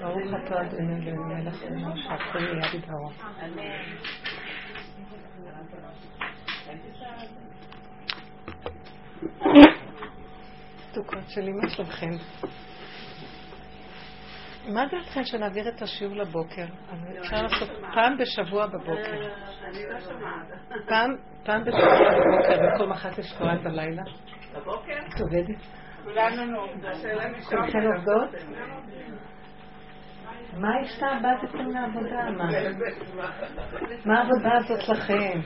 ברוך אתה אדוני אלוהים מלך עולם שהכל בדברו. שלי, מה שלומכם? מה דעתכם שנעביר את השיעור לבוקר? אפשר לעשות פעם בשבוע בבוקר. פעם, בשבוע בבוקר, וכל מחת יש תורן בלילה. בבוקר? את עובדת? כולכן עובדות? מה השתעבדתם לעבודה? מה? מה העבודה הזאת לכם?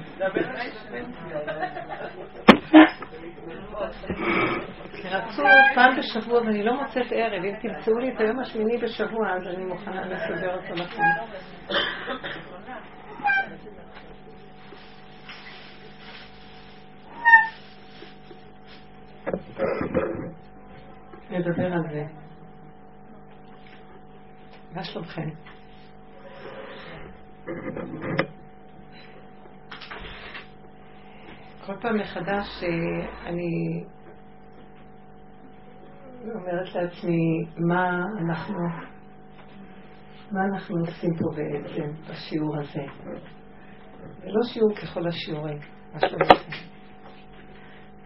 רצו פעם בשבוע ואני לא מוצאת ערב. אם תמצאו לי את היום השמיני בשבוע, אז אני מוכנה לסדר אותו לכם. נדבר על זה. מה שלומכם? כל פעם מחדש אה, אני אומרת לעצמי, מה אנחנו, מה אנחנו עושים פה בעצם בשיעור הזה? זה לא שיעור ככל השיעורים, מה שלומכם?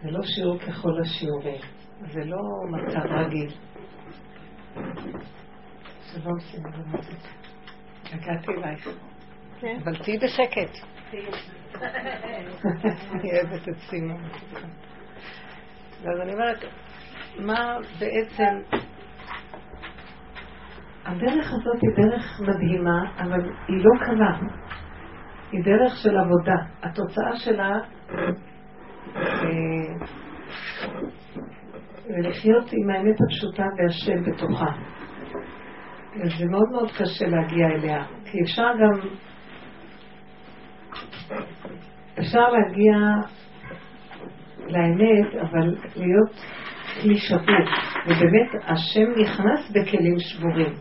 זה לא שיעור ככל השיעורים, זה לא מצב רגיל. שלום הגעתי אלייך. כן. אבל תהיי בשקט. אני אוהבת את סימון. ואז אני אומרת, מה בעצם... הדרך הזאת היא דרך מדהימה, אבל היא לא קלה. היא דרך של עבודה. התוצאה שלה אה, זה לחיות עם האמת הפשוטה והשם בתוכה. וזה מאוד מאוד קשה להגיע אליה, כי אפשר גם, אפשר להגיע לאמת, אבל להיות כלי שבור, ובאמת השם נכנס בכלים שבורים.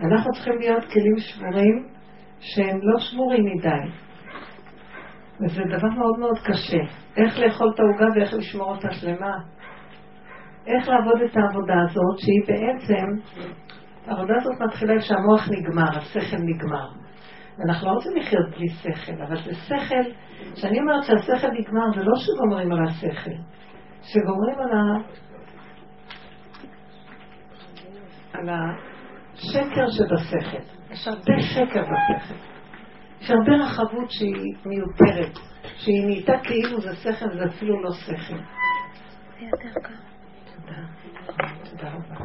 אנחנו צריכים להיות כלים שבורים שהם לא שבורים מדי. וזה דבר מאוד מאוד קשה. איך לאכול את העוגה ואיך לשמור אותה שלמה. איך לעבוד את העבודה הזאת, שהיא בעצם העבודה הזאת מתחילה כשהמוח נגמר, השכל נגמר. אנחנו לא רוצים לחיות בלי שכל, אבל זה שכל, כשאני אומרת שהשכל נגמר, זה לא שגומרים על השכל, שגומרים על, ה... על השקר שבשכל. יש הרבה שקר בשכל. יש הרבה רחבות שהיא מיותרת, שהיא נהייתה כאילו זה שכל וזה אפילו לא שכל. תודה. תודה רבה.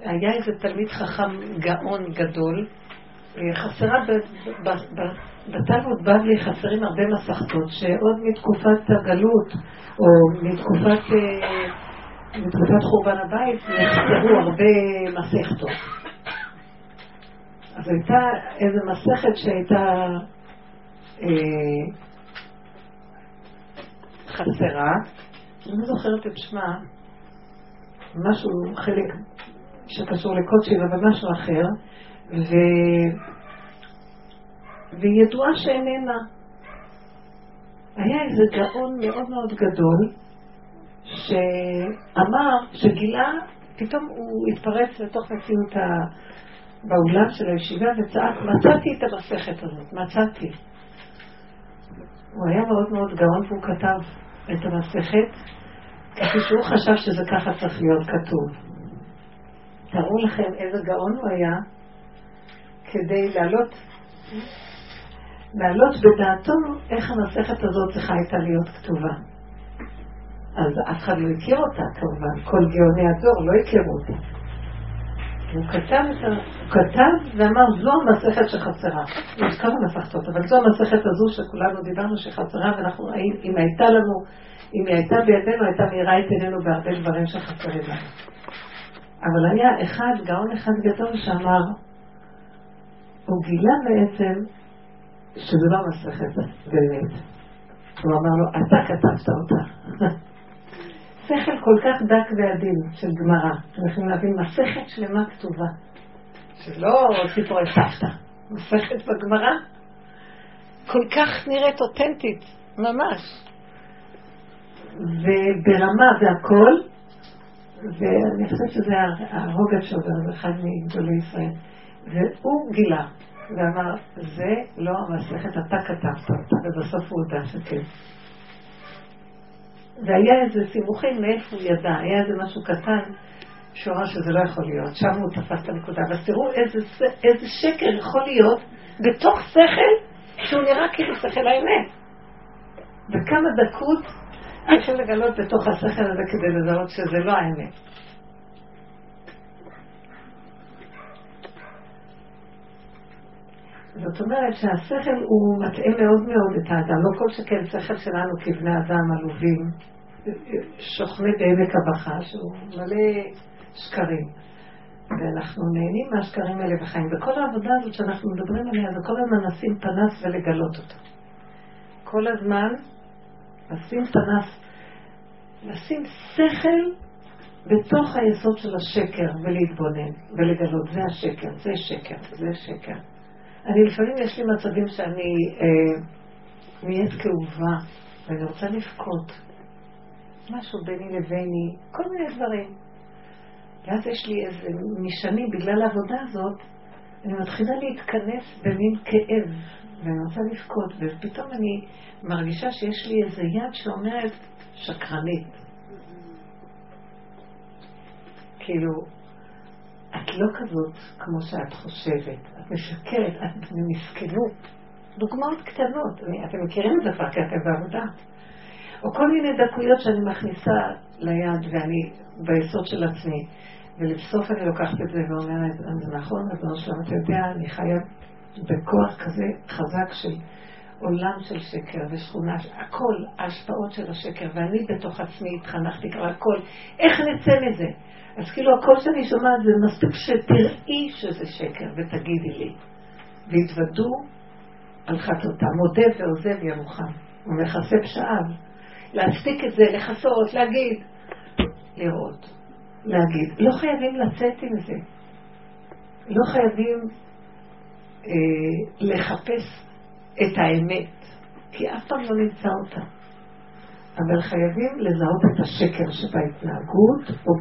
היה איזה תלמיד חכם גאון גדול, חסרה, בתלמוד בבלי חסרים הרבה מסכתות, שעוד מתקופת הגלות, או מתקופת, מתקופת חורבן הבית, נחסרו הרבה מסכתות. אז הייתה איזו מסכת שהייתה אה, חסרה, אני לא זוכרת את שמה, משהו, חלק שקשור לקודשים, אבל משהו אחר, ו... והיא ידועה שאיננה. היה איזה גאון מאוד מאוד גדול, שאמר, שגילה, פתאום הוא התפרץ לתוך מציאות ה... באולם של הישיבה וצעק, מצאתי את המסכת הזאת, מצאתי. הוא היה מאוד מאוד גאון והוא כתב את המסכת, כפי שהוא חשב שזה ככה צריך להיות כתוב. תארו לכם איזה גאון הוא היה כדי להעלות, להעלות בדעתו איך המסכת הזאת צריכה הייתה להיות כתובה. אז אף אחד לא הכיר אותה כמובן, כל גאוני הדור לא הכירו אותה. הוא כתב. הוא כתב ואמר, זו המסכת שחסרה. יש כמה מסכתות, אבל זו המסכת הזו שכולנו דיברנו שחסרה, ואנחנו, אם הייתה לנו, אם היא הייתה בידינו, הייתה מאירה את עינינו בהרבה דברים שחסרים לנו. אבל היה אחד, גאון אחד גדול שאמר, הוא גילה בעצם שזה לא מסכת באמת. הוא אמר לו, אתה כתבת אותה. שכל כל כך דק ועדין של גמרא. אתם יכולים להבין מסכת שלמה כתובה. שלא סיפורי סבתא. מסכת בגמרא כל כך נראית אותנטית, ממש. וברמה והכל, ואני חושבת שזה הרוגע שובר, אחד מגדולי ישראל. והוא גילה, ואמר, זה לא המסכת, אתה כתבת אותה, ובסוף הוא הודה שכן. והיה איזה סימוכים מאיפה הוא ידע, היה איזה משהו קטן, שהוא אמר שזה לא יכול להיות, שם הוא תפס את הנקודה. אז תראו איזה, איזה שקר יכול להיות בתוך שכל שהוא נראה כאילו שכל האמת. וכמה דקות צריכים לגלות בתוך השכל הזה כדי לזהות שזה לא האמת. זאת אומרת שהשכל הוא מטעה מאוד מאוד את האדם, לא כל שכן שכל שלנו כבני אדם עלובים, שוכני בעמק הבכה, שהוא מלא שקרים. ואנחנו נהנים מהשקרים האלה וחיים. וכל העבודה הזאת שאנחנו מדברים עליה, זה כל הזמן לשים פנס ולגלות אותה. כל הזמן לשים פנס, לשים שכל בתוך היסוד של השקר ולהתבונן ולגלות, זה השקר, זה שקר, זה שקר. אני לפעמים יש לי מצבים שאני אה, נהיית כאובה ואני רוצה לבכות. משהו ביני לביני, כל מיני דברים. ואז יש לי איזה משנים, בגלל העבודה הזאת, אני מתחילה להתכנס במין כאב, ואני רוצה לבכות, ופתאום אני מרגישה שיש לי איזה יד שאומרת, שקרנית. כאילו, את לא כזאת כמו שאת חושבת, את משקרת, את במסכנות. דוגמאות קטנות, אני, אתם מכירים את זה כבר כי אתם בעבודה. או כל מיני דקויות שאני מכניסה ליד ואני ביסוד של עצמי. ולבסוף אני לוקחת את זה ואומרת, זה נכון, אדוני שלום, אתה יודע, אני חיה בכוח כזה חזק של עולם של שקר ושכונה, הכל, ההשפעות של השקר, ואני בתוך עצמי התחנכתי כבר הכל, איך נצא מזה? אז כאילו הכל שאני שומעת זה מספיק שתראי שזה שקר ותגידי לי. והתוודו על חטאותם, מודה ועוזב ירוחם, ומכסה פשעיו. להצדיק את זה, לכסות, להגיד, לראות. להגיד. לא חייבים לצאת עם זה. לא חייבים לחפש את האמת, כי אף פעם לא נמצא אותה. אבל חייבים לזהות את השקר שבהתנהגות, או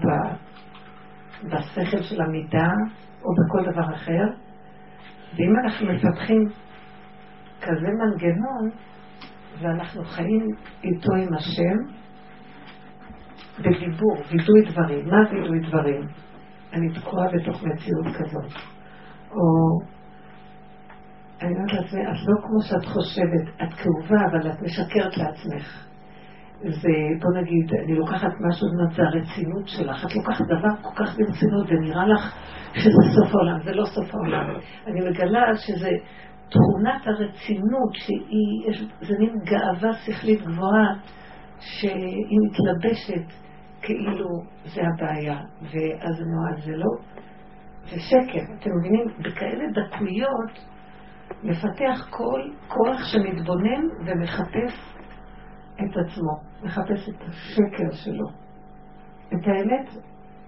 בשכל של המידה, או בכל דבר אחר. ואם אנחנו מפתחים כזה מנגנון, ואנחנו חיים איתו עם השם, בדיבור, וידוי דברים. מה וידוי דברים? אני תקועה בתוך מציאות כזאת. או אני אומרת לעצמי, את לא כמו שאת חושבת, את כאובה, אבל את משקרת לעצמך. זה, בוא נגיד, אני לוקחת משהו, זה הרצינות שלך. את לוקחת דבר כל כך ברצינות, ונראה לך שזה סוף העולם, זה לא סוף העולם. אני מגלה שזה תכונת הרצינות, שהיא, זה מין גאווה שכלית גבוהה, שהיא מתלבשת כאילו זה הבעיה, ואז נועד זה לא, זה שקר. אתם מבינים? בכאלה דקויות מפתח כל כוח שמתבונן ומחפש את עצמו, מחפש את השקר שלו. את האמת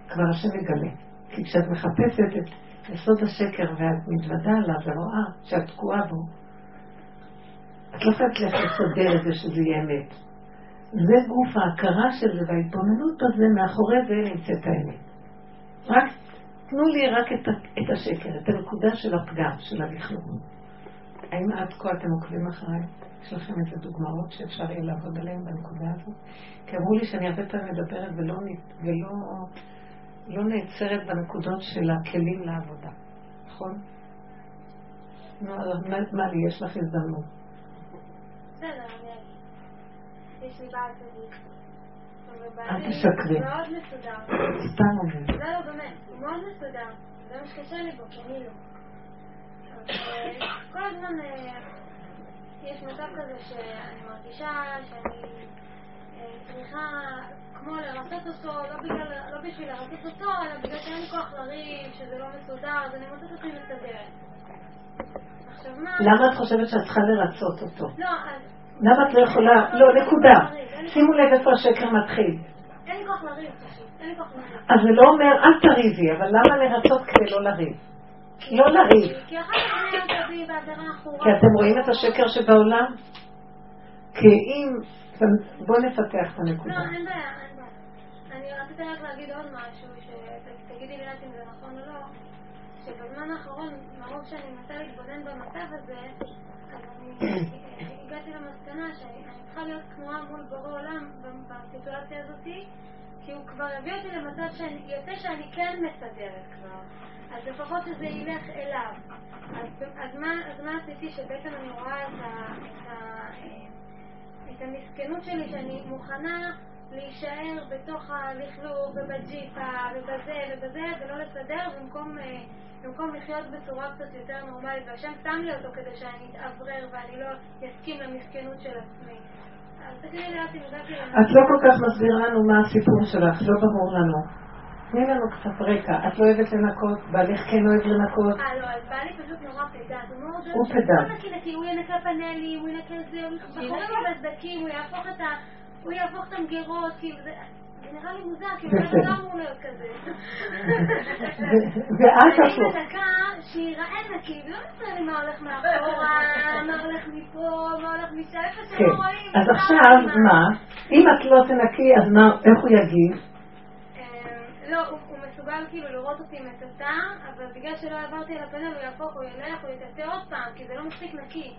כבר השם מגלה. כי כשאת מחפשת את יסוד השקר ואת מתוודה עליו ורואה שאת תקועה בו, את לא חייבת לסדר את זה שזה יהיה אמת. זה גוף ההכרה של זה וההתבוננות בזה, מאחורי זה נמצאת האמת. רק תנו לי רק את, את השקר, את הנקודה של הפגם, של הלכלוך. האם עד כה אתם עוקבים אחריי? יש לכם איזה דוגמאות שאפשר יהיה לעבוד עליהן בנקודה הזאת? כי אמרו לי שאני הרבה פעמים מדברת ולא, ולא לא נעצרת בנקודות של הכלים לעבודה, נכון? נו, מה לי, יש לך הזדמנות. בסדר, יש לי בעל כזה. אל תשקרי. מאוד מסודר. סתם אומר. לא, לא, באמת, הוא מאוד מסודר. זה מה שקשה לי בו, כי אני לא. כל הזמן אה, יש מצב כזה שאני מרגישה שאני אה, צריכה כמו לרצות אותו, לא, בגלל, לא בשביל לרצות אותו, אלא בגלל שאין לי כוח לריב, שזה לא מסודר, אז אני מוצאת אותי מסתדרת. עכשיו מה... למה את חושבת שאת צריכה לרצות אותו? לא, אז... למה את לא יכולה? לא, נקודה. שימו לב איפה השקר מתחיל. אין לי כוח לריב, אין לי כוח לריב. אז זה לא אומר, אל תריבי, אבל למה לרצות כדי לא לריב? לא לריב. כי אתם רואים את השקר שבעולם? כי אם... בואו נפתח את הנקודה. לא, אין בעיה, אין בעיה. אני רציתי רק להגיד עוד משהו, שתגידי לי אם זה נכון או לא, שבזמן האחרון, מרוב שאני מנסה להתבונן במצב הזה, אז אני הגעתי למסקנה שאני צריכה להיות כנועה מול בורא עולם בסיטואציה הזאת, כי הוא כבר הביא אותי למצב שיוצא שאני כן מסדרת כבר. אז לפחות שזה ילך אליו. אז, אז, מה, אז מה עשיתי שבעצם אני רואה את, ה, את, ה, את המסכנות שלי, שאני מוכנה להישאר בתוך הלכלוך ובג'יפה ובזה ובזה ולא לסדר במקום, במקום לחיות בצורה קצת יותר נורמלית והשם שם לי אותו כדי שאני אתאוורר ואני לא אסכים למסכנות של עצמי. את לא כל כך מסבירה לנו מה הסיפור שלך, לא ברור לנו. תני לנו קצת רקע. את לא אוהבת לנקות? בעלך כן אוהב לנקות? אה, לא, אז בעלי פשוט נורא פדנט. הוא פדנט. הוא ינקה פאנלים, הוא ינקה זה, הוא בחורים בסדקים, הוא יהפוך את ה... הוא יהפוך את המגירות, כאילו זה... זה נראה לי מוזר, כי הוא לא אמור להיות כזה. ואת הפוך. אני מדקה שיראה נקי, ולא מסתכל לי מה הולך מאחורה, מה הולך מפה, מה הולך משם, איפה שלא כן. רואים. אז עכשיו מה? אם את לא תנקי, אז איך הוא יגיב? לא, הוא, מסוגל כאילו לראות אותי מטאטא, אבל בגלל שלא עברתי על הפנל הוא יהפוך, הוא ילך, הוא יטאטא עוד פעם, כי זה לא מספיק נקי.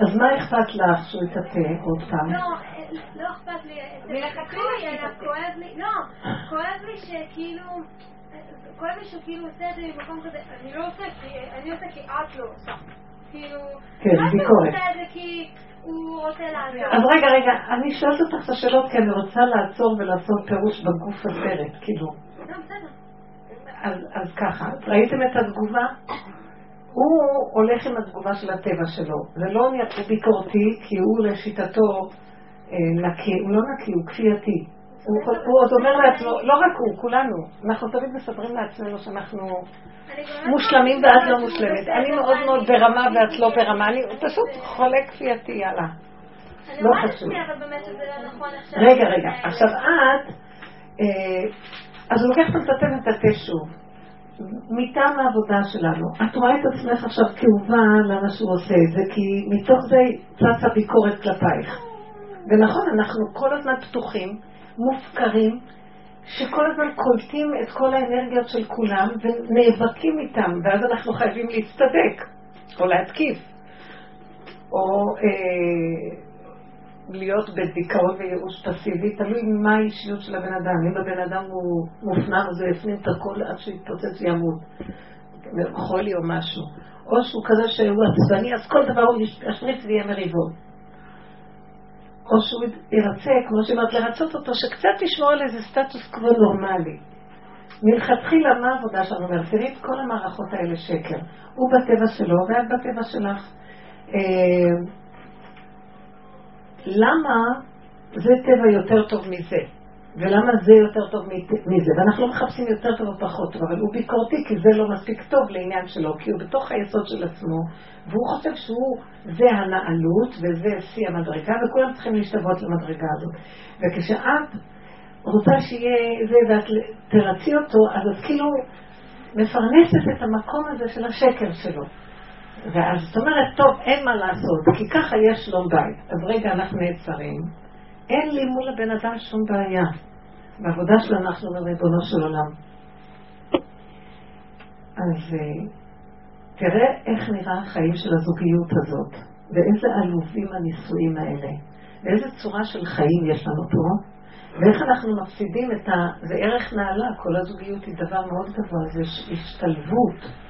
אז מה אכפת לך שהוא יטאטא עוד פעם? לא, לא אכפת לי. מלכתחילה אלא כואב לי, לא, כואב לי שכאילו... כואב לי שהוא כאילו עושה את זה במקום כזה, אני לא עושה כי, אני עושה כי את לא עושה. כאילו, כן, ביקורת. עושה את זה כי הוא רוצה לעזור. אז רגע, רגע, אני שואלת אותך את השאלות כי אני רוצה לעצור ולעשות פירוש בגוף הסרט, כאילו. לא, אז, אז ככה, ראיתם את התגובה? הוא הולך עם התגובה של הטבע שלו. זה לא ביקורתי, כי הוא לשיטתו אה, נקי, הוא לא נקי, הוא כפייתי. הוא עוד אומר לעצמו, לא רק הוא, כולנו, אנחנו תמיד מספרים לעצמנו שאנחנו מושלמים ואת לא מושלמת. אני מאוד מאוד ברמה ואת לא ברמה, אני פשוט חולה כפייתי, יאללה. לא חשוב. לא נכון רגע, רגע, עכשיו את, אה, אז הוא לוקח את התה ואת שוב. מטעם העבודה שלנו, את רואה את עצמך עכשיו כאובה למה שהוא עושה את זה, כי מתוך זה צצה ביקורת כלפייך. ונכון, אנחנו כל הזמן פתוחים, מופקרים, שכל הזמן קולטים את כל האנרגיות של כולם ונאבקים איתם, ואז אנחנו חייבים להצטדק, או להתקיף, או אה, להיות בדיכאון וייאוש פסיבי, תלוי מה האישיות של הבן אדם. אם הבן אדם הוא מופנם, אז הוא יפנים את הכל עד שיתפוצץ וימות, חולי או משהו. או שהוא כזה שהוא עצבני, אז כל דבר הוא ישמיץ ויהיה מריבות. או שהוא ירצה, כמו שאומרת, לרצות אותו, שקצת ישמור על איזה סטטוס קוו נורמלי. מלכתחילה, מה העבודה שלנו אומרת? תראי את כל המערכות האלה שקר. הוא בטבע שלו ואת בטבע שלך. למה זה טבע יותר טוב מזה? ולמה זה יותר טוב מזה? ואנחנו לא מחפשים יותר טוב או פחות טוב, אבל הוא ביקורתי כי זה לא מספיק טוב לעניין שלו, כי הוא בתוך היסוד של עצמו, והוא חושב שהוא, זה הנעלות וזה שיא המדרגה, וכולם צריכים להשתוות למדרגה הזאת. וכשאת רוצה שיהיה זה ואת תרצי אותו, אז את כאילו מפרנסת את המקום הזה של השקר שלו. ואז זאת אומרת, טוב, אין מה לעשות, כי ככה יש שלום בית. אז רגע, אנחנו נעצרים. אין לי מול הבן אדם שום בעיה. בעבודה שלנו אנחנו ריבונו של עולם. אז אה, תראה איך נראה החיים של הזוגיות הזאת, ואיזה עלובים הנישואים האלה, ואיזה צורה של חיים יש לנו פה, ואיך אנחנו מפסידים את ה... זה ערך נעלה, כל הזוגיות היא דבר מאוד גבוה, זה השתלבות.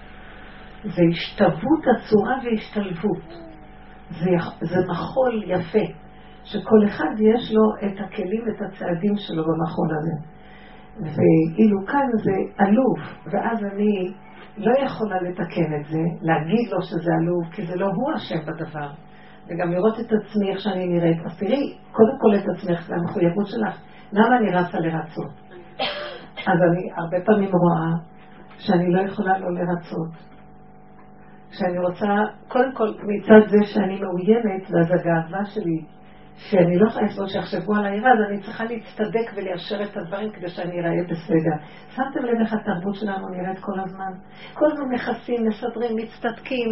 זה השתלבות הצורה והשתלבות. זה, זה מחול יפה, שכל אחד יש לו את הכלים ואת הצעדים שלו במחול הזה. ואילו כאן זה עלוב, ואז אני לא יכולה לתקן את זה, להגיד לו שזה עלוב, כי זה לא הוא אשם בדבר. וגם לראות את עצמי איך שאני נראית. אז תראי, קודם כל את עצמך, זה המחויבות שלך. למה אני רצה לרצות? אז אני הרבה פעמים רואה שאני לא יכולה לא לרצות. שאני רוצה, קודם כל מצד זה שאני מאוימת, ואז הגאווה שלי, שאני לא יכולה לסבול שיחשבו על העירה, אז אני צריכה להצטדק וליישר את הדברים כדי שאני אראה בסדר. שמתם לב איך התרבות שלנו נראית כל הזמן? כל הזמן מכסים, מסדרים, מצטדקים.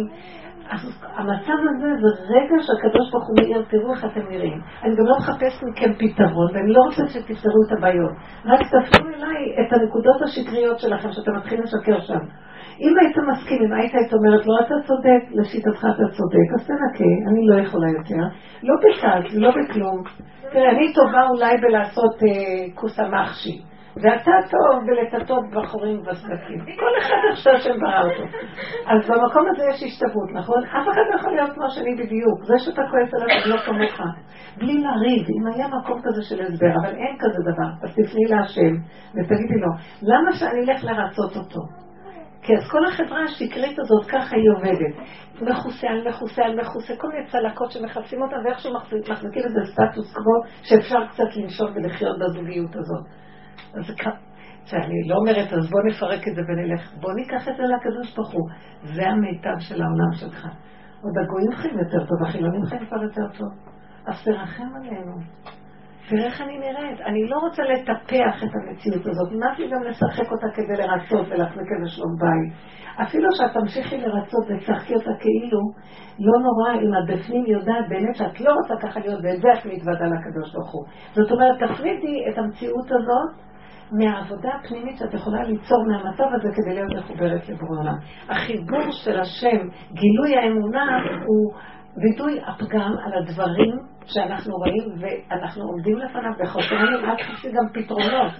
אז המצב הזה זה רגע שהקדוש ברוך הוא מאיר, תראו איך אתם נראים. אני גם לא מחפש מכם פתרון, ואני לא רוצה שתפתרו את הבעיות. רק תפנו אליי את הנקודות השקריות שלכם, שאתם מתחילים לשקר שם. אם היית מסכים, אם היית היית אומרת לו, אתה צודק, לשיטתך אתה צודק, אז תנקה, אני לא יכולה יותר. לא בכעס, לא בכלום. תראה, אני טובה אולי בלעשות אה, כוס המחשי. ואתה טוב בלטטות בחורים בסדקים. כל אחד איך שהשם ברא אותו. אז במקום הזה יש השתוות, נכון? אף אחד לא יכול להיות כמו שאני בדיוק. זה שאתה כועס עליו לא כמוך. בלי לריב, אם היה מקום כזה של הסבר, אבל אין כזה דבר. אז תפני להשם ותגידי לו, למה שאני אלך לרצות אותו? כי אז כל החברה השקרית הזאת, ככה היא עובדת. מכוסה על מכוסה על מכוסה, כל מיני צלקות שמכסים אותה, ואיכשהו מחזיקים איזה סטטוס קוו שאפשר קצת לנשום ולחיות בזוגיות הזאת. אז אני לא אומרת, אז בוא נפרק את זה ונלך, בוא ניקח את זה לקדוש ברוך הוא. זה המיטב של העולם שלך. עוד הגויים חיים יותר טוב, החילונים חיים כבר יותר טוב. אז תרחם עלינו. תראה איך אני נראית. אני לא רוצה לטפח את המציאות הזאת. נמאס לי גם לשחק אותה כדי לרצות ולהחזיק איזה שלום בית. אפילו שאת תמשיכי לרצות ותשחקי אותה כאילו, לא נורא אם את בפנים יודעת באמת שאת לא רוצה ככה להיות, ואת זה את מתוודה לקדוש ברוך הוא. זאת אומרת, תפרידי את המציאות הזאת מהעבודה הפנימית שאת יכולה ליצור מהמצב הזה כדי להיות מחוברת לבורא עולם. החיבור של השם, גילוי האמונה, הוא וידוי הפגם על הדברים שאנחנו רואים ואנחנו עומדים לפניו וחושבים, אל תחפשי גם פתרונות.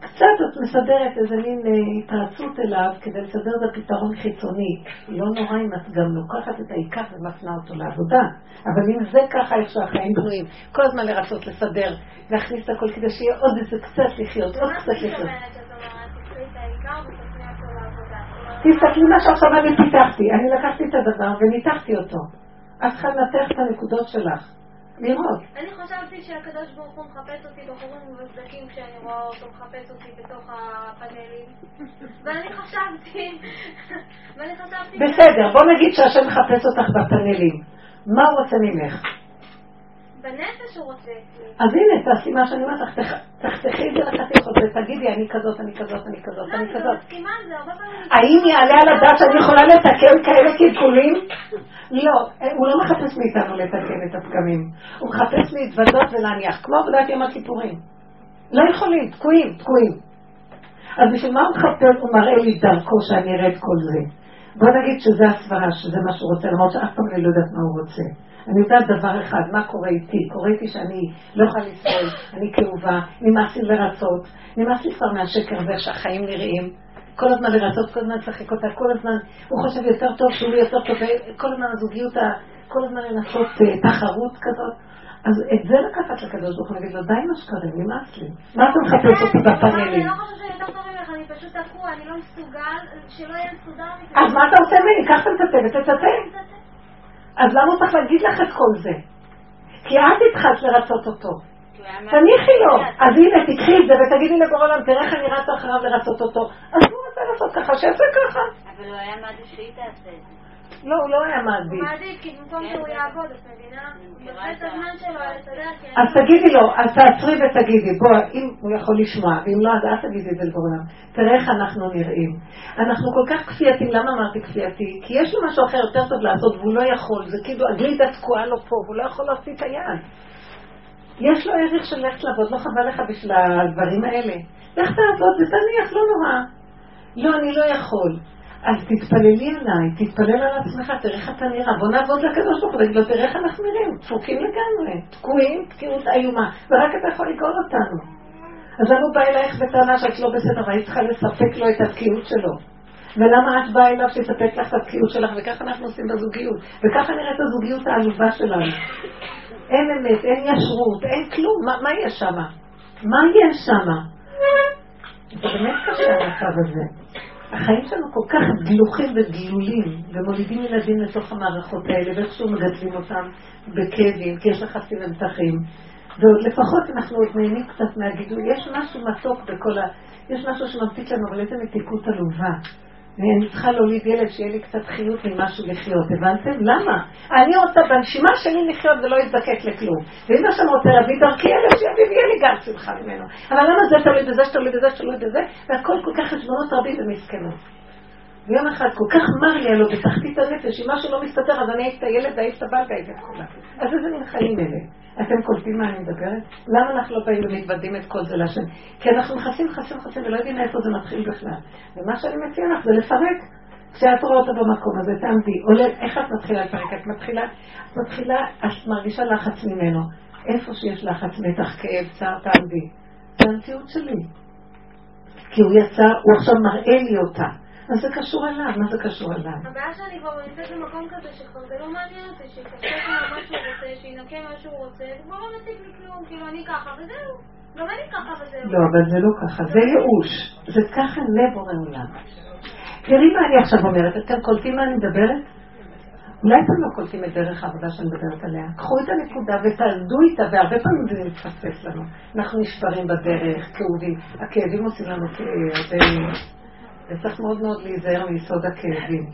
קצת את מסדרת איזה מין אה, התרצות אליו כדי לסדר את הפתרון חיצוני. לא נורא אם את גם לוקחת את העיקר ומפנה אותו לעבודה. אבל אם זה ככה איך שהחיים בנויים, כל הזמן לרצות לסדר, להכניס את הכל כדי שיהיה עוד איזה קצת לחיות, עוד קצת לחיות. תסתכלי מה שעכשיו אני פיתחתי. אני לקחתי את הדבר וניתחתי אותו. את צריכה לנתח את הנקודות שלך. לראות. אני חשבתי שהקדוש ברוך הוא מחפש אותי בחורים מבזקים כשאני רואה אותו מחפש אותי בתוך הפאנלים. ואני חשבתי, ואני חשבתי... בסדר, בוא נגיד שהשם מחפש אותך בפאנלים. מה הוא רוצה ממך? בנפש הוא רוצה אז הנה, תעשי מה שאני אומרת לך, תחתכי את זה לחתיכות ותגידי, אני כזאת, אני כזאת, אני כזאת, אני לא, כזאת. האם יעלה על הדעת שאני יכולה לתקן כאלה קלקולים? לא, הוא לא מחפש מאיתנו לתקן את הפגמים. הוא מחפש להתוודות ולהניח, כמו עבודת יום הכיפורים. לא יכולים, תקועים, תקועים. אז בשביל מה הוא מחפש, הוא מראה לי דרכו שאני אראה את כל זה. בוא נגיד שזה הסברה, שזה מה שהוא רוצה, למרות שאף פעם אני לא יודעת מה הוא רוצה. אני יודעת דבר אחד, מה קורה איתי? קורה איתי שאני לא יכולה לסבול, אני כאובה, נמאס לי לרצות, נמאס לי כבר מהשקר הזה שהחיים נראים. כל הזמן לרצות, כל הזמן לשחק אותה, כל הזמן הוא חושב יותר טוב שהוא יותר טוב, כל הזמן הזוגיות, כל הזמן לנסות אה, תחרות כזאת. אז את זה לקחת לקדוש ברוך הוא, נגיד לו, די עם השקרים, נמאס לי. מה אתה מחפש אותי בפאנלים? אני לא חושבת שאני יותר טוב ממך, אני פשוט תקוע, אני לא מסוגל, שלא יהיה מסודר אז מה אתה עושה ממני? קח את המצטט ותצטט. אז למה הוא צריך להגיד לך את כל זה? כי את התחלת לרצות אותו. תניחי לו. אז הנה, תקחי את זה ותגידי לבורא עולם, תראה איך אני רצה אחריו לרצות אותו. אז הוא רוצה לעשות ככה, שיעשה ככה. אבל הוא היה מעדיף שהיא תעשה את זה. לא, הוא לא היה מעדיף. הוא מעדיף, כי במקום שהוא יעבוד, את מבינה? הוא מבזבז את הזמן שלו על לסדר, כי... אז תגידי לו, אז תעצרי ותגידי, בוא, אם הוא יכול לשמוע, ואם לא, אז אל תגידי את זה לבורם. תראה איך אנחנו נראים. אנחנו כל כך כפייתיים, למה אמרתי כפייתי? כי יש לו משהו אחר יותר טוב לעשות, והוא לא יכול, זה כאילו הגלידה תקועה לו פה, והוא לא יכול להוציא את היד. יש לו ערך של ללכת לעבוד, לא חבל לך בשביל הדברים האלה. לך תעבוד ותניח, לא נורא. לא, אני לא יכול. אז תתפללי עליי, תתפלל על עצמך, תראה איך אתה נראה. בוא נעבוד לקדוש ברוך הוא, תגיד לו, תראה איך אנחנו נראים, דפוקים לגמרי, תקועים, תקיעות איומה, ורק אתה יכול לגאול אותנו. אז למה הוא בא אלייך בטענה שאת לא בסדר, והיית צריכה לספק לו את התקיעות שלו? ולמה את באה אליו שיספק לך את התקיעות שלך, וככה אנחנו עושים בזוגיות, וככה נראית הזוגיות העלובה שלנו. אין אמת, אין ישרות, אין כלום, מה, מה יש שם? מה יש שם? זה באמת קשה המצב הזה. החיים שלנו כל כך דלוחים וגלולים, ומולידים ילדים לתוך המערכות האלה, ואיכשהו מגדלים אותם בכאבים, כי יש לחצים ומתחים. ועוד לפחות אנחנו עוד נהנים קצת מהגידול. יש משהו מתוק בכל ה... יש משהו שממתיק לנו, אבל איזה מתיקות עלובה. ואני צריכה להוליד ילד שיהיה לי קצת חיות ממשהו לחיות, הבנתם? למה? אני רוצה בנשימה שלי לחיות ולא יזדקק לכלום. ואם השם רוצה להביא דרכי ילד, שיביא לי לי גם שמחה ממנו. אבל למה זה תלוי בזה, שתלוי בזה, שתלוי בזה, והכל כל כך חשבונות רבים ומסכנות. ויום אחד כל כך מר לי עלו בתחתית הנפש, אם משהו לא מסתדר, אז אני אעיף את הילד ואעיף את הבן ואעיף את כולם. אז איזה מין חיים אלה? אתם קולטים מה אני מדברת? למה אנחנו לא באים ומתוודים את כל זה להשם? כי אנחנו מכסים, מכסים, מכסים, ולא יודעים איפה זה מתחיל בכלל. ומה שאני מציע לך זה לפרק. כשאת רואה אותו במקום הזה, תעמדי, עולה, איך את מתחילה לפרק? את מתחילה, את מתחילה, את מרגישה לחץ ממנו. איפה שיש לחץ, מתח, כאב, צער, תעמדי. זה המציאות שלי. כי הוא יצא, הוא עכשיו מראה לי אותה. מה זה קשור אליו? מה זה קשור אליו? הבעיה שאני כבר נמצאת במקום כזה שכבר זה לא מעניין אותי, שיפסק מה שהוא רוצה, שינקה מה שהוא רוצה, זה כבר לא מציג לי כלום, כאילו אני ככה וזהו. גם אני ככה וזהו. לא, אבל זה לא ככה, זה ייאוש. זה ככה לב בורא עולם. תראי מה אני עכשיו אומרת, אתם קולטים מה אני מדברת? אולי אתם לא קולטים את דרך העבודה שאני מדברת עליה. קחו את הנקודה ותעלדו איתה, והרבה פעמים זה מתפספס לנו. אנחנו נשברים בדרך, כאובים. הכאבים עושים לנו כאבים. וצריך מאוד מאוד להיזהר מיסוד הכאבים.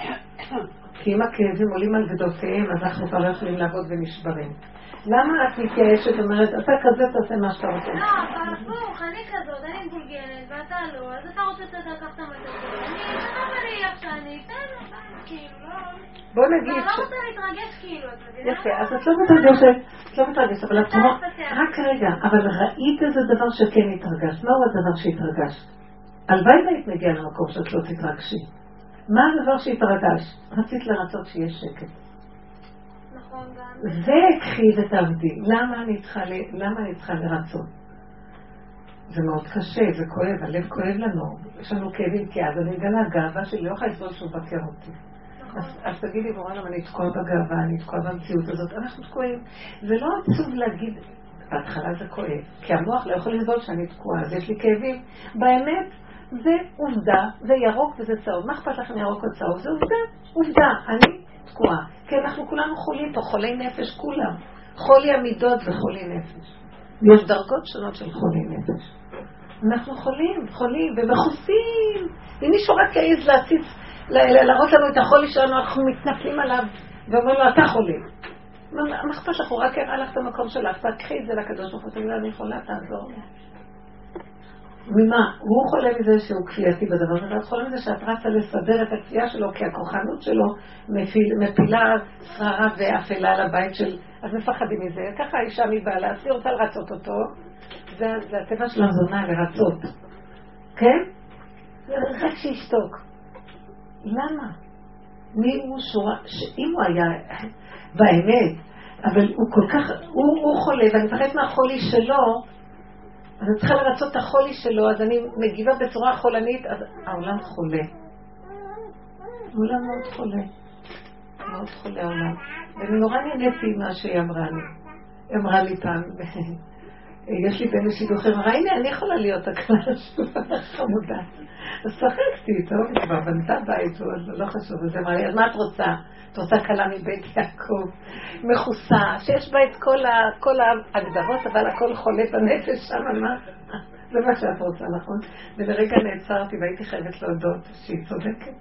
כי אם הכאבים עולים על גדותיהם, אז אנחנו כבר לא יכולים לעבוד ונשברים. למה את מתייאשת ואומרת, אתה כזה תעשה מה שאתה רוצה? לא, אבל הפוך, אני כזאת, אני מבולגנת, ואתה לא, אז אתה רוצה לקחת את המטר אני, אתה איך שאני, תן, כאילו, לא... בוא נגיד... אני לא רוצה להתרגש כאילו, את מבינה? יפה, אז את לא מתרגשת, את לא מתרגשת, אבל את אומרת, רק רגע, אבל ראית איזה דבר שכן התרגשת, מהו הדבר שהתרגשת? הלוואי והיית מגיעה למקום שאת לא תתרגשי. מה הדבר שהתרגשת? רצית לרצות שיהיה שקט. נכון, זה קחי ותעבדי. למה אני צריכה, למה אני צריכה לרצות? זה מאוד קשה, זה כואב, הלב כואב לנו. יש לנו כאבים, כי אז אני מגלה, הגאווה שלי לא יכולה לסבול שהוא מבקר אותי. נכון. אז, תגידי, בורא למה אני תקועה בגאווה, אני תקועה במציאות הזאת. אנחנו תקועים. זה לא עצוב להגיד, בהתחלה זה כואב, כי המוח לא יכול לסבול שאני תקועה, אז יש לי כאבים. באמת, זה עובדה, זה ירוק וזה צהוב. מה אכפת לכם ירוק או צהוב? זה עובדה, עובדה. אני תקועה. כי אנחנו כולנו חולים פה, חולי נפש כולם. חולי המידות וחולי נפש. יש דרגות שונות של חולי נפש. אנחנו חולים, חולים ומכוסים. אם מישהו רק יעז להציץ, להראות לנו את החולי שלנו, אנחנו מתנפלים עליו ואומרים לו, אתה חולה. מה אכפת לך? הוא רק הראה לך את המקום שלך, תקחי את זה לקדוש ברוך הוא, אני יכולה, תעזור לי. ממה? הוא חולה מזה שהוא כפייתי בדבר הזה, ואת חולה מזה שאת רצה לסדר את הכפייה שלו, כי הכוחנות שלו מפיל, מפילה שררה ואפלה על הבית של... אז מפחדים מזה. ככה האישה מבעלה, אז היא רוצה לרצות אותו, זה, זה הטבע של הזונה, לרצות. כן? רק שישתוק. למה? מי הוא שורה, שאם הוא היה באמת, אבל הוא כל כך, הוא, הוא חולה, ואני מפחדת מהחולי שלו, אז אני צריכה לרצות את החולי שלו, אז אני מגיבה בצורה חולנית, אז העולם חולה. העולם מאוד חולה. מאוד חולה העולם. ואני נורא נהניתי ממה שהיא אמרה לי. היא אמרה לי פעם, יש לי בן לשידוך, היא אמרה, הנה, אני יכולה להיות הקלה חמודה. אז צחקתי איתו, היא כבר בנתה בית, לא חשוב, אז אמרה לי, אז מה את רוצה? את רוצה כלה מבית יעקב, מכוסה, שיש בה את כל, ה, כל ההגדרות, אבל הכל חולה בנפש שם, מה? זה מה שאת רוצה, נכון? ולרגע נעצרתי והייתי חייבת להודות שהיא צודקת.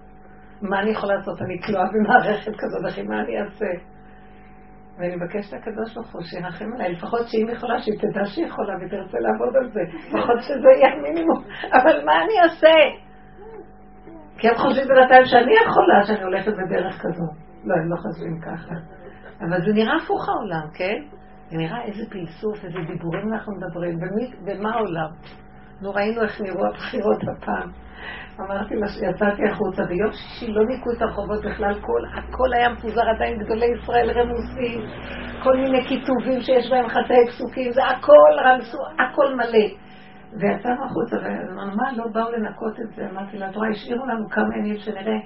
מה אני יכולה לעשות? אני כלואה במערכת כזאת, אחי, מה אני אעשה? ואני מבקשת לקדוש ברוך הוא שירחם עליי, לפחות שאם יכולה, שהיא תדע שהיא יכולה ותרצה לעבוד על זה, לפחות שזה יהיה המינימום, אבל מה אני אעשה? כי הם חושבים בינתיים שאני יכולה שאני הולכת בדרך כזאת. לא, הם לא חושבים ככה. אבל זה נראה הפוך העולם, כן? זה נראה איזה פלסוף, איזה דיבורים אנחנו מדברים, ומי, ומה העולם? נו, ראינו איך נראו הבחירות הפעם. אמרתי לה שיצאתי החוצה, ביום שישי לא ניקו את הרחובות בכלל, כל, הכל היה מפוזר עדיין גדולי ישראל רמוסים, כל מיני כיתובים שיש בהם חטאי פסוקים, זה הכל רמסו, הכל מלא. ויצאנו החוצה, ואמרנו, מה, לא באו לנקות את זה? אמרתי לה, את רואה, השאירו לנו כמה ימים שנראה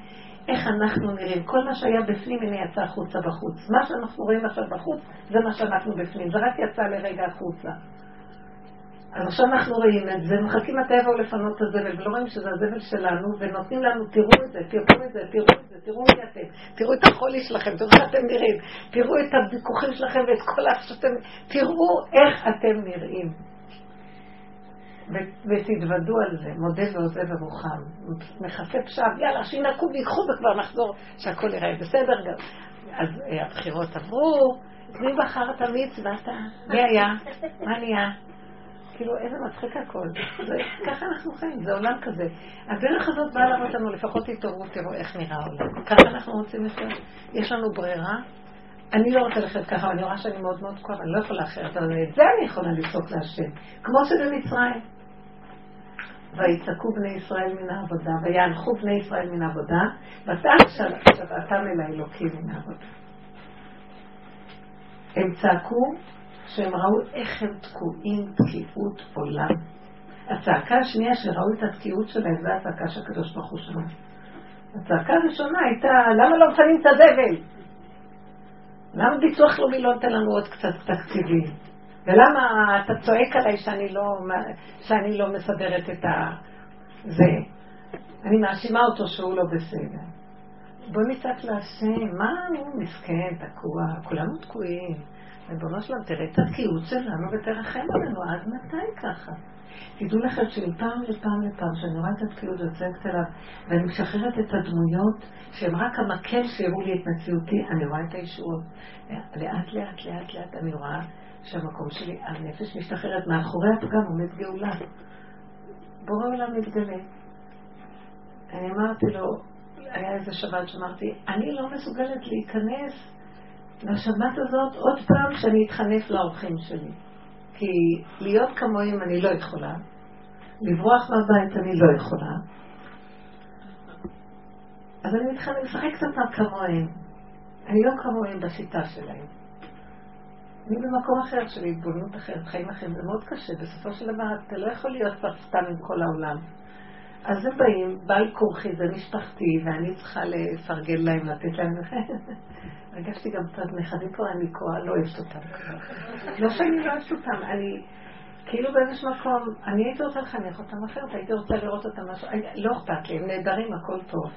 איך אנחנו נראים. כל מה שהיה בפנים, הנה יצא החוצה בחוץ. מה שאנחנו רואים עכשיו בחוץ, זה מה שאנחנו בפנים. זה רק יצא לרגע החוצה. אז עכשיו אנחנו רואים את זה, מחכים יבואו לפנות את הזבל, ולא רואים שזה הזבל שלנו, ונותנים לנו, תראו את זה, תראו את זה, תראו את זה, תראו מי אתם, תראו את החולי שלכם, תראו איך אתם נראים, תראו את הוויכוחים שלכם ואת כל איך שאתם, תראו איך אתם נראים. ותתוודו על זה, מודה ועוזב ומוכן. מכסה פשעם, יאללה, שינקו ויקחו וכבר נחזור, שהכל יראה בסדר גם. אז אה, הבחירות עברו, מי בחר את המיץ ואתה? מי היה? מה נהיה? כאילו, איזה מצחיק הכל. ככה אנחנו חיים, זה עולם כזה. הדרך הזאת באה להראות לנו, לפחות תתעוררו, תראו איך נראה העולם. ככה אנחנו רוצים לחיות. יש לנו ברירה. אני לא רוצה לחיות ככה, אני רואה שאני מאוד מאוד כואב, אני לא יכולה אחרת, אבל את זה אני יכולה לצעוק להשם. כמו שבמצרים. ויצעקו בני ישראל מן העבודה, ויהלכו בני ישראל מן העבודה, ותעש שבעתם אל האלוקים מן העבודה. הם צעקו שהם ראו איך הם תקועים תקיעות עולם. הצעקה השנייה שראו את התקיעות שלהם, זו הצעקה שהקדוש ברוך הוא שמע. הצעקה הראשונה הייתה, למה לא מפנים את הזבל? למה ביטוח לאומי לא נותן לנו עוד קצת תקציבים? ולמה אתה צועק עליי שאני לא, שאני לא מסדרת את ה... זה? אני מאשימה אותו שהוא לא בסדר. בוא נצעק להשם, מה הוא מסכן, תקוע, כולנו תקועים. ריבונו שלם, תראה את התקיעות שלנו ותרחם עלינו, עד מתי ככה? תדעו לכם שמפעם לפעם לפעם, שאני רואה את התקיעות וצועקת אליו, ואני משחררת את הדמויות, שהן רק המקל שהראו לי את מציאותי, אני רואה את הישועות. לאט לאט לאט לאט אני רואה שהמקום שלי, הנפש משתחררת, מאחורי הפגם עומד גאולה. בורא עולם מתגלה. אני אמרתי לו, היה איזה שבת שאמרתי, אני לא מסוגלת להיכנס לשבת הזאת עוד פעם שאני אתחנף לאורחים שלי. כי להיות כמוהם אני לא יכולה, לברוח מהבית אני לא יכולה. אז אני מתחנף, לשחק קצת כמוהם. אני לא כמוהם בשיטה שלהם. אני במקום אחר של התבוננות אחרת, חיים אחרים, זה מאוד קשה. בסופו של דבר אתה לא יכול להיות כבר סתם עם כל העולם. אז הם באים, בעל כורחי, זה משפחתי, ואני צריכה לפרגן להם, לתת להם... הרגשתי גם קצת נכדים פה, אני כה לא אוהבת אותם. לא שאני לא אוהבת אותם, אני כאילו באיזשהו מקום, אני הייתי רוצה לחנך אותם אחרת, הייתי רוצה לראות אותם משהו, לא אכפת לי, הם נהדרים, הכל טוב.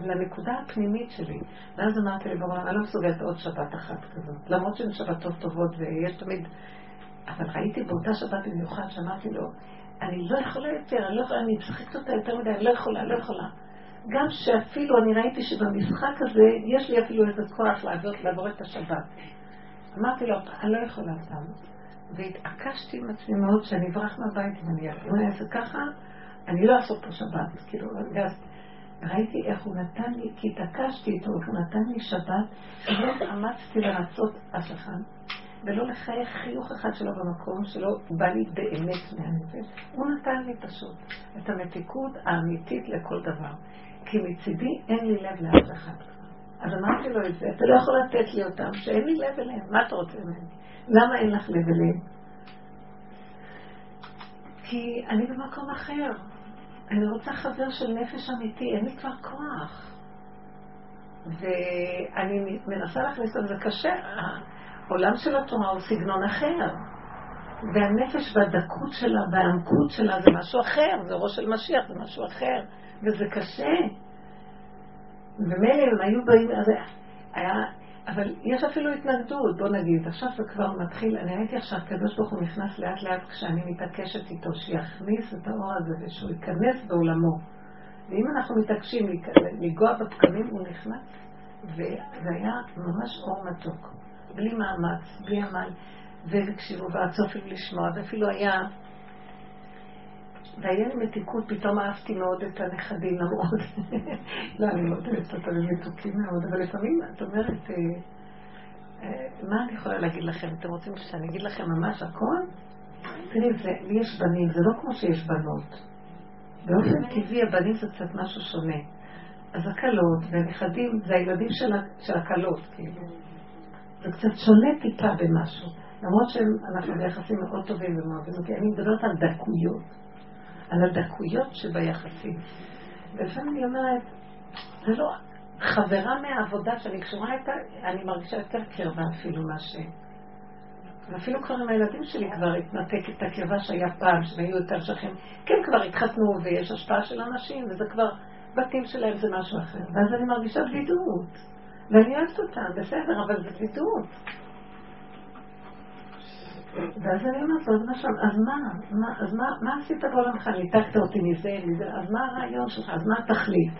לנקודה הפנימית שלי. ואז אמרתי לי, אני לא מסוגלת עוד שבת אחת כזאת. למרות שהן שבתות טובות ויש תמיד... אבל ראיתי באותה שבת במיוחד שאמרתי לו, אני לא יכולה יותר, אני לא יכולה, אני משחקת אותה יותר מדי, אני לא יכולה, לא יכולה. גם שאפילו אני ראיתי שבמשחק הזה יש לי אפילו איזה כוח לעבור, לעבור את השבת. אמרתי לו, אני לא יכולה סתם. והתעקשתי עם עצמי מאוד שאני אברח מהבית אם אני אעשה ככה, אני לא אעשות פה שבת. כאילו, ראיתי איך הוא נתן לי, כי התעקשתי איתו, הוא נתן לי שבת, שלא אמצתי לרצות אף אחד, ולא לחייך חיוך אחד שלו במקום שלא בא לי באמת מהנפש. הוא נתן לי פשוט את המתיקות האמיתית לכל דבר. כי מצידי אין לי לב לאף אחד. אז אמרתי לו את זה, אתה לא יכול לתת לי אותם, שאין לי לב אליהם, מה אתה רוצה ממני? למה אין לך לב אליהם? כי אני במקום אחר. אני רוצה חבר של נפש אמיתי, אין לי כבר כוח. ואני מנסה להכניס את זה קשה. העולם של התורה הוא סגנון אחר. והנפש והדקות שלה והעמקות שלה זה משהו אחר, זה ראש של משיח, זה משהו אחר. וזה קשה. ומילא הם היו באים, אז היה, אבל יש אפילו התנגדות, בוא נגיד, עכשיו זה כבר מתחיל, אני ראיתי עכשיו, הקדוש ברוך הוא נכנס לאט לאט כשאני מתעקשת איתו, שיכניס את האור הזה ושהוא ייכנס בעולמו. ואם אנחנו מתעקשים לנגוע בפקמים, הוא נכנס, וזה היה ממש אור מתוק, בלי מאמץ, בלי עמל, והקשיבו והצופים לשמוע, ואפילו היה והיה לי מתיקות, פתאום אהבתי מאוד את הנכדים, למרות, לא, אני לא יודעת אותם, הם מתוקים מאוד, אבל לפעמים את אומרת, אה, אה, מה אני יכולה להגיד לכם? אתם רוצים שאני אגיד לכם ממש הכל? תראי, לי יש בנים, זה לא כמו שיש בנות. באופן טבעי הבנים זה קצת משהו שונה. אז הכלות והנכדים זה הילדים של הכלות, כאילו. זה קצת שונה טיפה במשהו. למרות שאנחנו ביחסים מאוד טובים אותי, אני מדברת על דקויות. על הדקויות שביחסים. ולפעמים אני אומרת, זה לא חברה מהעבודה שאני קשורה איתה, אני מרגישה יותר קרבה אפילו מה ואפילו כבר עם הילדים שלי כבר התנתק את הקרבה שהיה פעם, שהם היו יותר שכם. כן, כבר התחתנו ויש השפעה של אנשים, וזה כבר, בתים שלהם זה משהו אחר. ואז אני מרגישה בדידות. ואני אוהבת אותם, בסדר, אבל זה בדידות. ואז אני אומרת לו, אז מה, אז מה, מה עשית בעולמך? ניתקת אותי מזה, אז מה הרעיון שלך? אז מה התכלית?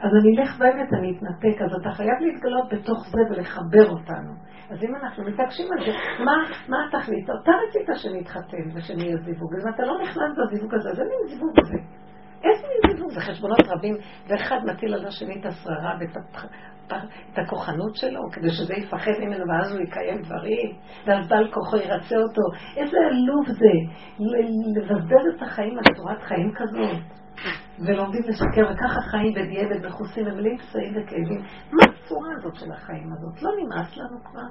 אז אני אלך באמת, אני אתנתק, אז אתה חייב להתגלות בתוך זה ולחבר אותנו. אז אם אנחנו מתעקשים על זה, מה, מה התכלית? אתה רצית שנתחתן ושנהיה זיווג, אז אתה לא נכנס בזיווג הזה, אז אין לי זיווג הזה. איזה מין זיווג? זה חשבונות רבים, ואחד מטיל על השני את השררה ואת את הכוחנות שלו, כדי שזה יפחד ממנו ואז הוא יקיים דברים, ואז בעל כוחו ירצה אותו. איזה עלוב זה, לבזבז את החיים על צורת חיים כזאת. ולומדים לשקר, וככה חיים בדיעבד מכוסים ומלאים פסעים וכאבים. מה הצורה הזאת של החיים הזאת? לא נמאס לנו כבר?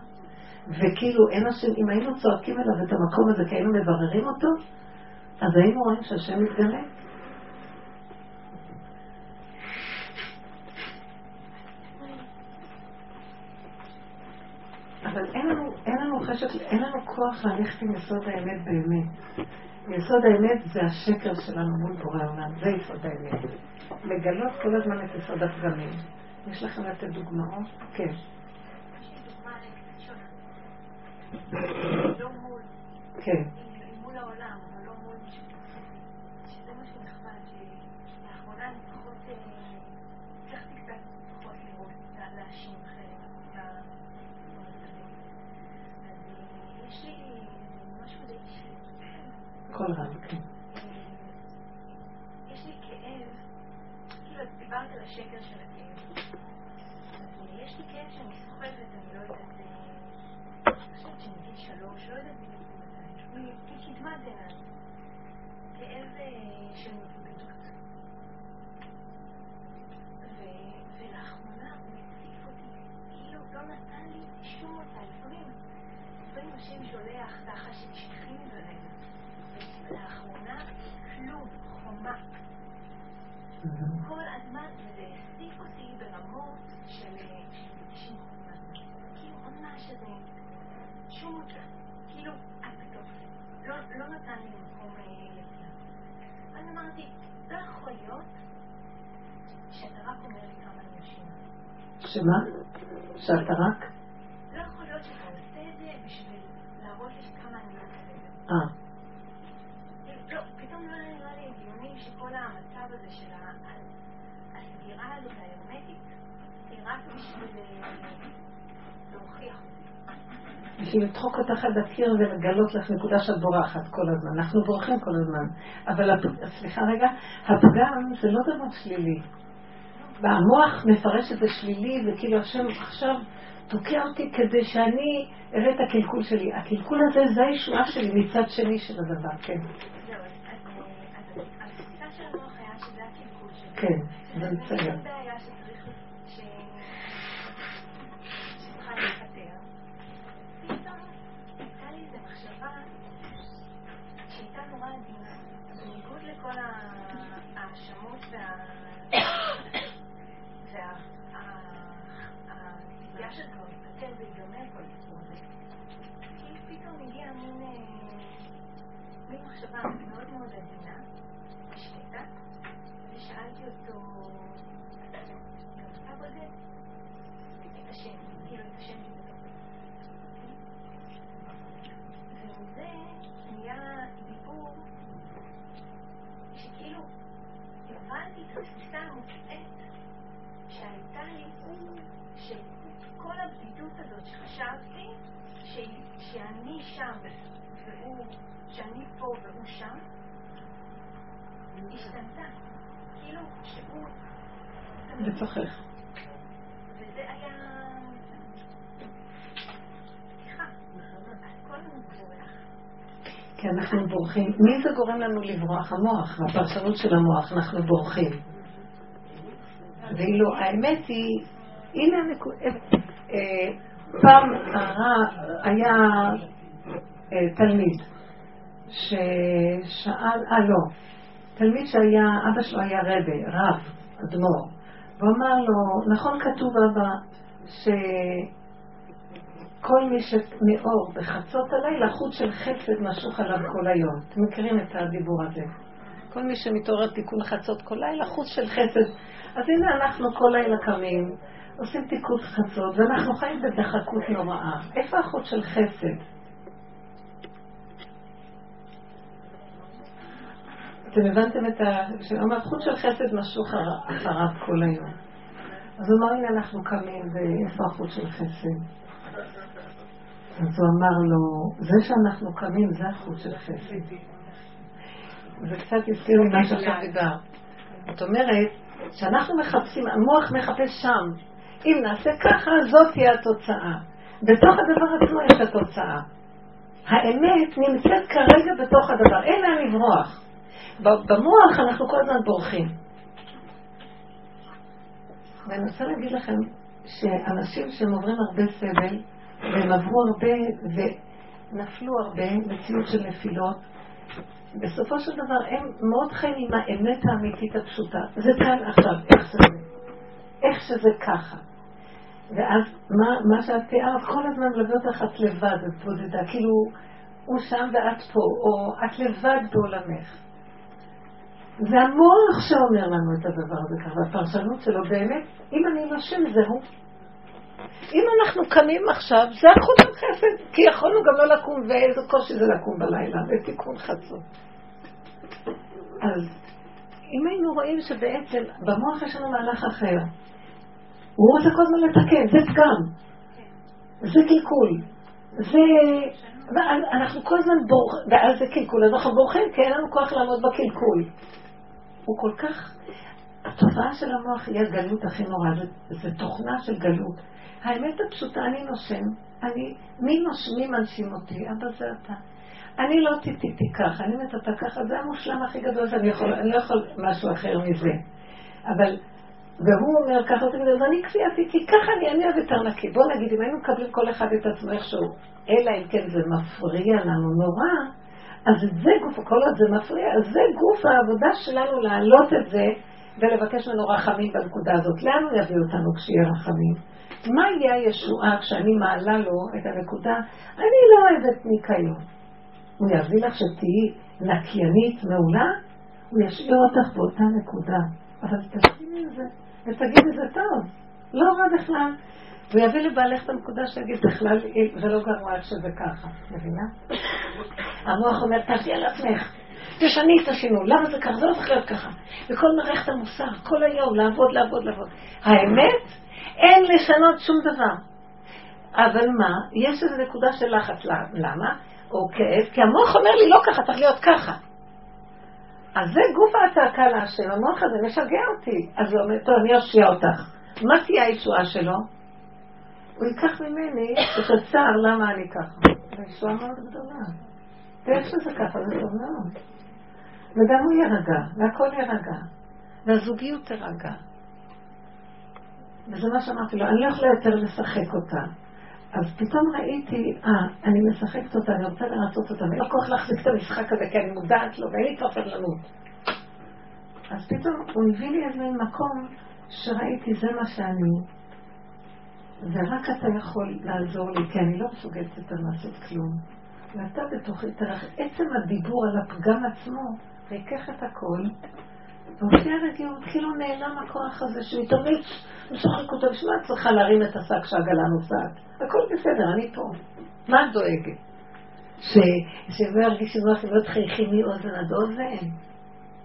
וכאילו אין השם, אם היינו צועקים אליו את המקום הזה כי היינו מבררים אותו, אז היינו רואים שהשם מתגלה. אבל אין לנו, אין לנו חשק, אין לנו כוח ללכת עם יסוד האמת באמת. יסוד האמת זה השקר שלנו מול בורא העולם, זה יסוד האמת. לגלות כל הזמן את יסוד הפגמים. יש לכם לתת דוגמאות? כן. כן. כל רב, כן. שכל המצב הזה של הסגירה הזאת ההרמטית היא רק בשביל אה, להוכיח בשביל לדחוק אותך עד הקיר ולגלות לך נקודה שאת בורחת כל הזמן. אנחנו בורחים כל הזמן. אבל, סליחה רגע, הפגם זה לא דבר שלילי. והמוח מפרש את זה שלילי, וכאילו השם עכשיו תוקע אותי כדי שאני אראה את הקלקול שלי. הקלקול הזה זה הישועה שלי מצד שני של הדבר, כן. כן, זה בסדר. לברוח? המוח, הפרשנות של המוח, אנחנו בורחים. ואילו האמת היא, הנה הנקודה, אה, פעם הרע היה אה, תלמיד ששאל, אה לא, תלמיד שהיה, אבא שלו היה רבה, רב, אדמו"ר. הוא אמר לו, נכון כתוב אבא, כל מי שמאור בחצות הלילה, חוט של חסד משוך עליו כל היום. אתם מכירים את הדיבור הזה. כל מי שמתעורר תיקון חצות כל לילה, חוט של חסד. אז הנה אנחנו כל לילה קמים, עושים תיקון חצות, ואנחנו חיים בדחקות נוראה. איפה החוט של חסד? אתם הבנתם את ה... שאמר, חוט של חסד משוך אחריו כל היום. אז הוא אמר, הנה אנחנו קמים, ואיפה החוט של חסד? אז הוא אמר לו, זה שאנחנו קמים זה החוט של חסד. זה קצת הזכיר לי מה שעכשיו דיבר. זאת אומרת, שאנחנו מחפשים, המוח מחפש שם. אם נעשה ככה, זאת תהיה התוצאה. בתוך הדבר עצמו יש התוצאה. האמת נמצאת כרגע בתוך הדבר, אין לאן לברוח. במוח אנחנו כל הזמן בורחים. ואני רוצה להגיד לכם שאנשים שהם עוברים הרבה סבל, והם עברו הרבה ונפלו הרבה, מציאות של נפילות, בסופו של דבר הם מאוד חיים עם האמת האמיתית הפשוטה. זה כאן עכשיו, איך שזה, איך שזה ככה. ואז מה, מה שאת תיארת, כל הזמן מלווה אותך את לבד, את בודדה, כאילו הוא שם ואת פה, או את לבד בעולמך. זה המוח שאומר לנו את הדבר הזה ככה, והפרשנות שלו באמת, אם אני נושם זהו. אם אנחנו קמים עכשיו, זה החוט החסד, כי יכולנו גם לא לקום, ואיזה קושי זה לקום בלילה, בתיקון חצות. אז אם היינו רואים שבעצם במוח יש לנו מהלך אחר, הוא רוצה כל הזמן לתקן, זה פגם, זה קלקול, זה... אנחנו כל הזמן בורחים, ואז זה קלקול, אז אנחנו בורחים כי אין לנו כוח לעמוד בקלקול. הוא כל כך... התופעה של המוח היא הגלות הכי נורא, זה, זה תוכנה של גלות. האמת הפשוטה, אני נושם, אני, מי נושמים מנשים אותי? אבא זה אתה. אני לא טיטיתי ככה, אני מטאטה ככה, זה המושלם הכי גדול שאני יכול, אני לא יכול משהו אחר מזה. אבל, והוא אומר ככה, ואני כפייתי, כי ככה אני, אני אוהבת ארנקי. בוא נגיד, אם היינו מקבלים כל אחד את עצמו איכשהו, אלא אם כן זה מפריע לנו נורא, אז זה גוף, כל עוד זה מפריע, אז זה גוף העבודה שלנו להעלות את זה ולבקש ממנו רחמים בנקודה הזאת. לאן הוא יביא אותנו כשיהיה רחמים? מה יהיה הישועה כשאני מעלה לו את הנקודה? אני לא אוהבת ניקיון. הוא יביא לך שתהיי נקיינית מעולה, הוא ישאיר אותך באותה נקודה. אבל תשימי עם זה, ותגידי זה טוב, לא רע בכלל. הוא יביא לבעלך את הנקודה שיגיד בכלל, זה לא גרוע שזה ככה, מבינה? המוח אומר, תעשי על עצמך, תשני את השינוי, למה זה ככה? זה לא צריך להיות ככה. וכל מערכת המוסר, כל היום, לעבוד, לעבוד, לעבוד. האמת, אין לשנות שום דבר. אבל מה, יש איזו נקודה של לחץ, למה? או כאב, כי המוח אומר לי, לא ככה, צריך להיות ככה. אז זה גוף הצעקה להשם, המוח הזה משגע אותי. אז הוא אומר, טוב, אני אושיע אותך. מה תהיה הישועה שלו? הוא ייקח ממני את הצער למה אני ככה. זו ישועה מאוד גדולה. ואיך שזה ככה, זה טוב מאוד. וגם הוא יירגע, והכל יירגע, והזוגיות תירגע. וזה מה שאמרתי לו, אני לא יכולה יותר לשחק אותה. אז פתאום ראיתי, אה, אני משחקת אותה, אני רוצה לרצות אותה, ואין לא כוח להחזיק את המשחק הזה, כי אני מודעת לו, ואין לי כבר סבלנות. אז פתאום הוא הביא לי איזה מקום שראיתי, זה מה שאני, ורק אתה יכול לעזור לי, כי אני לא מסוגלת יותר לעשות כלום. ואתה בתוכי, תראה, עצם הדיבור על הפגם עצמו, ריכך את הכל, והופיע רגיעות, כאילו נעלם הכוח הזה שהוא התאמץ, משחק אותו, בשביל מה את צריכה להרים את השק שהעגלה נוסעת? הכל בסדר, אני פה. מה את דואגת? שלא ירגישו נוח ולא תחייכי מאוזן עד אוזן?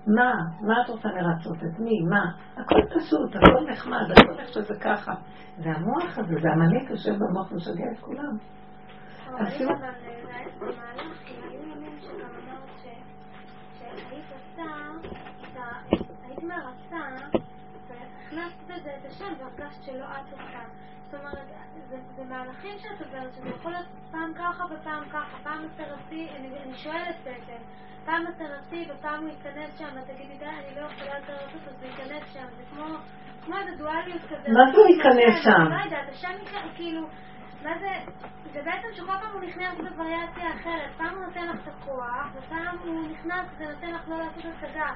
מה? מה את רוצה לרצות? את מי? מה? הכל פשוט, הכל נחמד, הכל איך שזה ככה. והמוח הזה, זה המניק יושב במוח משגע את כולם. אפילו... במהלך, כי היו ימים שגם אמרת שהיית עושה, היית מרצה, והכנסת בזה את השם והרגשת שלא את עושה. זאת אומרת, זה מהלכים שאת עוברת, שזה יכול להיות פעם ככה ופעם ככה, פעם עשרתי, אני שואלת בעצם, פעם עשרתי ופעם הוא ייכנס שם, ותגידי, די, אני לא יכולה לעשות, אז הוא ייכנס שם, זה כמו איזה דואליות כזה. מה זה הוא ייכנס שם? לא יודעת, השם כאילו... מה זה, זה בעצם שכל פעם הוא נכנס בווריאציה אחרת. פעם הוא נותן לך את הכוח, ופעם הוא נכנס ונותן לך לא לעשות הצגה.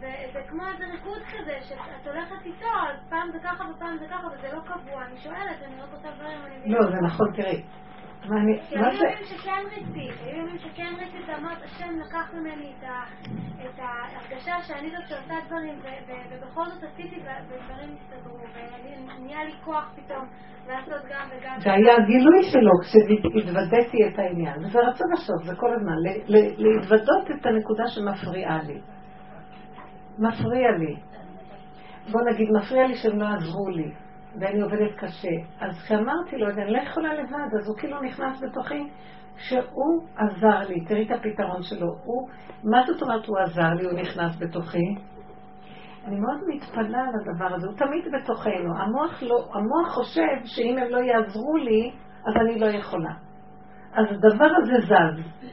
וזה כמו איזה ריקוד כזה, שאת הולכת איתו, אז פעם זה ככה ופעם זה ככה, וזה לא קבוע. אני שואלת, אני רק רוצה דברים, אני... לא, זה נכון, תראי. היו ימים שכן רצית, היו ימים שכן רצית, אמרת, השם לקח ממני את ההרגשה שאני זאת שעושה דברים, ובכל זאת עשיתי, ודברים הסתדרו, ונהיה לי כוח פתאום לעשות גם וגם. זה היה הגילוי שלו כשהתוודעתי את העניין, וזה רצון הסוף, זה כל הזמן, להתוודות את הנקודה שמפריעה לי. מפריע לי. בוא נגיד, מפריע לי שהם לא עזרו לי, ואני עובדת קשה. אז כשאמרתי לו, אני לא יכולה לבד, אז הוא כאילו נכנס בתוכי, שהוא עזר לי. תראי את הפתרון שלו. הוא, מה זאת אומרת הוא עזר לי, הוא נכנס בתוכי? אני מאוד מתפלאה על הדבר הזה, הוא תמיד בתוכנו. המוח, לא, המוח חושב שאם הם לא יעזרו לי, אז אני לא יכולה. אז הדבר הזה זז.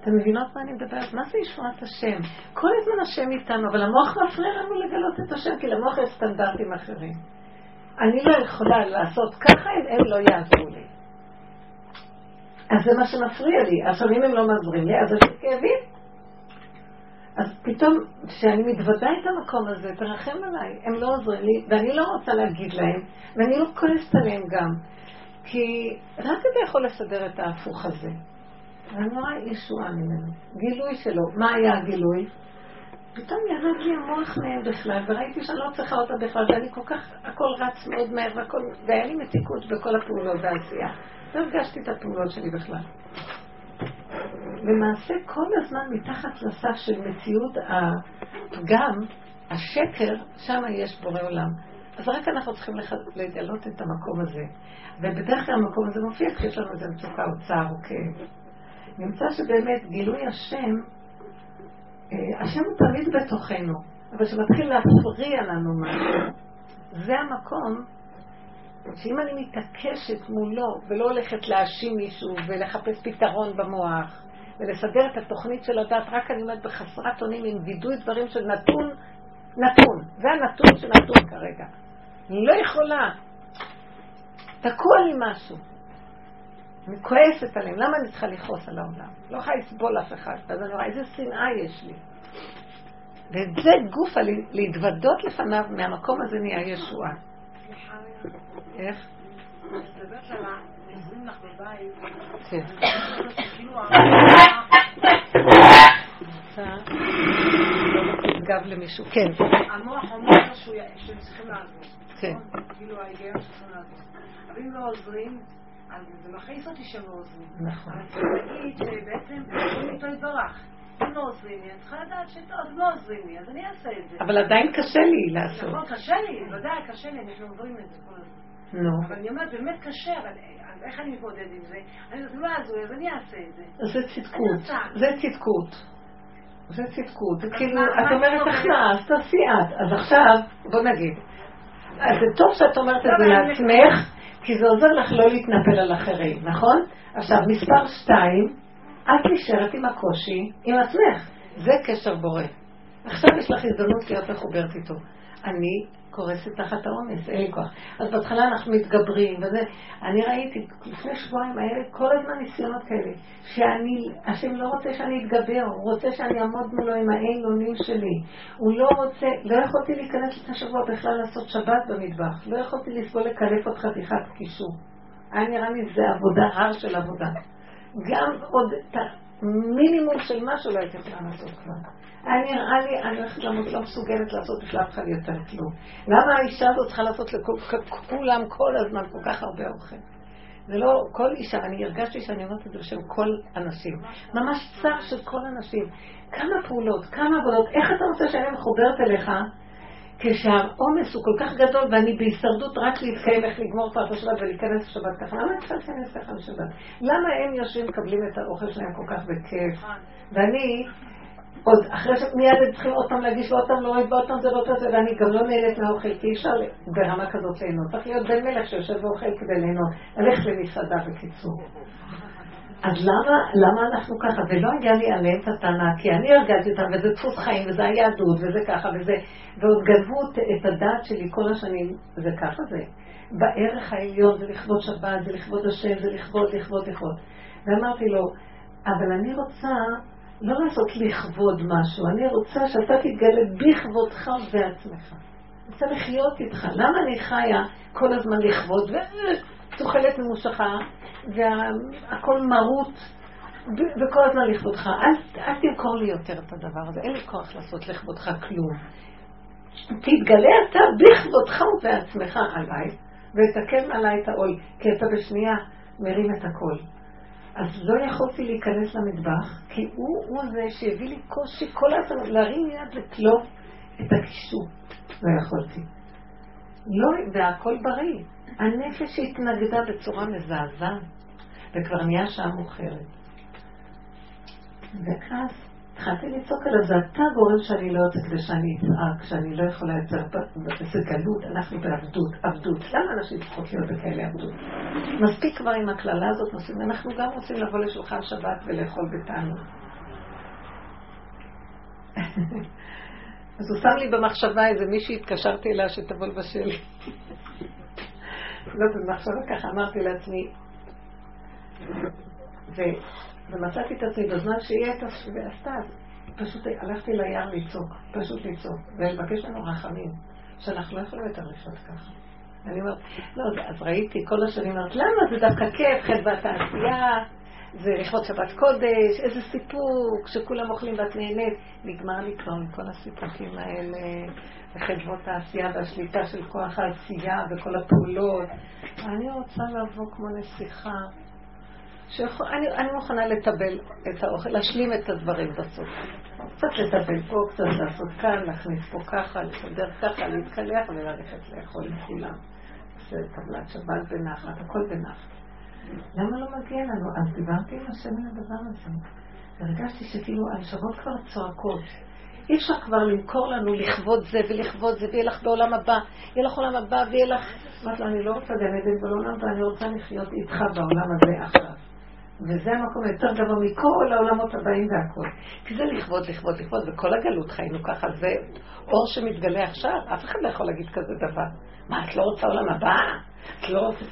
אתם מבינות מה אני מדברת? מה זה ישועת השם? כל הזמן השם איתנו, אבל המוח מפריע לנו לגלות את השם, כי למוח יש סטנדרטים אחרים. אני לא יכולה לעשות ככה אם הם לא יעזרו לי. אז זה מה שמפריע לי. עכשיו, אם הם לא מעזרים לי, אז אני כאבים. אז פתאום, כשאני מתוודה את המקום הזה, תרחם עליי, הם לא עוזרים לי, ואני לא רוצה להגיד להם, ואני לא כועסת עליהם גם, כי רק אתה יכול לסדר את ההפוך הזה. ואני רואה ישועה ממנו, גילוי שלו. מה היה הגילוי? פתאום ירד לי המוח מהם בכלל, וראיתי שאני לא צריכה אותה בכלל, ואני כל כך, הכל רץ מאוד מהר, והכל, והיה לי מתיקות בכל הפעולות והעשייה. לא הרגשתי את הפעולות שלי בכלל. למעשה כל הזמן מתחת לסף של מציאות הפגם, השקר, שם יש בורא עולם. אז רק אנחנו צריכים לגלות את המקום הזה. ובדרך כלל המקום הזה מופיע כשיש לנו איזה מצוקה או צער או כאב. נמצא שבאמת גילוי השם, אה, השם הוא תמיד בתוכנו, אבל כשמתחיל להפריע לנו משהו, זה המקום שאם אני מתעקשת מולו ולא הולכת להאשים מישהו ולחפש פתרון במוח ולסדר את התוכנית של הדת, רק אני אומרת בחסרת אונים עם וידוי דברים של נתון, נתון. זה הנתון של נתון כרגע. אני לא יכולה. תקוע לי משהו. אני כועסת עליהם, למה אני צריכה לכעוס על העולם? לא יכולה לסבול אף אחד. אז אני רואה איזה שנאה יש לי. ואת זה גופה, להתוודות לפניו, מהמקום הזה נהיה ישועה. איך? כן. גב למישהו, כן. המוח אומר שהם צריכים לעזור. כן. כאילו ההיגיון שצריכים לעזור. אבל אם לא עוזרים, אז זה מכעיס אותי שהם לא עוזרים. נכון. אבל צריך להגיד שבעצם אומרים איתו יתברך. אם לא עוזרים לי, אני צריכה לדעת שטוב, לא עוזרים לי, אז אני אעשה את זה. אבל עדיין קשה לי לעשות. נכון, קשה לי, ודאי, קשה לי, אנחנו עוברים את זה כל הזמן. נו. אבל אני אומרת, באמת קשה, אבל אז איך אני מתמודד עם זה? אני אומרת, לא לי, אז אני אעשה את זה. זה צדקות. זה צדקות. זה צדקות. זה כאילו, את אומרת? אחלה, אז תעשי את. אז עכשיו, בוא נגיד. אז זה טוב שאת אומרת את לא, זה לעצמך, כי זה עוזר לך לא להתנפל על אחרים, נכון? עכשיו, מספר שתיים, את נשארת עם הקושי עם עצמך. זה קשר בורא. עכשיו יש לך הזדמנות להיות מחוברת איתו. אני קורסת תחת העומס, אין לי כוח. אז בהתחלה אנחנו מתגברים, וזה, אני ראיתי, לפני שבועיים לי כל הזמן ניסיונות כאלה, שאני, השם לא רוצה שאני אתגבר, הוא רוצה שאני אעמוד מולו עם האין אונים שלי. הוא לא רוצה, לא יכולתי להיכנס לפני שבוע בכלל לעשות שבת במטבח, לא יכולתי לסבול לקלף עוד חתיכת קישור. היה נראה לי זה עבודה, הר של עבודה. גם עוד את המינימום של משהו לא הייתי יכולה לעשות כבר. היה נראה לי, אני הולכת למות, לא מסוגלת לעשות אף אחד יותר כלום. למה האישה הזאת צריכה לעשות לכולם כל הזמן כל כך הרבה אוכל? זה לא כל אישה, אני הרגשתי שאני אומרת את זה בשם כל הנשים. ממש צער של כל הנשים. כמה פעולות, כמה עבודות, איך אתה רוצה שאני מחוברת אליך כשהעומס הוא כל כך גדול ואני בהישרדות רק להתקיים, איך לגמור פעם השבת ולהיכנס לשבת ככה? למה אני צריכה להיכנס ככה לשבת? למה הם יושבים מקבלים את האוכל שלהם כל כך בכיף? ואני עוד אחרי שמיד הם צריכים עוד פעם להגיש ועוד פעם להוריד ועוד פעם זה ועוד פעם ואני גם לא נהנית מהאוכל כי אי אפשר ברמה כזאת ליהנות. צריך להיות בן מלך שיושב ואוכל כדי ליהנות. ללכת למסעדה בקיצור. אז למה, למה אנחנו ככה? ולא היה לי עליהם את הטענה, כי אני הרגשתי אותם, וזה דפוס חיים, וזה היהדות, וזה ככה, וזה, ועוד גנבו את הדעת שלי כל השנים, זה ככה זה. בערך העליון זה לכבוד שבת, זה לכבוד השם, זה לכבוד, לכבוד, לכבוד. ואמרתי לו, אבל אני רוצה לא לעשות לכבוד משהו, אני רוצה שאתה תתגלה בכבודך ובעצמך. אני רוצה לחיות איתך. למה אני חיה כל הזמן לכבוד, ותוחלת ממושכה, והכל מרות, ו- וכל הזמן לכבודך. אל, אל תמכור לי יותר את הדבר הזה, אין לי כוח לעשות לכבודך כלום. תתגלה אתה בכבודך ובעצמך עליי, ותקן עליי את העול, כי אתה בשנייה מרים את הכל. אז לא יכולתי להיכנס למטבח, כי הוא, הוא זה שהביא לי קושי כל הזמן להרים יד לקלוף את הקישור. לא יכולתי. לא, והכל בריא. הנפש התנגדה בצורה מזעזעת, וכבר נהיה שעה מאוחרת. ואז התחלתי לצעוק עליו, זה אתה גורם שאני לא יוצא כדי שאני אצעק, שאני לא יכולה יותר, זה גלות, אנחנו בעבדות, עבדות. למה אנשים צריכות להיות בכאלה עבדות? מספיק כבר עם הקללה הזאת, נוסעים, אנחנו גם רוצים לבוא לשולחן שבת ולאכול בתענוג. אז הוא שם לי במחשבה איזה מישהי, התקשרתי אליה שתבוא לבשל. לא, במחשבה ככה אמרתי לעצמי, ומצאתי את עצמי בזמן שהיא הייתה ועשתה, פשוט הלכתי ליער לצעוק, פשוט לצעוק, ולבקש לנו רחמים, שאנחנו לא יכולים יותר לחיות ככה. אני אומרת, לא, אז ראיתי כל השנים, אומרת, למה זה דווקא כיף, חטא בתעשייה, זה לכבוד שבת קודש, איזה סיפוק, שכולם אוכלים ואת נהנית. נגמר לי כבר מכל הסיפוקים האלה, וחברות העשייה והשליטה של כוח העשייה וכל הפעולות. אני רוצה לבוא כמו נסיכה. שיכול, אני, מוכנה לטבל את האוכל, להשלים את הדברים בסוף. קצת לטבל פה, קצת לעשות כאן, להכניס פה ככה, לסדר ככה, להתקלח וללכת לאכול עם כולם. זה טבלת שבת בנחת, הכל בנחת. למה לא מגיע לנו? אז דיברתי עם השם על הדבר הזה. הרגשתי שכאילו הנשמות כבר צועקות. אי אפשר כבר למכור לנו לכבוד זה ולכבוד זה, ויהיה לך בעולם הבא, יהיה לך עולם הבא, ויהיה לך... אמרתי לו, אני לא רוצה גן עדן בעולם הבא, אני רוצה לחיות איתך בעולם הזה עכשיו. וזה המקום היותר גבוה מכל העולמות הבאים והכל. כי זה לכבוד, לכבוד, לכבוד, וכל הגלות חיינו ככה, זה אור שמתגלה עכשיו, אף אחד לא יכול להגיד כזה דבר. מה, את לא רוצה עולם הבא? את לא רוצה...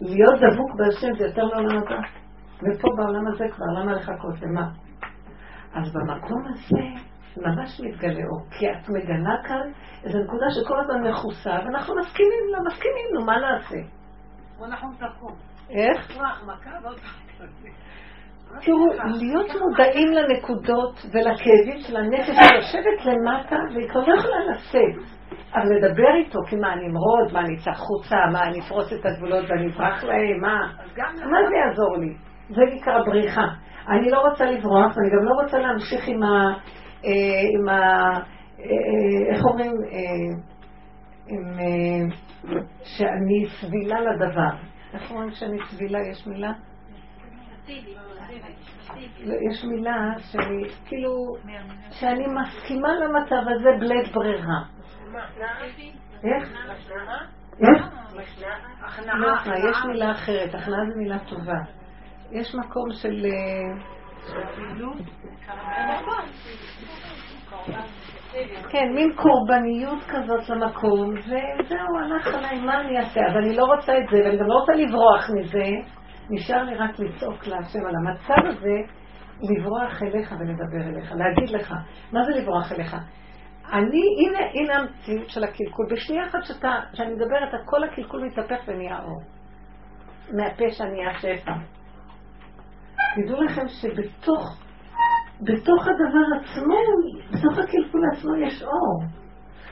להיות דבוק בהשם זה יותר לעולם הבא. ופה בעולם הזה כבר, למה לחכות? למה? אז במקום הזה ממש מתגלה אור, כי את מגנה כאן איזו נקודה שכל הזמן מכוסה, ואנחנו מסכימים לה, מסכימים, נו, מה נעשה? אנחנו נקום. איך? תראו, להיות מודעים לנקודות ולכאבים של הנפש שיושבת למטה והיא כבר לא יכולה לשאת. אבל לדבר איתו, כי מה, אני אמרוד, מה, אני אצא החוצה, מה, אני אפרוץ את הגבולות ואני אברח להם, מה? מה זה יעזור לי? זה נקרא בריחה. אני לא רוצה לברוח, ואני גם לא רוצה להמשיך עם ה... עם ה... אה, איך אומרים? אה, עם... שאני סבילה לדבר. איך אומרים שאני סבילה? יש מילה? יש מילה שאני, כאילו, שאני מסכימה למצב הזה בלית ברירה. איך? איך? לא, יש מילה אחרת, הכנעה זו מילה טובה. יש מקום של... כן, מין קורבניות כזאת למקום, וזהו, הלך עליי, מה אני אעשה? אז אני לא רוצה את זה, ואני גם לא רוצה לברוח מזה. נשאר לי רק לצעוק להשם על המצב הזה, לברוח אליך ולדבר אליך, להגיד לך, מה זה לברוח אליך? אני, הנה, הנה המציאות של הקלקול. בשנייה אחת שאתה, שאני מדברת, כל הקלקול מתהפך ונהיה אור. מהפשע נהיה שפע. תדעו לכם שבתוך בתוך הדבר עצמו, בתוך הקלקול עצמו יש אור.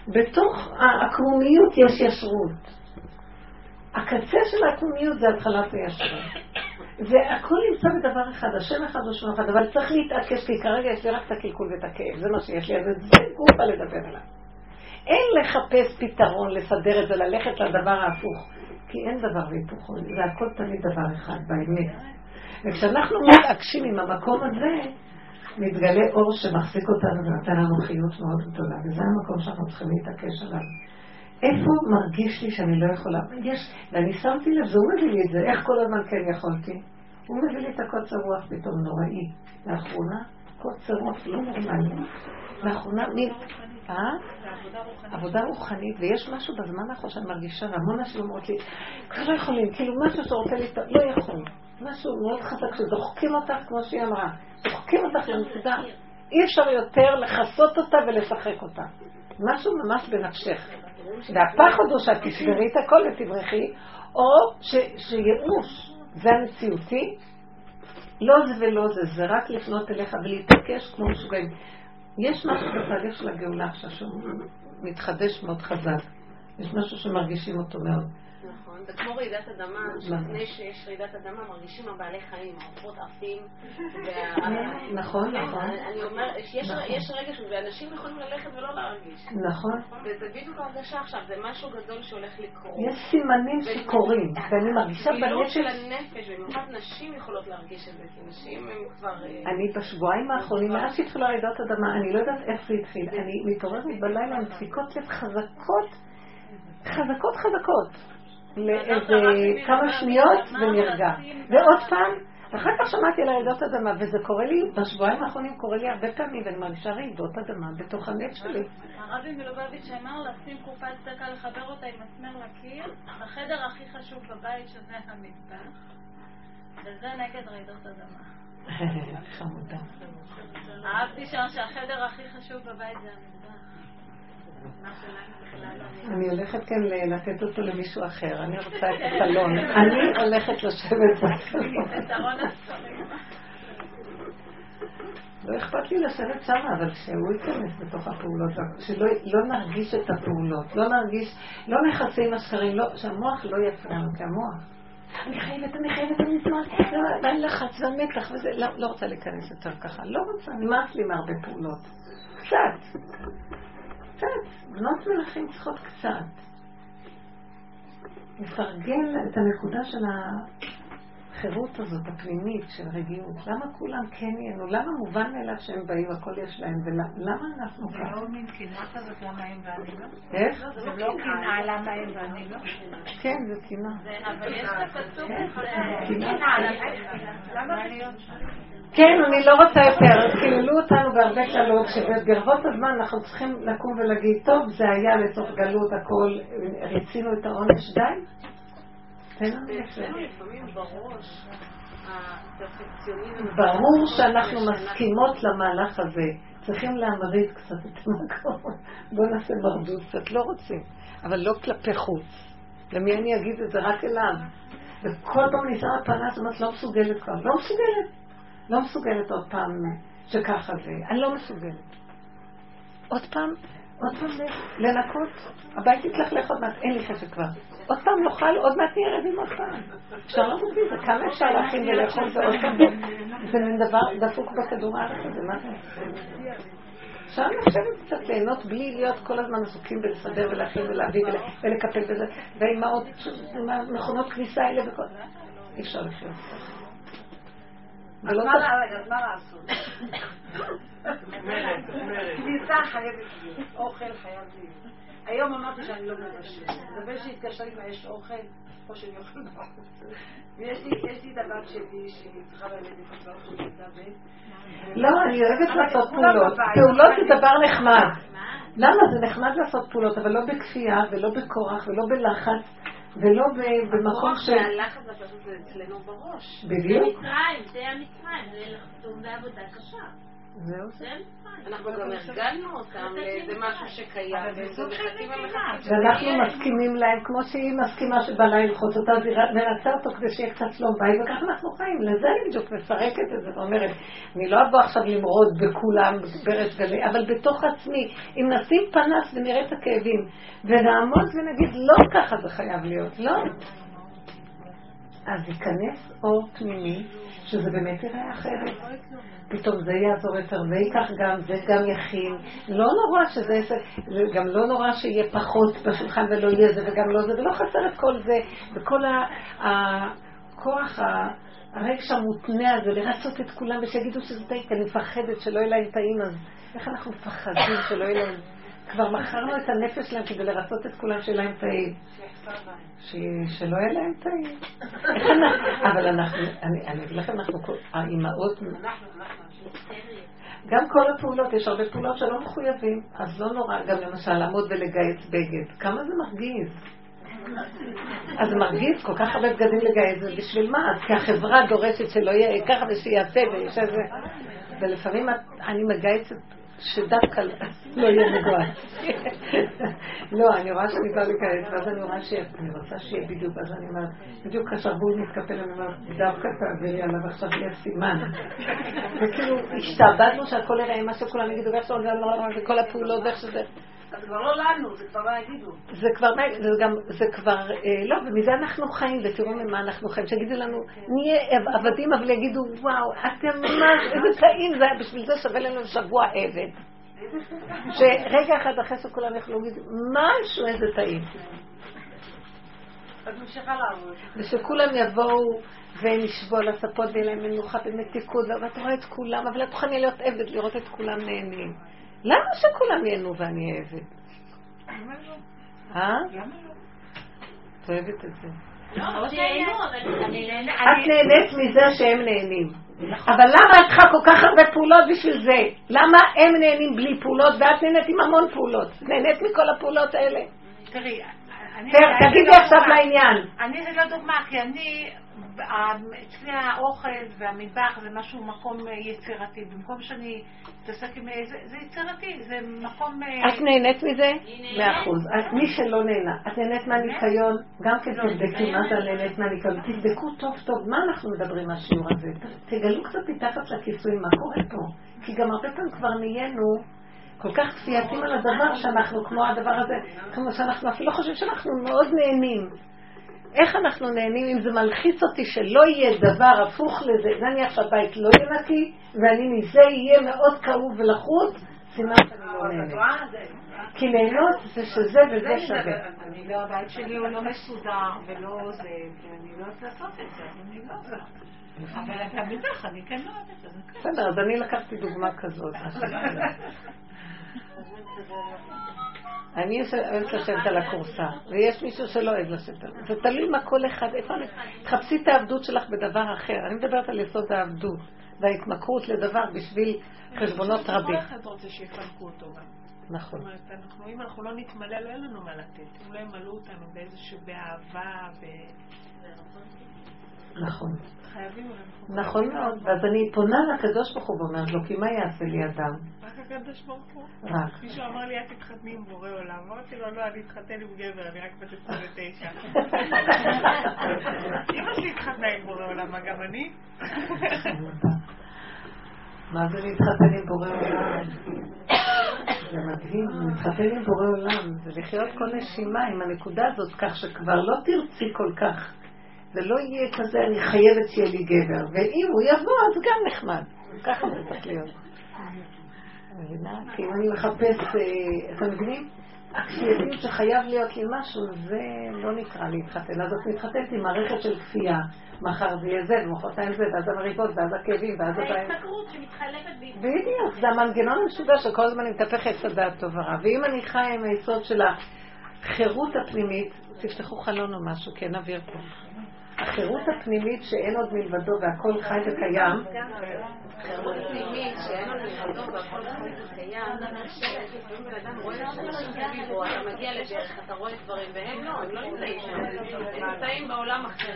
בתוך העקרומיות יש ישרות. הקצה של העקרומיות זה התחלת הישרות. והכל נמצא בדבר אחד, השם אחד ושם אחד, אבל צריך להתעקש, כי כרגע יש לי רק את הקלקול ואת הכאב, זה מה שיש לי, אז זה גופה לדבר עליו. אין לחפש פתרון, לסדר את זה, ללכת לדבר ההפוך, כי אין דבר והיפוכו, זה הכל תמיד דבר אחד, באמת. וכשאנחנו מתעקשים עם המקום הזה, מתגלה אור שמחזיק אותנו ונותן לנו חיות מאוד גדולה, וזה המקום שאנחנו צריכים להתעקש עליו. איפה מרגיש לי שאני לא יכולה? יש, ואני שמתי לב, והוא מביא לי את זה, איך כל הזמן כן יכולתי? הוא מביא לי את הקוצר רוח פתאום נוראי. לאחרונה, קוצר רוח לא נורמלי. לאחרונה, מי... אה? עבודה רוחנית, ויש משהו בזמן האחרון שאני מרגישה, והמון אנשים אומרות לי, כבר לא יכולים, כאילו משהו שרוצה להתפ... לא יכול. משהו מאוד חזק, שדוחקים אותך, כמו שהיא אמרה, דוחקים אותך לנקודה, אי אפשר יותר לכסות אותה ולשחק אותה. משהו ממש בנפשך. והפחד הוא שאת תשברי את הכל ותברכי, או שייאוש, זה המציאותי, לא זה ולא זה, זה רק לפנות אליך ולהתעקש כמו משוגעים. יש משהו בתהליך של הגאולה עכשיו שהוא מתחדש מאוד חזק. יש משהו שמרגישים אותו מאוד. נכון, זה כמו רעידת אדמה, מה? לפני שיש רעידת אדמה מרגישים הבעלי חיים, העופות עפים. נכון, נכון. אני אומרת, יש- נכון. יש רגש, ואנשים יכולים ללכת ולא להרגיש. נכון. וזה בדיוק ההרגשה עכשיו, זה משהו גדול שהולך לקרות. יש סימנים שקורים, ואני מרגישה פעילות של בנפש... הנפש, במיוחד נשים יכולות להרגיש את זה, כי נשים הן כבר... אה, אני בשבועיים האחרונים, מאז שהתחילה רעידות אדמה, אני לא יודעת איך זה התחיל. אני מתעוררת בלילה עם דפיקות לב חזקות, חזקות חזקות. לאיזה כמה שניות ונרגע. ועוד פעם, אחר כך שמעתי על רעידות אדמה, וזה קורה לי, בשבועיים האחרונים קורה לי הרבה פעמים, ואני מרגישה רעידות אדמה בתוך הנפש שלי. הרבי מלובביץ' אמר לשים קופת צדקה, לחבר אותה עם מסמר לקיר, בחדר הכי חשוב בבית שזה המטבח, וזה נגד רעידות אדמה. חמודה. אהבתי שם שהחדר הכי חשוב בבית זה המטבח. אני הולכת ל- לתת אותו למישהו אחר, אני רוצה את הסלון. אני הולכת לשבת הספרים. לא אכפת לי לשבת שם, אבל שהוא ייכנס בתוך הפעולות, שלא לא נרגיש את הפעולות, לא נרגיש, לא נכסה עם השקרים, לא, שהמוח לא יפריע לנו, כי המוח. אני חייבת, אני חייבת, אני זמן, ואין לחץ והמתח וזה, לא, לא רוצה להיכנס יותר ככה, לא רוצה, נמאס לי מהרבה פעולות. קצת, קצת, בנות מלכים צריכות קצת. לפרגן את הנקודה של החירות הזאת, הפנימית, של רגיעות. למה כולם כן ייהנו? למה מובן מאליו שהם באים, הכל יש להם, ולמה אנחנו זה ככה? לא מין קנאה כזאת למה הם ואני לא? איך? זה לא קנאה למה הם ואני לא? כן, זה קנאה. זה- אבל יש את הפסוק? כן, אני לא רוצה יותר. קיללו אותנו בהרבה קלות, שבגרבות הזמן אנחנו צריכים לקום ולהגיד, טוב, זה היה לתוך גלות הכל, ריצינו את העונש, די. ברור שאנחנו מסכימות למהלך הזה. צריכים להמריד קצת את המקום. בואו נעשה מרדות קצת, לא רוצים. אבל לא כלפי חוץ. למי אני אגיד את זה? רק אליו. וכל פעם ניסה הפנס, אומרת, לא מסוגלת כבר. לא מסוגלת. לא מסוגלת עוד פעם שככה זה. אני לא מסוגלת. עוד פעם, עוד פעם לנקות. הבית יתלכלך עוד מעט, אין לי חשק כבר. עוד פעם נאכל, עוד מעט נהיה רעבים עוד פעם. אפשר לעשות את זה, כמה אפשר להכין ולאכול ועוד פעם. זה מין דבר דפוק בכדור הארץ הזה, מה זה? אפשר לשבת קצת ליהנות בלי להיות כל הזמן עסוקים בלסדר ולהכין ולהביא ול- ולקפל בזה, והאימהות, עם המכונות כניסה האלה וכל... אי אפשר לחיות. לה- אז מה לעשות? כניסה חייבת להיות, אוכל חייב להיות. היום אמרתי שאני לא מבשלת. מדבר שהתקשר לי יש אוכל, או שאני אוכל בחוץ. ויש לי את הבת שלי שהיא צריכה ללדת את האוכל להתאבד. לא, אני אוהבת לעשות פעולות. פעולות זה דבר נחמד. למה? זה נחמד לעשות פעולות, אבל לא בכפייה, ולא בכורח, ולא בלחץ, ולא במקום ש... והלחץ הפשוט זה אצלנו בראש. בדיוק. מצרים, זה המצרים, זה לחתום בעבודה קשה. זהו זה מצרים. אנחנו גם הרגלנו אותם לאיזה משהו שקיים. ואנחנו מסכימים להם, כמו שהיא מסכימה שבעלה ילחוץ אותה, אז היא מרצה אותו כדי שיהיה קצת שלום בית, וככה אנחנו חיים. לזה אני בדיוק מפרקת את זה ואומרת, אני לא אבוא עכשיו למרוד בכולם בריש גלי, אבל בתוך עצמי, אם נשים פנס ונראה את הכאבים, ונעמוד ונגיד, לא ככה זה חייב להיות, לא. אז ייכנס אור פנימי, שזה באמת יראה אחרת. פתאום זה יעזור יותר, זה ייקח גם, זה גם יכין. לא נורא שזה, זה גם לא נורא שיהיה פחות בשולחן ולא יהיה זה וגם לא זה, ולא חסר את כל זה, וכל הכוח, ה- הרגש המותנה הזה, לרצות את כולם ושיגידו שזה טעים, כי אני מפחדת שלא יהיה להם טעים, אז איך אנחנו מפחדים שלא יהיה להם... כבר מכרנו את הנפש שלהם כדי לרצות את כולם שיהיה להם טעים. שלא יהיה להם טעים. אבל אנחנו, אני אגיד לכם, אנחנו, האימהות, גם כל הפעולות, יש הרבה פעולות שלא מחויבים, אז לא נורא גם למשל לעמוד ולגייס בגד. כמה זה מרגיז? אז מרגיז כל כך הרבה בגדים לגייס, זה בשביל מה? אז כי החברה דורשת שלא יהיה ככה ושיעשה ויש איזה... ולפעמים אני מגייסת שדווקא לא יהיה מגויס. לא, אני רואה שאני באה לגייס, ואז אני רואה שאני רוצה שיהיה בדיוק, אז אני אומרת, בדיוק כשהשרוול מתקפל, אני אומרת, דווקא תעבירי עליו עכשיו יהיה סימן. וכאילו, השתעבדנו שהכל יראה מה שכולם יגידו, ואיך שזה, וכל הפעולות, ואיך שזה. אז זה כבר לא לנו, זה כבר לא יגידו. זה כבר, זה גם, זה כבר, אה, לא, ומזה אנחנו חיים, ותראו ממה אנחנו חיים. שיגידו לנו, נהיה עב- עבדים, אבל יגידו, וואו, אתם ממש, איזה טעים זה היה, בשביל זה שווה לנו שבוע עבד. שרגע אחד אחרי שכולם יכלו להגיד, משהו, איזה טעים. ושכולם יבואו ונשבו על הספות ויהיה להם מנוחה במתיקות, ואת רואה את כולם, אבל את יכולה להיות עבד לראות את כולם נהנים. למה שכולם ייהנו ואני אהיה עבד? אה? את אוהבת את זה. לא. את נהנית מזה שהם נהנים. אבל למה את צריכה כל כך הרבה פעולות בשביל זה? למה הם נהנים בלי פעולות ואת נהנית עם המון פעולות? נהנית מכל הפעולות האלה? תראי, אני... תגידי לא עכשיו. לעניין. אני זה לא דוגמה, כי אני, אצלי האוכל והמטבח זה משהו, מקום אה, יצירתי. במקום שאני אתעסק עם... זה, זה יצירתי, זה מקום... אה, את נהנית מזה? מאה אחוז. את- מי שלא נהנה, את נהנית מהניקיון, גם כן לא, תבדקי מה זה. נהנית מהניקיון. תבדקו טוב טוב מה אנחנו מדברים מהשיעור הזה. תגלו קצת מתחת לכיסויים מה קורה פה. כי גם הרבה פעמים כבר נהיינו כל כך כפייתים על הדבר שאנחנו כמו הדבר הזה, כמו שאנחנו אפילו חושבים שאנחנו מאוד נהנים. איך אנחנו נהנים אם זה מלחיץ אותי שלא יהיה דבר הפוך לזה, נניח שהבית לא יהיה נקי, ואני מזה יהיה מאוד כאוב ולחוץ, סימן שאני לא נהנית. כי ליהנות זה שזה וזה זה שווה. אני לא, הבית שלי הוא לא מסודר ולא זה, ואני לא יודעת לעשות את זה, אני לא עושה. אבל את המטבח אני כן לא אוהבת את זה. בסדר, אז אני לקחתי דוגמה כזאת. אני אוהבת לשבת על הכורסה, ויש מישהו שלא אוהב לשבת על זה תלוי מה כל אחד, איפה אני... תחפשי את העבדות שלך בדבר אחר. אני מדברת על יסוד העבדות וההתמכרות לדבר בשביל חשבונות כל רבים. אחד רוצה שיפנקו אותו גם. נכון. זאת אומרת, אנחנו, אם אנחנו לא נתמלא, לא יהיה לנו מה לתת. אם לא ימלאו אותנו באיזשהו, באהבה. נכון. נכון מאוד. ואז אני פונה לקדוש ברוך הוא ואומרת לו, כי מה יעשה לי אדם? רק הקדוש ברוך הוא. רק. מישהו אמר לי, את תתחתני עם בורא עולם. אמרתי לו, לא, אני אתחתן עם גבר, אני רק בת 29. אמא שלי התחתנה עם בורא עולם, מה גם אני? מה זה להתחתן עם בורא עולם? זה מדהים, להתחתן עם בורא עולם, זה לחיות כל נשימה עם הנקודה הזאת, כך שכבר לא תרצי כל כך. זה לא יהיה כזה, אני חייבת שיהיה לי גבר. ואם הוא יבוא, אז גם נחמד. ככה זה צריך להיות. מבינה? כי אם אני מחפש, אה, אתם מבינים? הכפייתיות שחייב להיות לי משהו, זה לא נקרא להתחתן. אז את מתחתנת עם מערכת של כפייה. מחר זה יהיה זה, ומחרתיים זה, ואז המריבות, ואז הכאבים, ואז הבעיה. ההתמכרות שמתחלפת בי. בדיוק, זה המנגנון המשוגע שכל הזמן מתהפך הדעת טוב ורע. ואם אני חיה עם היסוד של החירות הפנימית, תפתחו חלון או משהו, כי אין אוויר פה. החירות הפנימית שאין עוד מלבדו והכל חי וקיים, שאין והכל. לפעמים בן אדם רואה סביבו, אתה מגיע לדרך, אתה רואה דברים, והם לא, הם לא נמצאים שם. הם נמצאים בעולם אחר.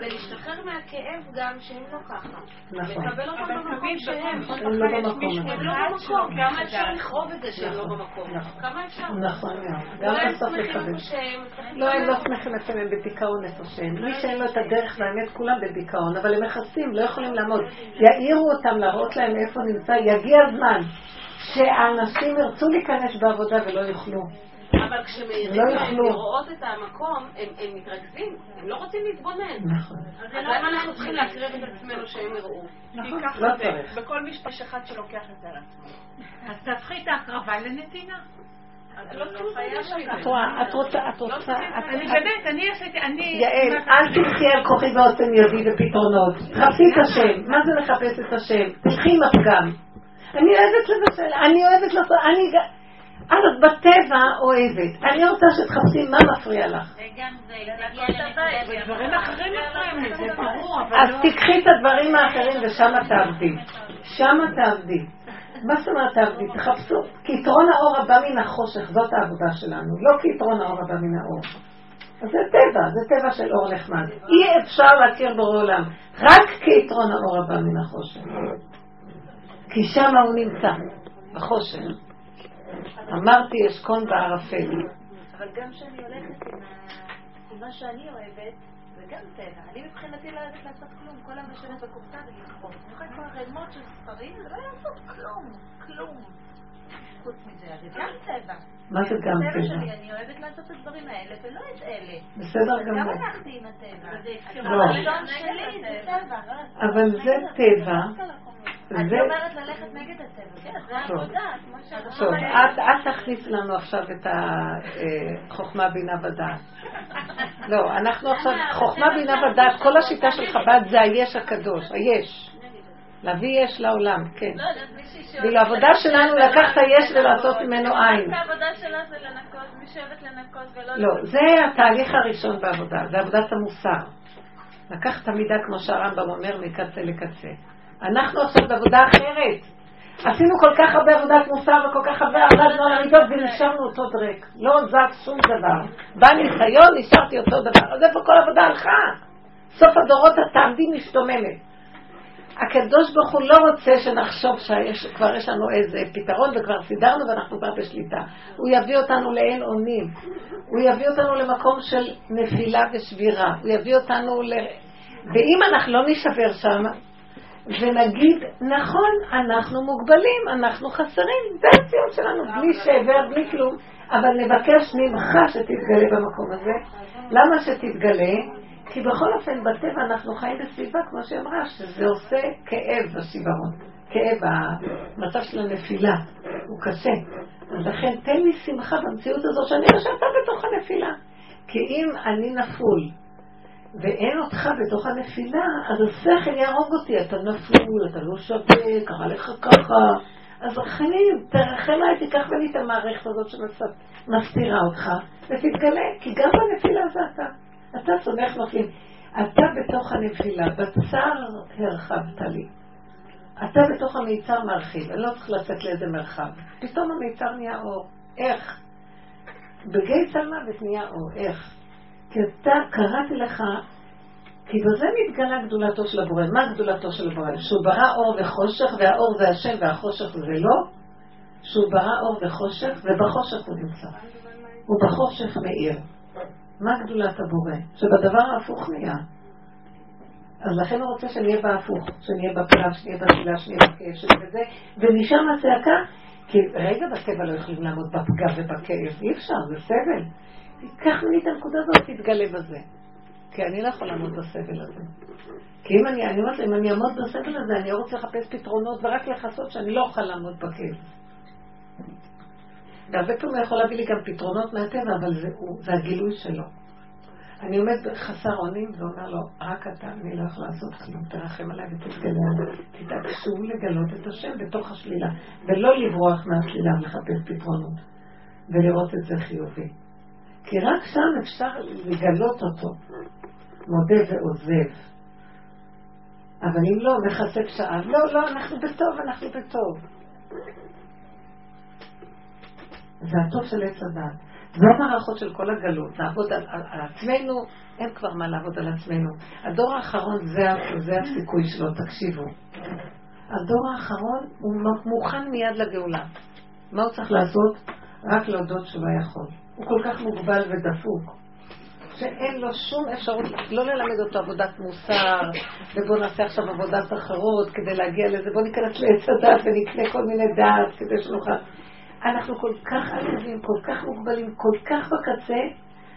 זה להשתחרר מהכאב גם שהם לא ככה. נכון. לקבל אותם במקום שהם. הם לא במקום. לא. כמה אפשר לכאוב את זה שהם לא במקום? כמה אפשר? נכון מאוד. גם בסוף לקבל. לא, הם לא שמחים אצלם, הם בדיכאון איפה שהם. מי שאין לו את הדרך והאמת, כולם בדיכאון, אבל הם מכסים, לא יכולים לעמוד. יעירו אותם, להראות להם איפה נמצא, יגיע הזמן שהאנשים ירצו להיכנס בעבודה ולא יוכלו. אבל כשמאירים לא להם. לראות את המקום, הם הם מתרכזים, הם לא רוצים להתבונן. נכון. אז למה אנחנו צריכים להקריב את עצמנו שהם יראו? ככה לא זה. צריך. בכל משפט אחד שלוקח את זה על עצמו. אז תהפכי את ההקרבה לנתינה. את לא צריכה את רואה, את רוצה, את רוצה, את- אני באמת, אני עשיתי, אני... יעל, אל תלכי על כוחי ועוצם ידי ופתרונות. חפשי את השם. מה זה לחפש את השם? תלכי עם הפגם. אני אוהבת לבשל, אני אוהבת לעשות, אני... ג- את בטבע אוהבת. אני רוצה שתחפשי מה מפריע לך. וגם זה ודברים אחרים מפריעים לי, זה ברור, אבל אז לא... תיקחי את הדברים האחרים ושמה תעבדי. שמה תעבדי. מה זאת אומרת תעבדי? תחפשו. כי יתרון האור הבא מן החושך, זאת העבודה שלנו. לא כי יתרון האור הבא מן האור. אז זה טבע, זה טבע של אור נחמד. אי אפשר להכיר בורא עולם, רק כיתרון האור הבא מן החושך. כי שם הוא נמצא, בחושך. אמרתי אשכון בערפל. אבל גם כשאני הולכת עם, מה שאני אוהבת, גם טבע. אני מבחינתי לא אוהבת לעשות כלום. כל היום לשבת בקופסה ולכרות. אני יכולה לקרוא רמות של ספרים, זה לא לעשות כלום. כלום. חוץ מזה, זה גם טבע. מה זה גם טבע? שלי אני אוהבת לעשות את הדברים האלה ולא את אלה. בסדר אז גם גמור. הלכתי עם הטבע. לא. הרצון שלי זה טבע. אבל זה טבע, אני. אומרת ללכת נגד הטבע. כן, זה טוב. עבודה, כמו שאנחנו טוב, את, תכניס לנו עכשיו את החוכמה, בינה ודעת. לא, אנחנו עכשיו, חוכמה, בינה ודעת, כל השיטה של חב"ד זה היש הקדוש, היש. להביא יש לעולם, כן. לא שאוהבת... ואילו העבודה שלנו לקחת היש ולעשות ממנו עין. העבודה שלה זה לנקות, מי שאוהבת לנקות ולא... לא, זה התהליך הראשון בעבודה, זה עבודת המוסר. לקחת את המידה כמו שהרמב"ם אומר מקצה לקצה. אנחנו עכשיו בעבודה אחרת. עשינו כל כך הרבה עבודת מוסר וכל כך הרבה עבדנו על המידות ונשארנו אותו דרק. לא זז שום דבר. בא ניסיון, נשארתי אותו דבר. אז איפה כל העבודה הלכה? סוף הדורות את תעמדי משתוממת. הקדוש ברוך הוא לא רוצה שנחשוב שכבר יש לנו איזה פתרון וכבר סידרנו ואנחנו כבר בשליטה. הוא יביא אותנו לאין אונים. הוא יביא אותנו למקום של נפילה ושבירה. הוא יביא אותנו ל... ואם אנחנו לא נשבר שם, ונגיד, נכון, אנחנו מוגבלים, אנחנו חסרים, זה הציון שלנו, בלי שבר, בלי כלום, אבל נבקש ממך שתתגלה במקום הזה. למה שתתגלה? כי בכל אופן, בטבע אנחנו חיים בסביבה, כמו שהיא אמרה, שזה עושה כאב בשיוורון. כאב, המצב של הנפילה, הוא קשה. אז לכן, תן לי שמחה במציאות הזאת, שאני רואה שאתה בתוך הנפילה. כי אם אני נפול, ואין אותך בתוך הנפילה, אז השכל יהרוג אותי, אתה נפול, אתה לא שווה, קרה לך ככה. אז רחמים, תרחם עליי, תיקח ממני את המערכת הזאת שמסתירה אותך, ותתגלה, כי גם בנפילה זה אתה. אתה צומח נופלים. אתה בתוך הנפילה, בצר הרחבת לי. אתה בתוך המיצר מרחיב, אני לא צריך לצאת לאיזה מרחב. פתאום המיצר נהיה אור. איך? בגיא צלמוות נהיה אור. איך? כי אתה, קראתי לך, כי בזה מתגלה גדולתו של הבורא. מה גדולתו של הבורא? שהוא ברא אור וחושך, והאור זה השם והחושך זה לא. שהוא ברא אור וחושך, ובחושך הוא נמצא. הוא בחושך מאיר. מה גדולת הבורא? שבדבר ההפוך נהיה. אז לכן הוא רוצה שנהיה בהפוך, שנהיה בפלאב, שנהיה בתפילה, שנהיה בכאב, שנהיה בזה, ומשם הצעקה, כי רגע בטבע לא יכולים לעמוד בפגם ובכאב, אי אפשר, זה סבל. קח ממני את הנקודה הזאת, תתגלה בזה. כי אני לא יכול לעמוד בסבל הזה. כי אם אני, אני אומרת, אם אני אעמוד בסבל הזה, אני רוצה לחפש פתרונות ורק לכסות שאני לא אוכל לעמוד בכאב. והרבה פעמים יכול להביא לי גם פתרונות מהטבע, אבל זה, הוא, זה הגילוי שלו. אני עומד חסר אונים ואומר לו, רק אתה, אני לא יכול לעשות כלום, תרחם עליי ותתגלה. תתעקשו לגלות את השם בתוך השלילה, ולא לברוח מהשלילה ולחפש פתרונות, ולראות את זה חיובי. כי רק שם אפשר לגלות אותו, מודה ועוזב. אבל אם לא, מכסה פשעיו. לא, לא, אנחנו בטוב, אנחנו בטוב. זה הטוב של עץ הדת. זו המערכות של כל הגלות, לעבוד על, על, על עצמנו, אין כבר מה לעבוד על עצמנו. הדור האחרון זה, זה הסיכוי שלו, תקשיבו. הדור האחרון הוא מוכן מיד לגאולה. מה הוא צריך לעשות? רק להודות שהוא לא יכול. הוא כל כך מוגבל ודפוק, שאין לו שום אפשרות לא ללמד אותו עבודת מוסר, ובוא נעשה עכשיו עבודת אחרות כדי להגיע לזה, בוא ניכנס לעץ הדת ונקנה כל מיני דעת כדי שנוכל... אנחנו כל כך עלובים, כל כך מוגבלים, כל כך בקצה,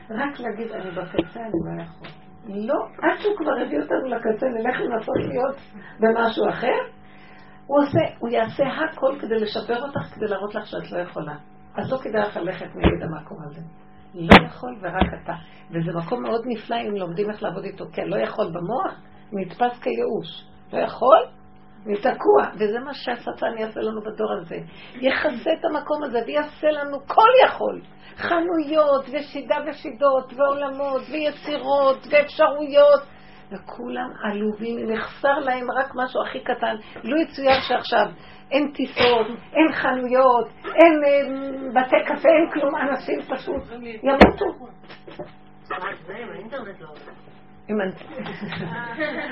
רק להגיד, אני בקצה, אני לא יכול. לא, עד שהוא כבר הביא אותנו לקצה, נלך לנסות להיות במשהו אחר, הוא, עושה, הוא יעשה הכל כדי לשפר אותך, כדי להראות לך שאת לא יכולה. אז לא כדאי לך ללכת נגד המקום הזה. לא יכול ורק אתה. וזה מקום מאוד נפלא אם לומדים איך לעבוד איתו. כן, לא יכול במוח, נתפס כייאוש. לא יכול, אני תקוע, וזה מה שהשטן יעשה לנו בדור הזה. יכסה את המקום הזה ויעשה לנו כל יכול. חנויות ושידה ושידות ועולמות ויצירות ואפשרויות. וכולם עלובים, נחסר להם רק משהו הכי קטן. לא יצויר שעכשיו אין טיסות, אין חנויות, אין אה, בתי קפה, אין כלום, אנשים פשוט ימותו. לא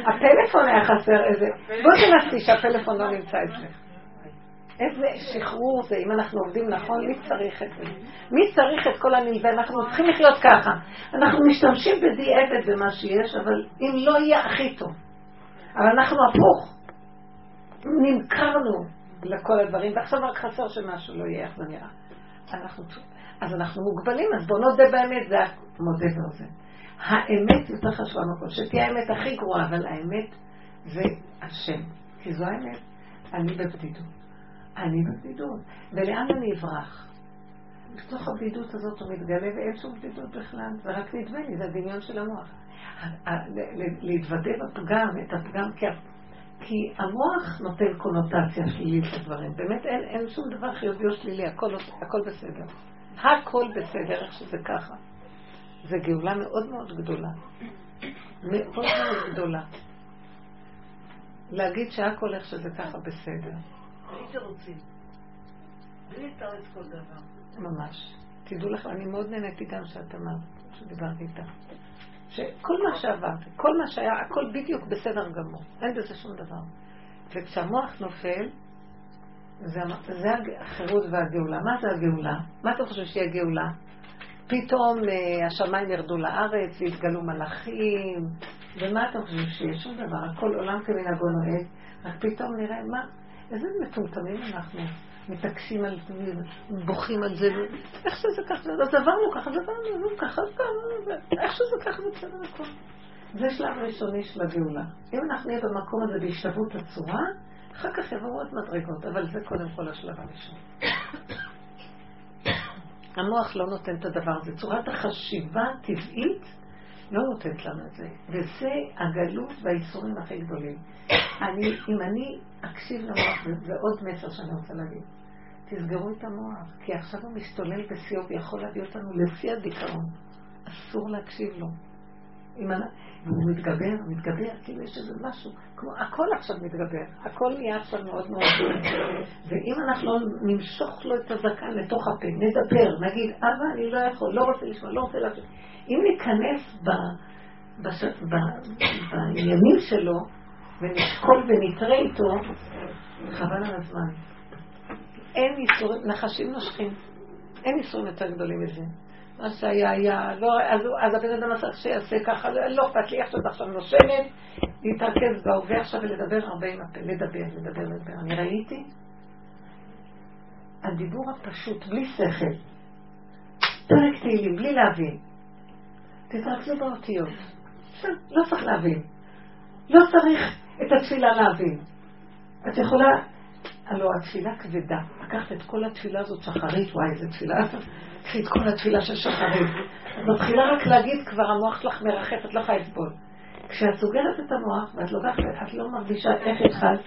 הפלאפון היה חסר איזה... בוא תנסי שהפלאפון לא נמצא אצלך. איזה שחרור זה, אם אנחנו עובדים נכון, מי צריך את זה? מי צריך את כל הנלווה? אנחנו צריכים לחיות ככה. אנחנו משתמשים בדיעבד במה שיש, אבל אם לא יהיה הכי טוב. אבל אנחנו הפוך. נמכרנו. לכל הדברים, ועכשיו רק חסר שמשהו לא יהיה, איך זה נראה. אנחנו, אז אנחנו מוגבלים, אז בואו נודה באמת, זה המודה באוזן. האמת יותר חשובה מהכל, שתהיה האמת הכי גרועה, אבל האמת זה השם, כי זו האמת. אני בבדידות. אני בבדידות. ולאן אני אברח? בתוך הבדידות הזאת הוא מתגלה ואין שום בדידות בכלל, זה רק נדמה לי, זה הדמיון של המוח. להתוודה בפגם, את הפגם, כי, כי המוח נותן קונוטציה שלילית לדברים. באמת אין, אין שום דבר חיובי או שלילי, הכל, הכל בסדר. הכל בסדר, איך שזה ככה. זו גאולה מאוד מאוד גדולה. מאוד מאוד גדולה. להגיד שהכל איך שזה ככה בסדר. בלי תירוצים. בלי לתרץ כל דבר. ממש. תדעו לך, אני מאוד נהניתי גם שאת אמרת, שדיברתי איתה. שכל מה שעברתי, כל מה שהיה, הכל בדיוק בסדר גמור. אין בזה שום דבר. וכשהמוח נופל, זה, זה החירות והגאולה. מה זה הגאולה? מה אתה חושב שהיא הגאולה? פתאום אה, השמיים ירדו לארץ והתגלו מלאכים, ומה אתה חושב שיש? שום דבר, הכל עולם כמנהגו נוהג, רק פתאום נראה, מה, איזה מטומטמים אנחנו. מתעקשים על זה, בוכים על זה, איך שזה ככה, אז עברנו ככה, אז עברנו, נו ככה, איך שזה ככה, בסדר הכל. זה שלב ראשוני של הגאולה. אם אנחנו נהיה במקום הזה בהשתוות הצורה, אחר כך יבואו עוד מדרגות, אבל זה קודם כל השלב הראשון. המוח לא נותן את הדבר הזה. צורת החשיבה הטבעית לא נותנת לנו את זה. וזה הגלות והאיסורים הכי גדולים. אני, אם אני אקשיב למוח, זה עוד מסר שאני רוצה להגיד. תסגרו את המוח, כי עכשיו הוא משתולל בשיאו ויכול להביא אותנו לשיא הדיכאון. אסור להקשיב לו. אם והוא מתגבר, מתגבר, כאילו יש איזה משהו, כמו, הכל עכשיו מתגבר, הכל נהיה עכשיו מאוד מאוד ואם אנחנו לא נמשוך לו את הזקן לתוך הפה, נדבר, נגיד, אבא, אני לא יכול, לא רוצה לשמוע, לא רוצה להקשיב. אם ניכנס ב, בש, ב, בעניינים שלו, ונשקול ונתרה איתו, חבל על הזמן. אין איסורים, נחשים נושכים. אין איסורים יותר גדולים מזה. מה שהיה היה, לא, אז, אז הבן אדם עשה שיעשה ככה, לא אכפת לי, עכשיו עכשיו נושמת, להתרכז בהווה עכשיו ולדבר הרבה עם הפה, לדבר, לדבר, לדבר. אני ראיתי הדיבור הפשוט, בלי שכל, פרק תהילים, בלי להבין. תתרכזו באותיות. לא צריך להבין. לא צריך את התפילה להבין. את יכולה, הלוא התפילה כבדה. לקחת את כל התפילה הזאת שחרית, וואי, איזה תפילה. קחי את כל התפילה של שחרית. את מתחילה רק להגיד, כבר המוח שלך מרחף, את לא יכולה לסבול. כשאת סוגרת את המוח ואת לוקחת, את לא מרגישה איך התחלת,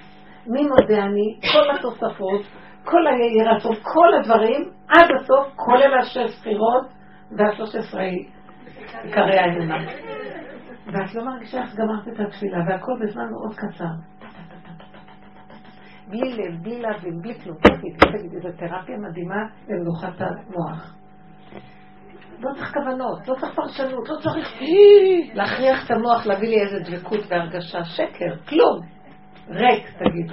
מי מודה אני, כל התוספות, כל היהי רצון, כל הדברים, עד הסוף, כולל השש ספירות והשלוש עשרה עיקרי האמונה. ואת לא מרגישה איך גמרת את התפילה, והכל בזמן מאוד קצר. בלי לב, בלי להבין, בלי כלום. תגידי, זו תרפיה מדהימה למנוחת המוח. לא צריך כוונות, לא צריך פרשנות, לא צריך להכריח את המוח להביא לי איזה דבקות והרגשה. שקר, כלום. ריק, תגיד.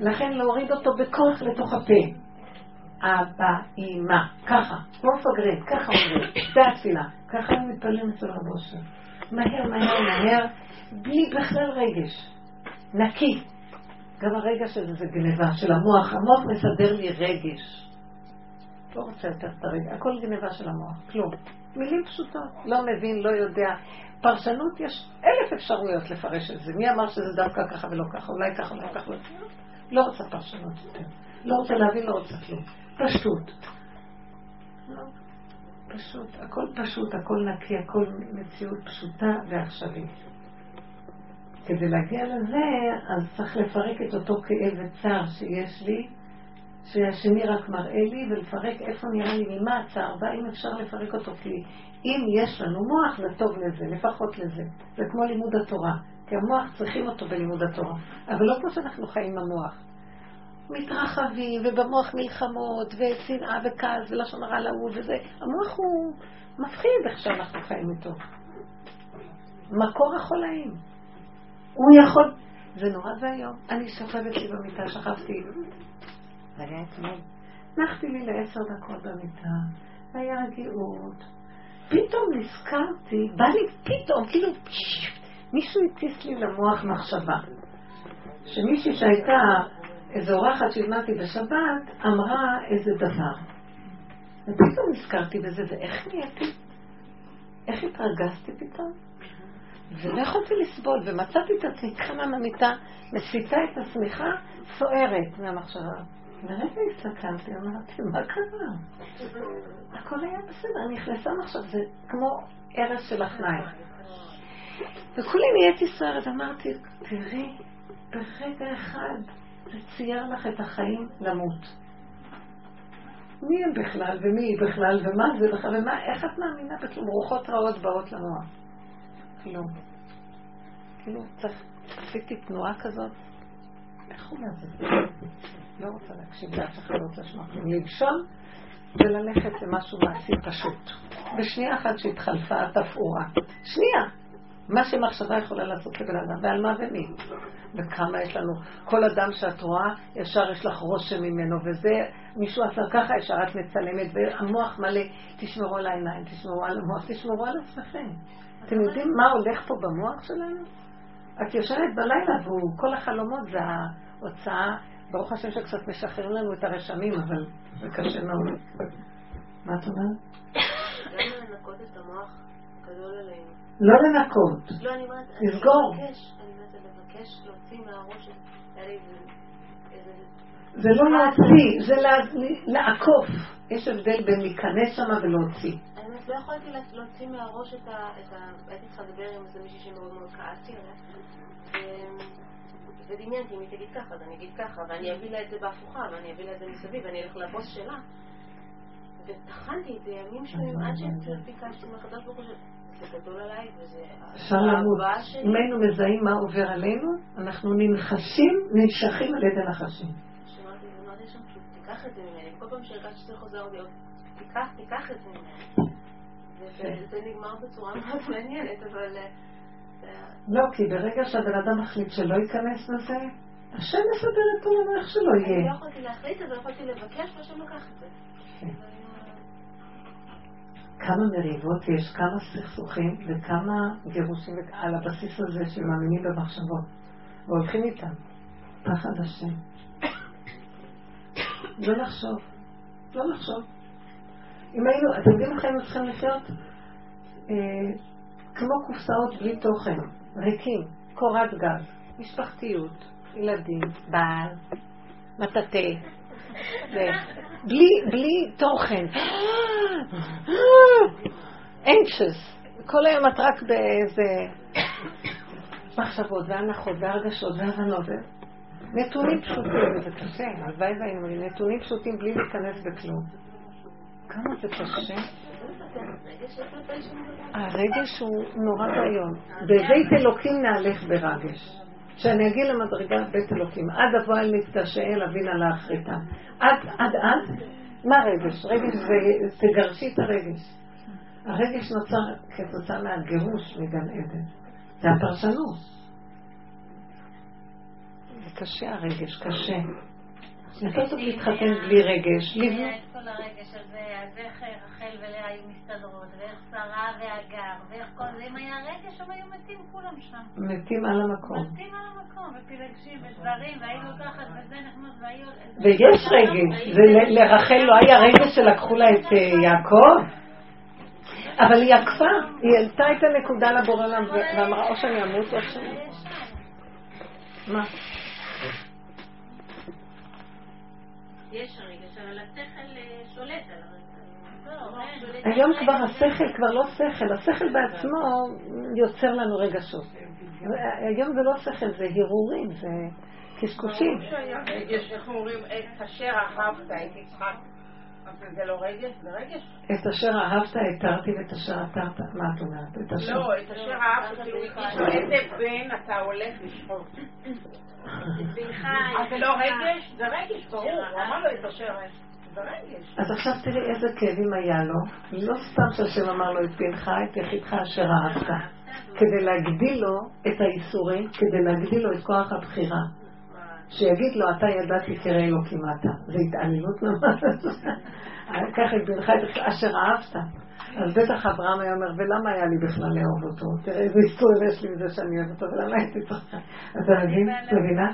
לכן להוריד אותו בכוח לתוך הפה. אבא, אימא, ככה, כמו מפגרים, ככה אומרים, זה התפילה, ככה הם מתפללים אצל רבו שם. מהר, מהר, מהר, בלי בכלל רגש. נקי. גם הרגש הזה זה גניבה של המוח. המוח מסדר לי רגש. לא רוצה יותר את הרגש. הכל גניבה של המוח. כלום. מילים פשוטות. לא מבין, לא יודע. פרשנות, יש אלף אפשרויות לפרש את זה. מי אמר שזה דווקא ככה ולא ככה? אולי ככה, ולא ככה. לא רוצה פרשנות יותר. לא רוצה להבין, לא רוצה כלום. פשוט. לא. פשוט, הכל פשוט, הכל נקי, הכל מציאות פשוטה ועכשווית. כדי להגיע לזה, אז צריך לפרק את אותו כאב וצער שיש לי, שהשני רק מראה לי, ולפרק איפה נראה לי, ממה הצער בא, אם אפשר לפרק אותו, כי אם יש לנו מוח, זה טוב לזה, לפחות לזה. זה כמו לימוד התורה, כי המוח צריכים אותו בלימוד התורה, אבל לא כמו שאנחנו חיים עם המוח. מתרחבים, ובמוח מלחמות, ושנאה וכעס, ולשון הרע להוא וזה. המוח הוא מפחיד איך שאנחנו חיים איתו. מקור החולאים. הוא יכול... זה נורא ואיום. אני שוכבת לי במיטה, שכבתי. זה היה אתמול. נחתי לי לעשר דקות במיטה, והיה רגיעות. פתאום נזכרתי, בא לי פתאום, כאילו, מישהו הטיס לי למוח מחשבה. שמישהי שהייתה איזו אורחת שהזמנתי בשבת, אמרה איזה דבר. ופתאום נזכרתי בזה, ואיך נהייתי, איך התרגזתי פתאום? ולא יכולתי לסבול, ומצאתי את עצמי קמה מהמיטה, מסיתה את השמיכה, סוערת מהמחשבה. לרגע הסתכלתי, אמרתי, מה קרה? הכל היה בסדר, נכנסה עכשיו, זה כמו ארץ של אחניים. וכולי נהייתי סוערת, אמרתי, תראי, ברגע אחד זה צייר לך את החיים למות. מי הם בכלל, ומי היא בכלל, ומה זה בכלל, ומה, איך את מאמינה בכלום? רוחות רעות באות למוח. כלום. כאילו, צריך, עשיתי תנועה כזאת, איך הוא לזה? לא רוצה להקשיב לאף אחד, לא רוצה לשמוע כלום. לנשום וללכת למשהו מעשי פשוט. בשנייה אחת שהתחלפה התפאורה. שנייה. מה שמחשבה יכולה לעשות לבן אדם, ועל מה ומי. וכמה יש לנו, כל אדם שאת רואה, ישר יש לך רושם ממנו, וזה, מישהו עשה ככה, ישר את מצלמת, והמוח מלא, תשמרו על העיניים, תשמרו על המוח, תשמרו על עצמכם. אתם יודעים מה הולך פה במוח שלנו? את יושבת בלילה, וכל החלומות זה ההוצאה, ברוך השם שקצת משחררים לנו את הרשמים, אבל זה קשה מאוד. מה את אומרת? גם לנקות את המוח גדול עלינו. לא לנקות. לא, אני אומרת, לסגור. אני אומרת, לבקש להוציא מהראש. זה לא להוציא, זה לעקוף. יש הבדל בין להיכנס שם ולהוציא. אני אומרת, לא יכולתי לה- להוציא מהראש את ה... הייתי צריכה לדבר עם איזה מישהי שמאוד מאוד כעסתי עליה. ודמיינתי, אם היא תגיד ככה, אז אני אגיד ככה, ואני אביא לה את זה בהפוכה, ואני אביא לה את זה מסביב, ואני אלך לבוס שלה. וטחנתי את זה ימים שלמים עד שביקשתי מהקדוש ברוך הוא אפשר שלי. אם היינו מזהים מה עובר עלינו, אנחנו ננחשים, נמשכים על ידי נחשים. שאמרתי, אמרתי שם, תיקח את זה ממני. כל פעם שהרגשתי שזה חוזר אותי, תיקח, תיקח את זה ממני. וזה נגמר בצורה מאוד מעניינת, אבל... אה, לא, כי ברגע שהבן אדם מחליט שלא ייכנס לזה, השם מסדר את עולמו איך שלא אני לא יהיה. יכולתי להחליט את זה, יכולתי לבקש, והשם לקח את זה. כמה מריבות יש, כמה סכסוכים וכמה גירושים על הבסיס הזה של מאמינים במחשבות. והולכים איתם. פחד השם. לא לחשוב. לא לחשוב. אם היינו, אתם יודעים איך היינו צריכים לחיות? אה, כמו קופסאות בלי תוכן, ריקים, קורת גג, משפחתיות, ילדים, בעל, מטאטא, בלי, בלי תוכן. anxious. כל היום את רק באיזה מחשבות והנחות והרגשות והבנות. נתונים פשוטים, וזה קשה, הלוואי והיינו לי נתונים פשוטים בלי להיכנס בכלום. כמה זה קשה. הרגש הוא נורא ואיום. בבית אלוקים נהלך ברגש. כשאני אגיע למדרגת בית אלוקים, עד אבוא אל מתקשאל אבינה לאחריתה. עד, עד, עד, מה רגש? רגש זה, תגרשי את הרגש. הרגש נוצר כתוצאה מהגירוש מגן עדן. זה הפרשנות. זה קשה הרגש, קשה. יותר טוב להתחתן בלי רגש. היה את כל הרגש הזה, אז איך רחל ולאה היו מסתדרות, ואיך שרה והגר, ואיך כל זה, אם היה רגש, הם היו מתים כולם שם. מתים על המקום. מתים על המקום, ופילגשים ודברים, והיו לוקחת וזה נכנס, והיו... ויש רגש, לרחל לא היה רגש שלקחו לה את אה, יעקב? אבל היא עקפה, היא העלתה את הנקודה לבורא עולם ואמרה או שאני אמות או שאני... מה? יש רגש, אבל השכל אה, שולט על הרגש. היום כבר השכל כבר לא שכל, השכל בעצמו יוצר לנו רגשות. היום זה לא שכל, זה הרהורים, זה קשקושים. איך אומרים, את אשר אהבת את יצחק. זה לא רגש, זה רגש. את אשר אהבת התרתי ואת אשר עתרת, מה את אומרת? את אשר... לא, את אשר אהבת, כאילו איזה בן אתה הולך לשחוט. אז זה לא רגש? זה רגש, ברור. הוא אמר לו את אשר זה רגש. אז עכשיו תראי איזה כאבים היה לו. לא סתם שהשם אמר לו את בנך, את יחידך אשר אהבת. כדי להגדיל לו את האיסורים, כדי להגדיל לו את כוח הבחירה. שיגיד לו, אתה ידעתי תראה אלוקים אתה. זה התעללות ממש. את בנך את אשר אהבת. אז בטח אברהם היה אומר, ולמה היה לי בכלל לאהוב אותו? תראה איזה איסור יש לי מזה שאני אוהב אותו, ולמה הייתי צריכה? אתה מבין? מבינה?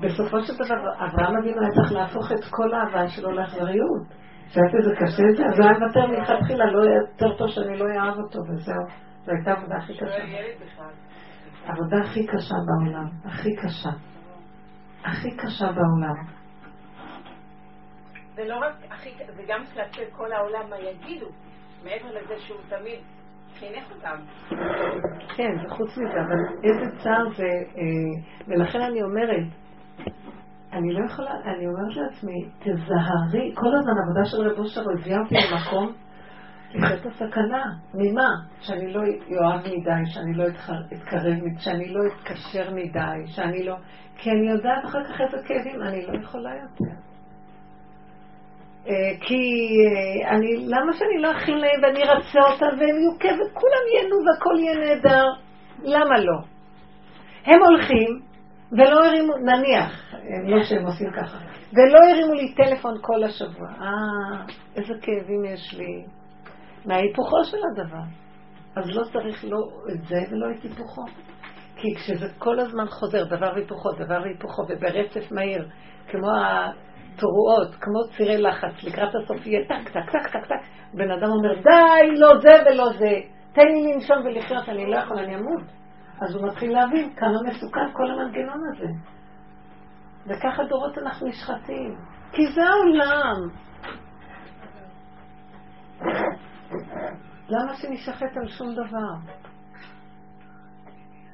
בסופו של דבר, אברהם אבינו היה צריך להפוך את כל האהבה שלו לאכזריות. שאלתי איזה קשה את זה, אז הוא היה מוותר מלכתחילה, לא יהיה יותר טוב שאני לא אאהב אותו, וזהו. זו הייתה העבודה הכי קשה. העבודה הכי קשה בעולם, הכי קשה. הכי קשה בעולם. זה לא רק הכי, זה גם כלפי כל העולם מה יגידו, מעבר לזה שהוא תמיד חינך אותם. כן, זה חוץ מזה, אבל איזה צער זה, אה, ולכן אני אומרת, אני לא יכולה, אני אומרת לעצמי, תזהרי, כל הזמן עבודה של רב אושר הביאה אותי למקום לחיות הסכנה. ממה? שאני לא אוהב מדי, שאני לא אתקרב שאני לא אתקשר מדי, שאני לא... כי אני יודעת אחר כך איזה כאבים, אני לא יכולה יותר. אה, כי אה, אני, למה שאני לא אכין להם ואני ארצה אותם והם יהיו כיף וכולם ייהנו והכל יהיה נהדר? למה לא? הם הולכים ולא הרימו, נניח, לא שהם עושים ככה, ולא הרימו לי טלפון כל השבוע. אה, איזה כאבים יש לי. מההיפוכו של הדבר. אז לא צריך לא את זה ולא את היפוכו. כי כשזה כל הזמן חוזר, דבר והיפוכו, דבר והיפוכו, וברצף מהיר, כמו התרועות, כמו צירי לחץ, לקראת הסוף יהיה טק, טק, טק, טק, טק, בן אדם אומר, די, לא זה ולא זה, תן לי לנשום ולחיות, אני לא יכול, אני אמות. אז הוא מתחיל להבין כמה מסוכן כל המנגנון הזה. וככה דורות אנחנו נשחטים. כי זה העולם. למה שנשחט על שום דבר?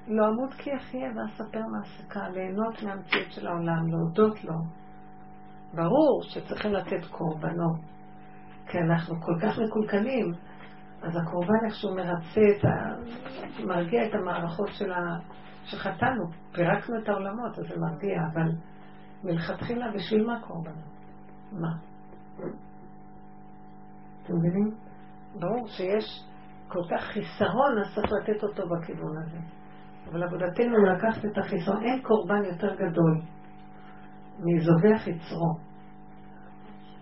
לא אמות כי אחיה ואספר מעסקה, ליהנות מהמציאות של העולם, להודות לו. ברור שצריכים לתת קורבנות, כי אנחנו כל כך מקולקלים, אז הקורבן איכשהו מרצה את ה... מרגיע את המערכות של ה... שחטאנו, פירקנו את העולמות, אז זה מרגיע, אבל מלכתחילה בשביל מה קורבנות? מה? אתם מבינים? ברור שיש כל כך חיסרון, אז צריך לתת אותו בכיוון הזה. אבל עבודתנו לקחת את החיסרון, אין קורבן יותר גדול מזובח יצרו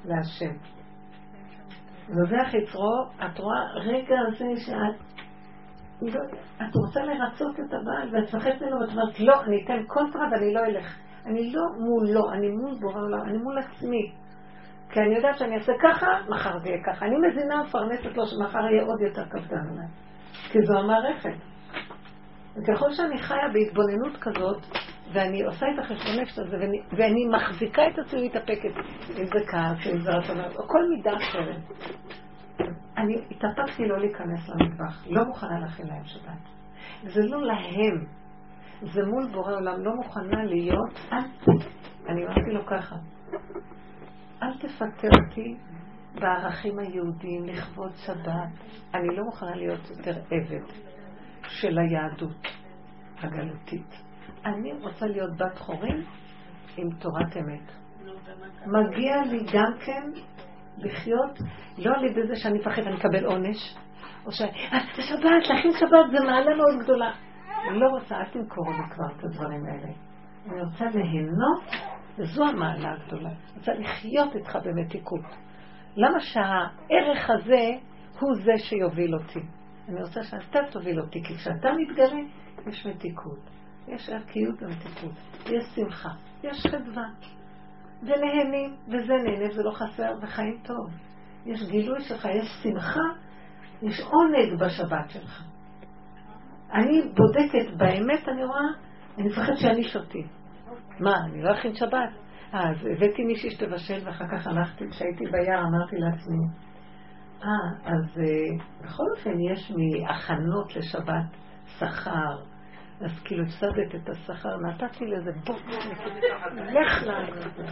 להשם. זובח יצרו, את רואה רגע הזה שאת לא, את רוצה לרצות את הבעל ואת מפחדת ממנו ואת אומרת לא, אני אתן קונטרה ואני לא אלך. אני לא מולו, אני מול בורא עולם, אני מול עצמי. כי אני יודעת שאני אעשה ככה, מחר זה יהיה ככה. אני מזינה מפרנסת לו שמחר יהיה עוד יותר קפדן עליי. כי זו המערכת. וככל שאני חיה בהתבוננות כזאת, ואני עושה את החשבון נפש הזה, ואני, ואני מחזיקה את עצמי מתאפקת, אם זה כעס, אם זה רצון, או כל מידה אחרת. אני התאפקתי לא להיכנס למטבח, לא מוכנה להכין להם שבת. זה לא להם, זה מול בורא עולם, לא מוכנה להיות, אני אמרתי לו ככה, אל תפטר אותי בערכים היהודיים לכבוד שבת. אני לא מוכנה להיות יותר עבד של היהדות הגלותית. אני רוצה להיות בת חורים עם תורת אמת. מגיע לי גם כן לחיות, לא על ידי זה שאני מפחד, אני אקבל עונש, או ש... אה, זה שבת, להכין שבת זה מעלה מאוד גדולה. אני לא רוצה, אל תמכור לי כבר את הדברים האלה. אני רוצה ליהנות, וזו המעלה הגדולה. רוצה לחיות איתך במתיקות. למה שהערך הזה הוא זה שיוביל אותי? אני רוצה שאתה תוביל אותי, כי כשאתה מתגלה, יש מתיקות. יש ערכיות במתיקות, יש שמחה, יש חדווה. ונהנים, וזה נהנה וזה לא חסר, וחיים טוב. יש גילוי שלך, יש שמחה, יש עונג בשבת שלך. אני בודקת, באמת אני רואה, אני מפחד שאני שותי. מה, אני לא אכין שבת? אז הבאתי מישהי שתבשל ואחר כך הלכתי, כשהייתי ביער אמרתי לעצמי, אה, אז אה, בכל אופן יש מהכנות לשבת שכר, אז כאילו הפסדת את השכר, נתתי לזה בוא, לך לעבוד.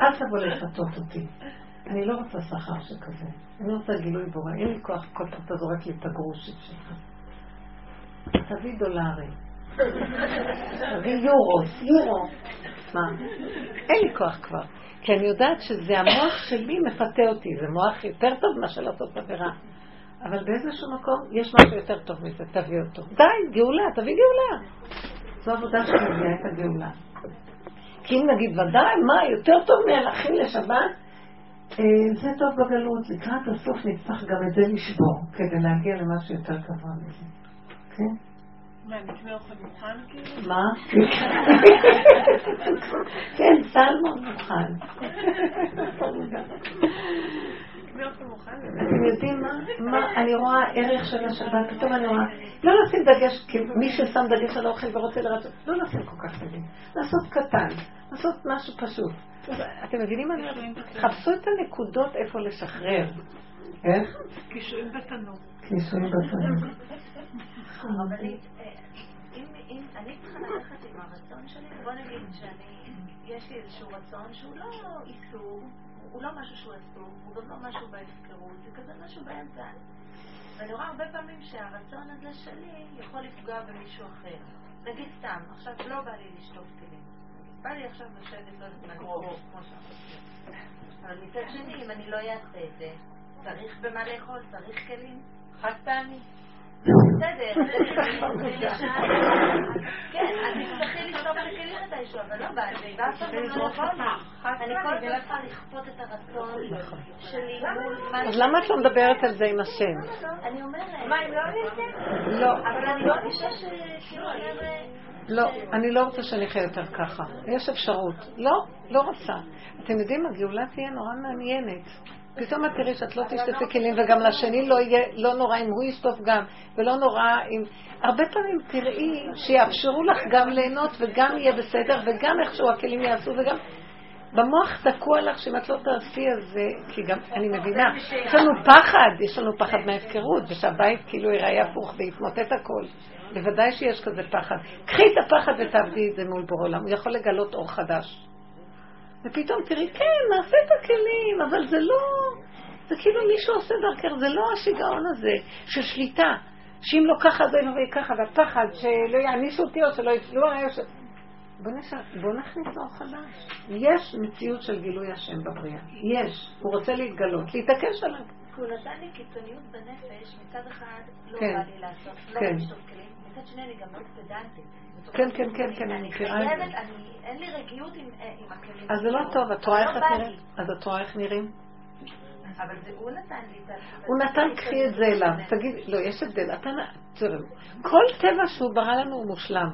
אל תבוא לפתות אותי. אני לא רוצה שכר שכזה. אני רוצה גילוי בורא. אין לי כוח כל פעם אתה זורק לי את הגרושית שלך. תביא דולרים. יורוס, יורו. מה? אין לי כוח כבר. כי אני יודעת שזה המוח שלי מפתה אותי. זה מוח יותר טוב מאשר לעשות עבירה. אבל באיזשהו מקום יש משהו יותר טוב מזה, תביא אותו. די, גאולה, תביא גאולה. זו עבודה שמביאה את הגאולה. כי אם נגיד, ודאי, מה, יותר טוב מלהכין לשבת? אה, זה טוב בגלות, לקראת הסוף נצטרך גם את זה לשבור, כדי להגיע למשהו יותר גבוה מזה. כן? מה, נקנה אוכל מוכן כאילו? מה? כן, סלמון מוכן. אתם יודעים מה? מה? אני רואה ערך של השבת, פתאום אני רואה, לא לשים דגש, כי מי ששם דגש על האוכל ורוצה לרצות, לא לשים כל כך דגש, לעשות קטן, לעשות משהו פשוט. אתם מבינים מה אני אומרת? חפשו את הנקודות איפה לשחרר. איך? קישואים בתנור. נישואים בתנור. אני צריכה ללכת עם הרצון שלי, בוא נגיד שאני, יש לי איזשהו רצון שהוא לא איסור, הוא לא משהו שהוא אסור, הוא גם לא משהו בהפקרות, זה כזה משהו באמצע. ואני רואה הרבה פעמים שהרצון הזה שלי יכול לפגוע במישהו אחר. נגיד סתם, עכשיו לא בא לי לשטוף כלים. בא לי עכשיו לשבת לא יודעת כמו שאמרתי. אבל מצד שני, אם אני לא אעשה את זה, צריך במה לאכול, צריך כלים. חד פעמי. בסדר, כן, הכלים מתישהו, אבל לא בא לי, ואף פעם גם לא. אני כל הזמן צריכה לכפות את הרצון שלי אז למה את לא מדברת על זה עם השם? אני אומרת... מה, אם לא אני לא. אבל אני לא מרגישה שכאילו. לא, אני לא רוצה שנחיה יותר ככה. יש אפשרות. לא, לא רוצה. אתם יודעים, הגאולה תהיה נורא מעניינת. פתאום את תראי שאת לא תשטפי כלים, וגם לשני לא יהיה, לא נורא אם הוא ישטוף גם, ולא נורא אם... הרבה פעמים תראי שיאפשרו לך גם ליהנות, וגם יהיה בסדר, וגם איכשהו הכלים יעשו, וגם... במוח תקוע לך שאם את לא תעשי את זה, כי גם, אני מבינה, יש לנו פחד, יש לנו פחד מההפקרות, ושהבית כאילו ייראה הפוך ויתמוטט הכל. בוודאי שיש כזה פחד. קחי את הפחד ותעבדי את זה מול בור עולם, הוא יכול לגלות אור חדש. ופתאום תראי, כן, נעשה את הכלים, אבל זה לא... זה כאילו מישהו עושה דרכך, זה לא השיגעון הזה של שליטה. שאם לא ככה זה לא יהיה ככה, והפחד שלא יענישו אותי או שלא יפלו עליי. ש... בוא, נש... בוא נכניס אור חדש. יש מציאות של גילוי השם בבריאה. יש. הוא רוצה להתגלות, להתעקש עליו. כי הוא נתן לי קיצוניות בנפש, מצד אחד לא כן. בא לי לעשות, לא כן. מצד שני אני גם מאוד פדנטית. כן, כן, כן, כן, אני מכירה את זה. חייבת, אני- אין לי רגיעות עם אה, הכלים. אז זה לא טוב, את רואה איך לא את בא נראית? לי. אז את רואה איך נראים? אבל זה הוא נתן לי את ה... הוא נתן, קחי את זה אליו. תגיד, לא, יש הבדל. אתה, נ- תראו, כל טבע שהוא ברא לנו הוא מושלם.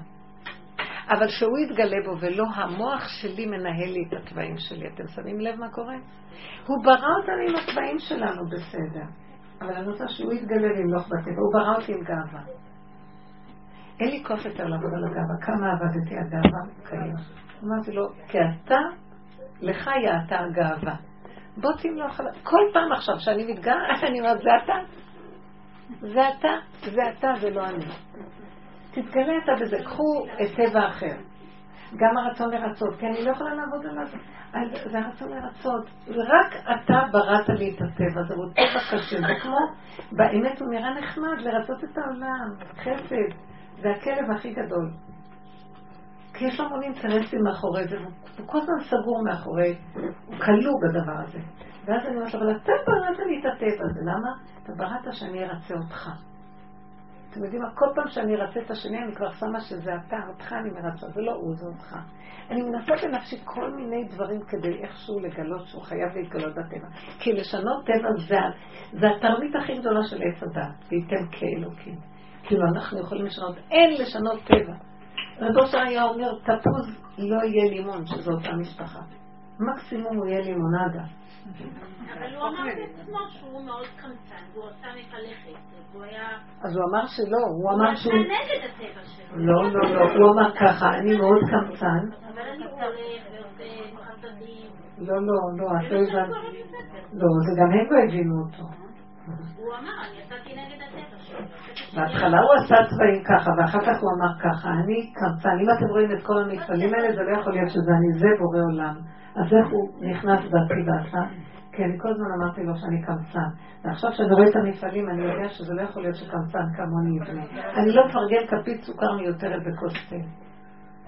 אבל שהוא יתגלה בו ולא המוח שלי מנהל לי את התוואים שלי. אתם שמים לב מה קורה? הוא ברא אותנו עם התוואים שלנו בסדר. אבל אני רוצה שהוא יתגלה וימלוך בטבע. הוא ברא אותי עם גאווה. אין לי כוח יותר לעבוד על הגאווה. כמה עבדתי על גאווה? קיים. אמרתי לו, כי אתה, לך יעתה הגאווה. בוא תמלוך עליו. כל פעם עכשיו שאני מתגאה, אני אומרת, זה אתה. זה אתה, זה אתה ולא אני. תתגלה אתה בזה, קחו את טבע אחר. גם הרצון לרצות, כי אני לא יכולה לעבוד עליו. זה הרצון לרצות. רק אתה בראת לי את הטבע, זה טבע קשה. זה כמו, באמת הוא נראה נחמד לרצות את העולם, חסד. זה הכלב הכי גדול. כי יש לו המון אינטרסים מאחורי זה, הוא כל הזמן סגור מאחורי, הוא כלוא בדבר הזה. ואז אני אומרת לו, אבל אתה בראת לי את הטבע הזה, למה? אתה בראת שאני ארצה אותך. אתם יודעים מה? כל פעם שאני ארצה את השני, אני כבר שמה שזה אתה, אותך אני מרצה, זה לא הוא, זה אותך. אני מנסה בנפשי כל מיני דברים כדי איכשהו לגלות שהוא חייב להתגלות בטבע. כי לשנות טבע זה, זה התרמית הכי גדולה של עץ הדת, וייתן כאלוקים. כאילו אנחנו יכולים לשנות, אין לשנות טבע. רב אושר היה אומר, תפוז לא יהיה לימון, שזו אותה משפחה. מקסימום הוא יהיה לימונדה. אבל הוא אמר לעצמו שהוא מאוד קמצן, והוא עשה מפלכת, והוא היה... אז הוא אמר שלא, הוא הוא אמר עשה שהוא... נגד הטבע שלו. לא, לא, לא, הוא אמר ככה, אני מאוד קמצן. אבל אני הולך ועושה חסדים. לא, לא, לא, את לא הבנת. לא, זה גם הם לא הבינו אותו. הוא אמר, אני יצאתי נגד הטבע שלו. בהתחלה הוא עשה צבעים ככה, ואחר כך הוא אמר ככה, אני קמצן. אם אתם רואים את כל המפעלים האלה, זה לא יכול להיות שזה אני, זה בורא עולם. אז איך הוא נכנס דרכי ועשה? כי אני כל הזמן אמרתי לו שאני קמצן. ועכשיו כשאני רואה את המפעלים, אני יודע שזה לא יכול להיות שקמצן כמוני יבנה. אני לא מפרגן כפית סוכר מיותרת בכוס תה.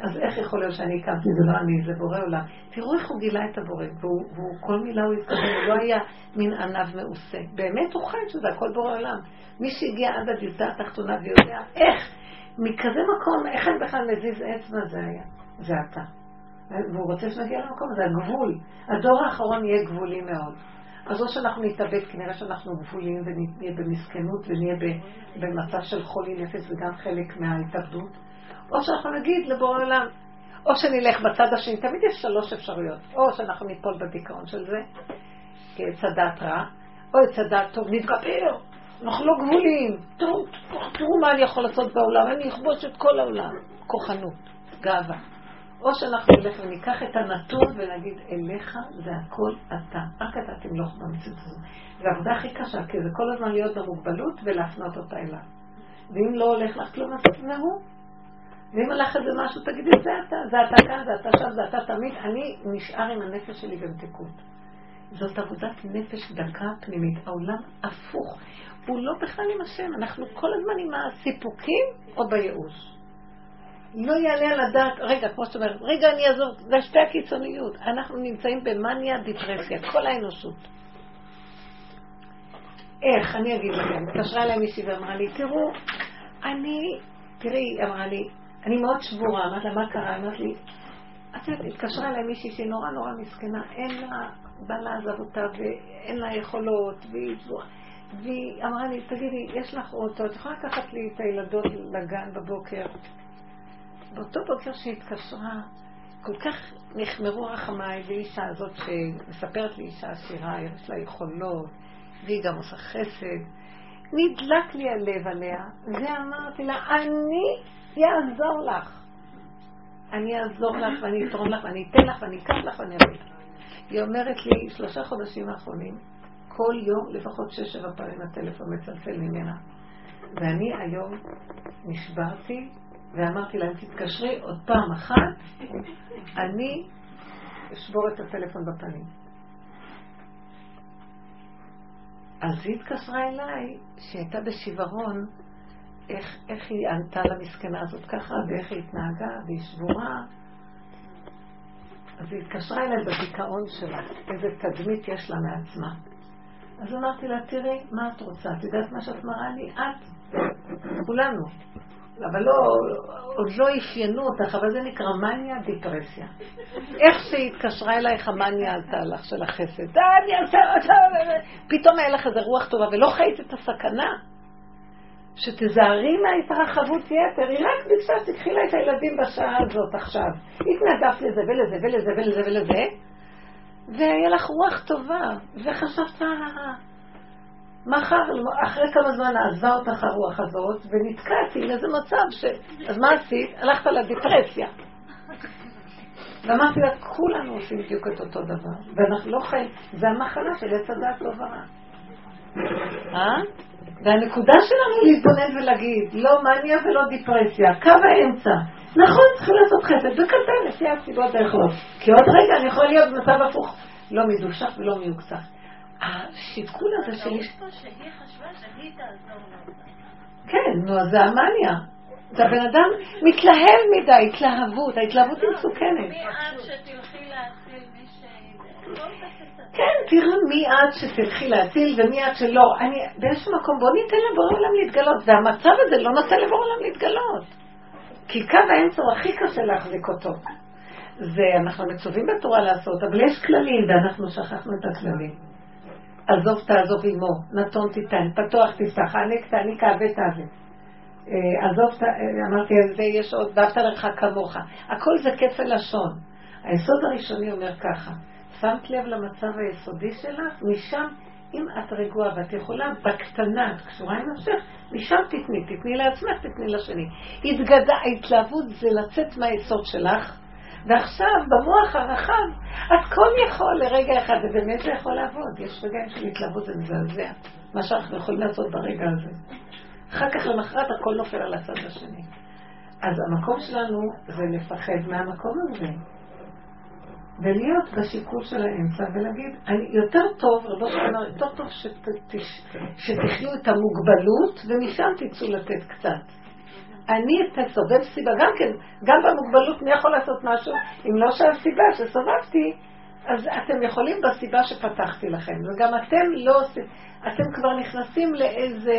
אז איך יכול להיות שאני הקמתי, זה לא אני, זה בורא עולם. תראו איך הוא גילה את הבורא, והוא, והוא כל מילה הוא התכוון, הוא לא היה מין ענב מעושה. באמת הוא חי שזה הכל בורא עולם. מי שהגיע עד הדיוטה התחתונה ויודע איך, מכזה מקום, איך אני בכלל מזיז אצבע זה היה. זה אתה. והוא רוצה שנגיע למקום הזה, הגבול. הדור האחרון יהיה גבולי מאוד. אז או שאנחנו נתאבד, כנראה שאנחנו גבולים ונהיה במסכנות ונהיה במצב של חולי נפש, זה גם חלק מההתאבדות, או שאנחנו נגיד לבורא עולם, או שנלך בצד השני, תמיד יש שלוש אפשרויות, או שאנחנו ניפול בדיכאון של זה, כצדת רע, או צדת טוב, נתגבר, אנחנו לא גבולים, תראו, תראו מה אני יכול לעשות בעולם, אני אכבוש את כל העולם, כוחנות, גאווה. או שאנחנו נלך וניקח את הנתון ונגיד, אליך זה הכל אתה, רק אתה תמלוך במציאות הזאת. זו העבודה הכי קשה, כי זה כל הזמן להיות במוגבלות ולהפנות אותה אליו. ואם לא הולך לך כלום, אז תשמעו. ואם הלך איזה משהו, תגידי, זה אתה, זה אתה כאן, זה אתה שם, זה אתה תמיד. אני נשאר עם הנפש שלי במתיקות. זאת עבודת נפש דקה פנימית. העולם הפוך. הוא לא בכלל עם השם, אנחנו כל הזמן עם הסיפוקים או בייאוש. לא יעלה על הדעת, רגע, כמו שאת אומרת, רגע אני אעזור, זה שתי הקיצוניות. אנחנו נמצאים במאניה דיפרסיה, כל האנושות. איך, אני אגיד לכם, התקשרה אליי מישהי ואמרה לי, תראו, אני, תראי, היא אמרה לי, אני מאוד שבורה, אמרת לה, מה קרה? אמרת לי, את יודעת, התקשרה אליי מישהי שהיא נורא נורא מסכנה, אין לה, בעלה עזב אותה ואין לה יכולות, והיא שבורה. והיא אמרה לי, תגידי, יש לך אוטו, את יכולה לקחת לי את הילדות לגן בבוקר? באותו בוקר שהיא התקשרה, כל כך נחמרו רחמיי, ואישה הזאת שמספרת לי אישה עשירה, יש לה יכולות, והיא גם עושה חסד. נדלק לי הלב עליה, ואמרתי לה, אני אעזור לך. אני אעזור לך, ואני אתרום לך, ואני אתן לך, ואני אקח לך, ואני אביא לך. היא אומרת לי, שלושה חודשים האחרונים, כל יום לפחות שש שבע פעמים הטלפון מצלצל ממנה. ואני היום נשברתי ואמרתי להם, תתקשרי עוד פעם אחת, אני אשבור את הטלפון בפנים. אז היא התקשרה אליי, שהייתה בשיוורון, איך, איך היא ענתה למסכנה הזאת ככה, ואיך היא התנהגה, והיא שבורה. אז היא התקשרה אליי בדיכאון שלה, איזה תדמית יש לה מעצמה. אז אמרתי לה, תראי, מה את רוצה? את יודעת מה שאת מראה לי? את, כולנו. אבל לא, עוד לא אפיינו אותך, אבל זה נקרא מניה דיפרסיה. איך שהיא התקשרה אלייך, המניה עלתה לך של החסד. אני פתאום היה לך איזה רוח טובה, ולא חיית את הסכנה. שתזהרי מההתרחבות יתר, היא רק ביקשה שתקחי לה את הילדים בשעה הזאת עכשיו. התנדבת לזה ולזה ולזה ולזה ולזה, והיה לך רוח טובה, וחשבת, מחר, אחרי כמה זמן עזבה אותך הרוח הזאת, ונתקעתי לאיזה מצב ש... אז מה עשית? הלכת לדיפרסיה. ואמרתי לה, כולנו עושים בדיוק את אותו דבר, ואנחנו לא חיים, זה המחלה של עץ הדעת לא ורע. אה? והנקודה שלנו להתבונן ולהגיד, לא מניה ולא דיפרסיה, קו האמצע. נכון, צריכים לעשות חסד, בקטן, לפי הסיבות היכולות. כי עוד רגע אני יכול להיות במצב הפוך, לא מדושך ולא מיוקצח. השיקול הזה של... כן, נו, אז זה המאניה. זה הבן אדם מתלהב מדי, התלהבות, ההתלהבות היא מסוכנת. מי את שתלכי להציל מישהי? כן, תראו מי את שתלכי להציל ומי את שלא. אני, באיזשהו מקום, בוא ניתן לבורא עולם להתגלות. והמצב הזה לא נותן לבורא עולם להתגלות. כי קו האמצע הוא הכי קשה להחזיק אותו. זה, אנחנו מצווים בתורה לעשות, אבל יש כללים, ואנחנו שכחנו את הכללים. עזוב תעזוב עמו, נתון תיתן, פתוח תפתח, ענק תעניק אהבה תעבה. עזוב, אמרתי, ויש עוד, ואהבת לך כמוך. הכל זה כפל לשון. היסוד הראשוני אומר ככה, שמת לב למצב היסודי שלך, משם, אם את רגועה ואת יכולה, בקטנה, את קשורה עם נפשך, משם תתני, תתני לעצמך, תתני לשני. התגדה, ההתלהבות זה לצאת מהיסוד שלך, ועכשיו, במוח הרחב, את כל יכול לרגע אחד, ובאמת זה יכול לעבוד. יש רגעים של התלהבות, זה מזעזע, מה שאנחנו יכולים לעשות ברגע הזה. אחר כך למחרת הכל נופל על הצד השני. אז המקום שלנו זה לפחד מהמקום הזה. ולהיות בשיקול של האמצע ולהגיד, אני יותר טוב, רבו שלנו, יותר טוב שתחיו את המוגבלות ומשם תצאו לתת קצת. אני אסובב סיבה, גם כן, גם במוגבלות מי יכול לעשות משהו, אם לא שהסיבה שסובבתי, אז אתם יכולים בסיבה שפתחתי לכם, וגם אתם לא עושים, אתם כבר נכנסים לאיזה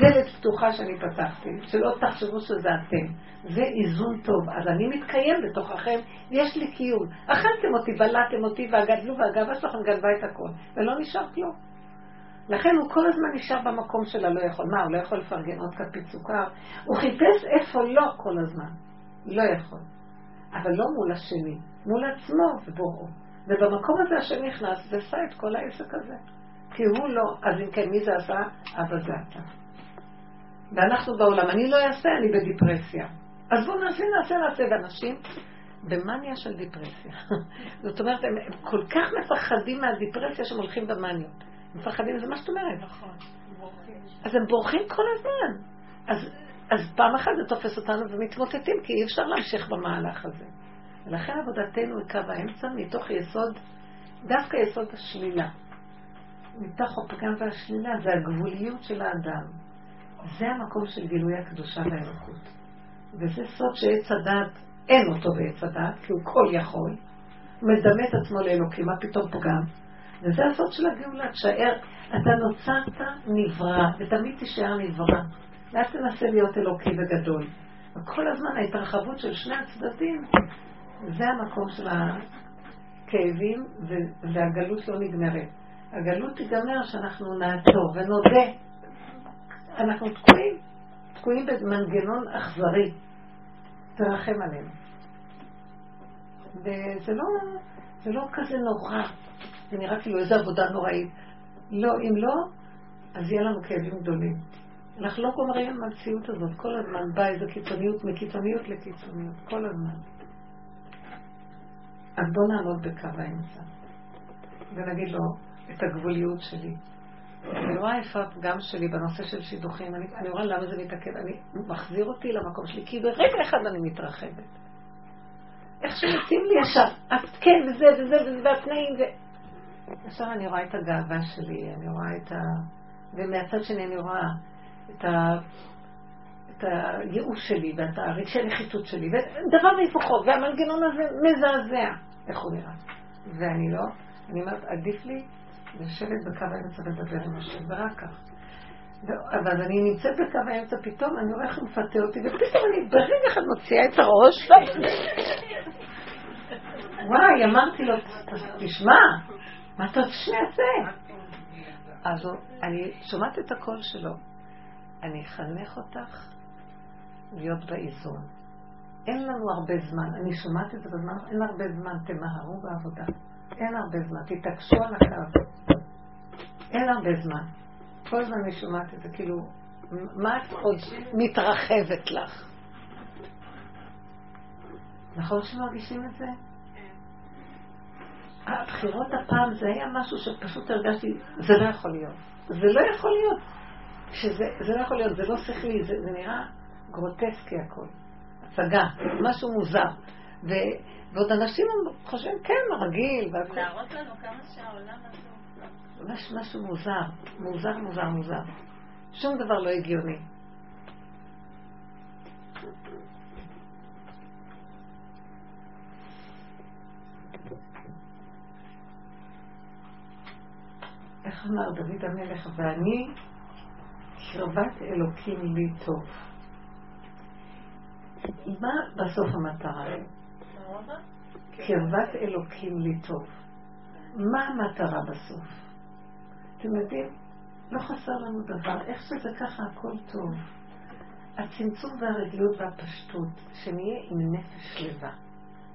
דלת פתוחה שאני פתחתי, שלא תחשבו שזה אתם. זה איזון טוב. אז אני מתקיים בתוככם, יש לי קיום. אכלתם אותי, בלעתם אותי, והגדלו, והגאווה שלכם גנבה את הכל, ולא נשאר כלום. לכן הוא כל הזמן נשאר במקום של הלא יכול. מה, הוא לא יכול לפרגן עוד כפית סוכר? הוא חיפש איפה לא כל הזמן. לא יכול. אבל לא מול השני, מול עצמו ובוראו. ובמקום הזה השם נכנס ועשה את כל העסק הזה. כי הוא לא, אז אם כן, מי זה עשה? אבא זה אתה. ואנחנו בעולם, אני לא אעשה, אני בדיפרסיה. אז בואו נעשה, נעשה, נעשה, ואנשים במאניה של דיפרסיה. זאת אומרת, הם, הם כל כך מפחדים מהדיפרסיה שהם הולכים במאניות. מפחדים, זה מה שאת אומרת. נכון. אז הם בורחים כל הזמן. אז, אז פעם אחת זה תופס אותנו ומתמוטטים, כי אי אפשר להמשיך במהלך הזה. ולכן עבודתנו היא קו האמצע מתוך יסוד, דווקא יסוד השלילה. מתוך הפגם והשלילה זה הגבוליות של האדם. זה המקום של גילוי הקדושה והאלוקות. וזה סוד שעץ הדת, אין אותו בעץ הדת, כי הוא כל יכול, מדמה את עצמו לאלוקים, מה פתאום פגם? וזה הסוד של הגאולה, תשאר, אתה נוצרת נברא, ותמיד תישאר נברא. ואל תנסה להיות אלוקי וגדול. וכל הזמן ההתרחבות של שני הצדדים, זה המקום של הכאבים, והגלות לא נגמרת. הגלות תיגמר שאנחנו נעצור ונודה. אנחנו תקועים, תקועים במנגנון אכזרי. תרחם עלינו. וזה לא, זה לא כזה נורא, זה נראה כאילו איזו עבודה נוראית. לא, אם לא, אז יהיה לנו כאבים גדולים. אנחנו לא גומרים עם המציאות הזאת, כל הזמן באה איזו קיצוניות מקיצוניות לקיצוניות, כל הזמן. אז בואו נעמוד בקו האמצע, ונגיד לו את הגבוליות שלי. אני רואה איפה הפגם שלי בנושא של שידוכים, אני, אני רואה למה זה מתעכב, אני מחזיר אותי למקום שלי, כי ברגע אחד אני מתרחבת. איך שמוצאים לי ישר, את כן, וזה, וזה, וזה, והתנאים, ו... ישר אני רואה את הגאווה שלי, אני רואה את ה... ומהצד שני אני רואה את ה... את הייאוש שלי ואת הרגשי נחיתות שלי, ודבר והיפוכו, והמנגנון הזה מזעזע, איך הוא נראה. ואני לא, אני אומרת, עדיף לי לשבת בקו האמצע ולדבר עם השם, ורק כך. אבל אני נמצאת בקו האמצע, פתאום אני רואה איך הוא מפתה אותי, ופתאום אני ברגע אחד מוציאה את הראש. וואי, אמרתי לו, תשמע, מה אתה שנעשה? אז אני שומעת את הקול שלו. אני אחנך אותך להיות באיזון. אין לנו הרבה זמן, אני שומעת את זה בזמן, אין הרבה זמן, תמהרו בעבודה. אין הרבה זמן, תתעקשו על הקו. אין הרבה זמן. כל הזמן אני שומעת את זה, כאילו, מה את עוד מתרחבת לך? נכון שמרגישים את זה? הבחירות הפעם זה היה משהו שפשוט הרגשתי, זה לא יכול להיות. זה לא יכול להיות. שזה, זה לא יכול להיות, זה לא שכלי, זה, זה נראה גרוטסקי הכל. הצגה, משהו מוזר. ו, ועוד אנשים חושבים, כן, רגיל. והכל. להראות לנו כמה שהעולם הזה... מש, משהו מוזר, מוזר, מוזר, מוזר. שום דבר לא הגיוני. איך אמר דוד המלך, ואני קרבת אלוקים לי טוב. מה בסוף המטרה? קרבת אלוקים לי טוב. מה המטרה בסוף? אתם יודעים, לא חסר לנו דבר, איך שזה ככה הכל טוב. הצמצום והרגילות והפשטות, שנהיה עם נפש שלווה.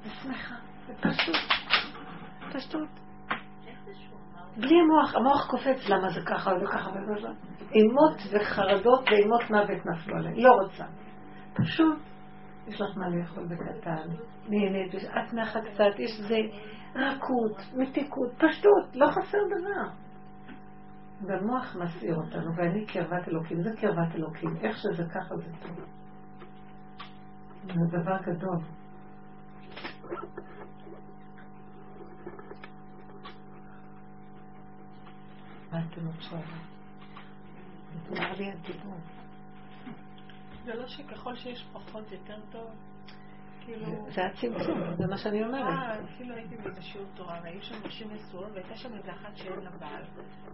ושמחה, ופשטות. פשטות. בלי המוח, המוח קופץ למה זה ככה ולא ככה ולא ככה. אימות וחרדות ואימות מוות נפלו עליהם. לא רוצה. פשוט, יש לך מה לאכול בקטן, נהנית, את נחה קצת, יש איזה רכות, מתיקות, פשטות, לא חסר דבר. והמוח מסעיר אותנו, ואני קרבת אלוקים, זה קרבת אלוקים, איך שזה ככה זה טוב. זה דבר גדול. מה אתם שואלים? נגמר לי הדיבור. זה לא שככל שיש פחות יותר טוב? כאילו... זה הצמצום, זה מה שאני אומרת. אה, אפילו הייתי באיזה שיעור תורה, והיו שם נשים נשואות, והייתה שם איזה אחת שאין לה בעל.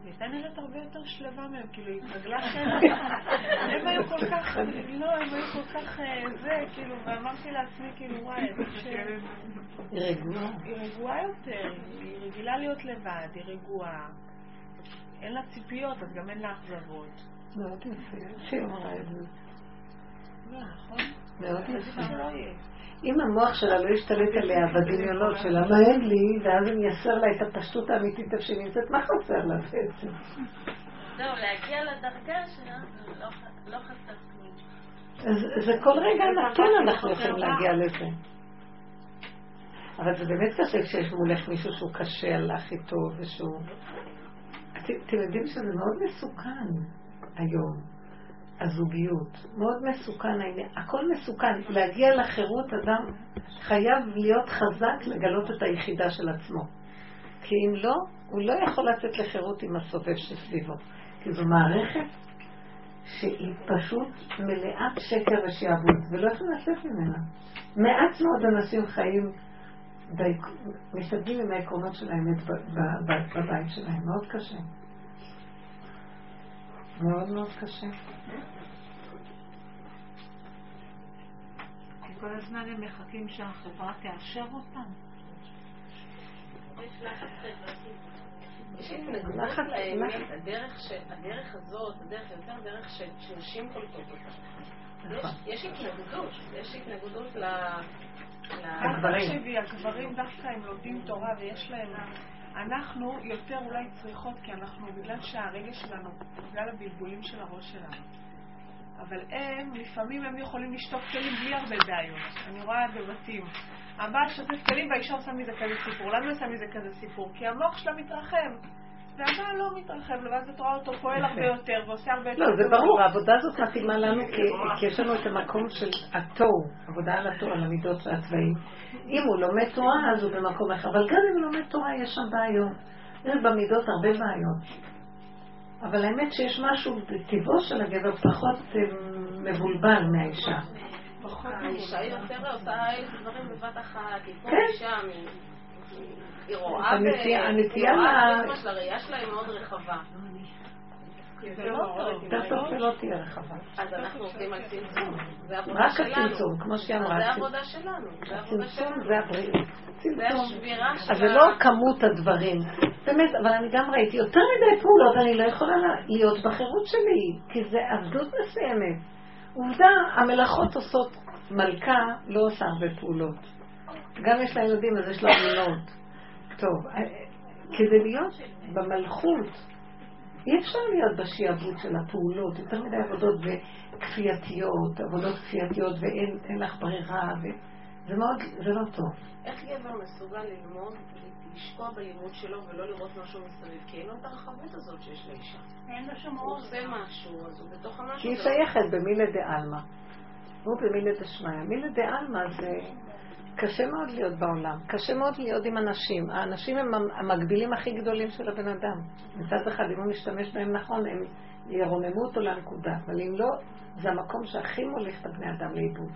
והייתה נראית הרבה יותר שלווה מהם, כאילו, היא התרגלה שאין לה. הם היו כל כך, לא, הם היו כל כך אה, זה, כאילו, ואמרתי לעצמי, כאילו, וואי, איזה ש... היא רגועה. היא רגועה יותר, היא רגילה להיות לבד, היא רגועה. אין לה ציפיות, אז גם אין לה אכזבות. מאוד יפה. שהיא אמרה את זה. לא, נכון? מאוד עדיף יפה. שלא יהיה. אם המוח שלה לא ישתלט עליה בדמיונות שלה, מה אין לי, ואז אני אייסר לה את הפשטות האמיתית איפה שהיא נמצאת, מה חסר לה בעצם? זהו, להגיע לדרגה שלה, לא לא חסר כלום. זה כל רגע נתון אנחנו יכולים להגיע לזה. אבל זה באמת קשה כשיש מולך מישהו שהוא קשה לך איתו ושהוא... את- אתם יודעים שזה מאוד מסוכן היום, הזוגיות. מאוד מסוכן העניין. הכל מסוכן. להגיע לחירות, אדם חייב להיות חזק לגלות את היחידה של עצמו. כי אם לא, הוא לא יכול לצאת לחירות עם הסובב שסביבו. כי זו מערכת שהיא פשוט מלאת שקר ושעבוד, ולא יכולים לצאת ממנה. מעט מאוד אנשים חיים, בעק- משתדלים עם העקרונות של האמת בבית שלהם, מאוד קשה. מאוד מאוד קשה. כי כל הזמן הם מחכים שהחברה תאשר אותם. יש לחץ חברתי. יש התנגדות לאמת. הדרך ש- הדרך הזאת, הדרך יותר דרך שנשים קולטות אותה. נכון. יש- יש התנגדות, יש התנגדות ל... ל- הגברים. תקשיבי, הגברים דווקא הם לומדים תורה ויש להם... אנחנו יותר אולי צריכות, כי אנחנו, בגלל שהרגש שלנו, בגלל הבלבולים של הראש שלנו. אבל הם, לפעמים הם יכולים לשטוף כלים בלי הרבה בעיות. אני רואה בבתים. הבעל שוטף כלים והאישה עושה מזה כזה סיפור. למה היא עושה מזה כזה סיפור? כי המוח שלה מתרחב. והבעל לא מתרחב, ואז את רואה אותו פועל הרבה יותר ועושה הרבה יותר. לא, זה ברור, העבודה הזאת מתאימה לנו כי- יש לנו את המקום של התוהו, עבודה על התוהו, על המידות והצבעים. אם הוא לומד תורה, אז הוא במקום אחר, אבל גם אם הוא לומד תורה, יש שם בעיות. יש במידות הרבה בעיות. אבל האמת שיש משהו בטבעו של הגבר פחות אה, מבולבל מהאישה. האישה היא יותר עושה אלף דברים בבת אחת, היא פה כן. ושם, היא- רואה ב... הנטייה- היא הנטייה רואה ל- את עצמה, הראייה שלה היא מאוד רחבה. זה לא טוב שלא תהיה רחבה. אז אנחנו עובדים על צמצום, רק שלנו. הצמצום, כמו שהיא אמרה. זה עבודה שלנו, הצמצום. זה הבריאות. זה צמצום. אז זה לא כמות הדברים. באמת, אבל אני גם ראיתי יותר מדי פעולות, אני לא יכולה לה- להיות בחירות שלי, כי זה עבדות מסוימת. עובדה, המלאכות עושות, מלכה לא עושה הרבה פעולות. גם יש לה ילדים, אז יש לה מילות. טוב, אה, כדי להיות במלכות, אי אפשר להיות בשעבוד של הפעולות, יותר מדי עבודות וכפייתיות, עבודות כפייתיות ואין אין לך ברירה, וזה מאוד, זה לא טוב. איך גבר מסוגל ללמוד, לשקוע בלימוד שלו ולא לראות משהו מסביב? כי אין לו את הרחבות הזאת שיש לאישה. אין לו שום הוא. עושה משהו, אז הוא בתוך המשהו. כי היא. שייכת במילי דעלמא. הוא במילי דשמיא. מילי דעלמא זה קשה מאוד להיות בעולם. קשה מאוד להיות עם אנשים. האנשים הם המקבילים הכי גדולים של הבן אדם. מצד אחד, אם הוא משתמש בהם נכון, הם ירוממו אותו לנקודה. אבל אם לא, זה המקום שהכי מוליך את הבני אדם לאיבוד.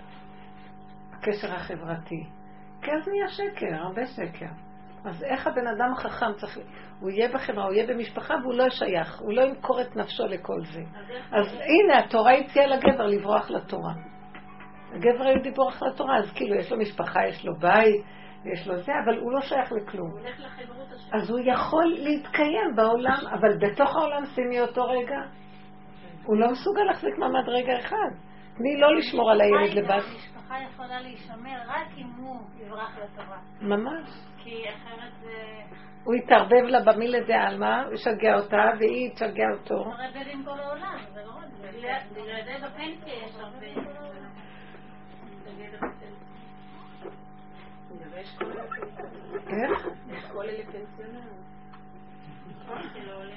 הקשר החברתי. כי אז נהיה שקר, הרבה שקר. אז איך הבן אדם החכם צריך... הוא יהיה בחברה, הוא יהיה במשפחה והוא לא שייך, הוא לא ימכור את נפשו לכל זה. אז הנה, התורה הציעה לגבר לברוח לתורה. הגבר היהודי בורח לתורה, אז כאילו יש לו משפחה, יש לו בית, יש לו זה, אבל הוא לא שייך לכלום. אז הוא יכול להתקיים בעולם, אבל בתוך העולם שימי אותו רגע. הוא לא מסוגל להחזיק מעמד רגע אחד. תני לא לשמור על הילד לבד. המשפחה יכולה להישמר רק אם הוא יברח לתורה. ממש. כי אחרת זה... הוא יתערבב לה במילי דעלמא, הוא ישגע אותה, והיא תשגע אותו. רבדים כל העולם, זה לא רק זה. בגלל זה בפנסיה יש הרבה... איך? שלא עולה.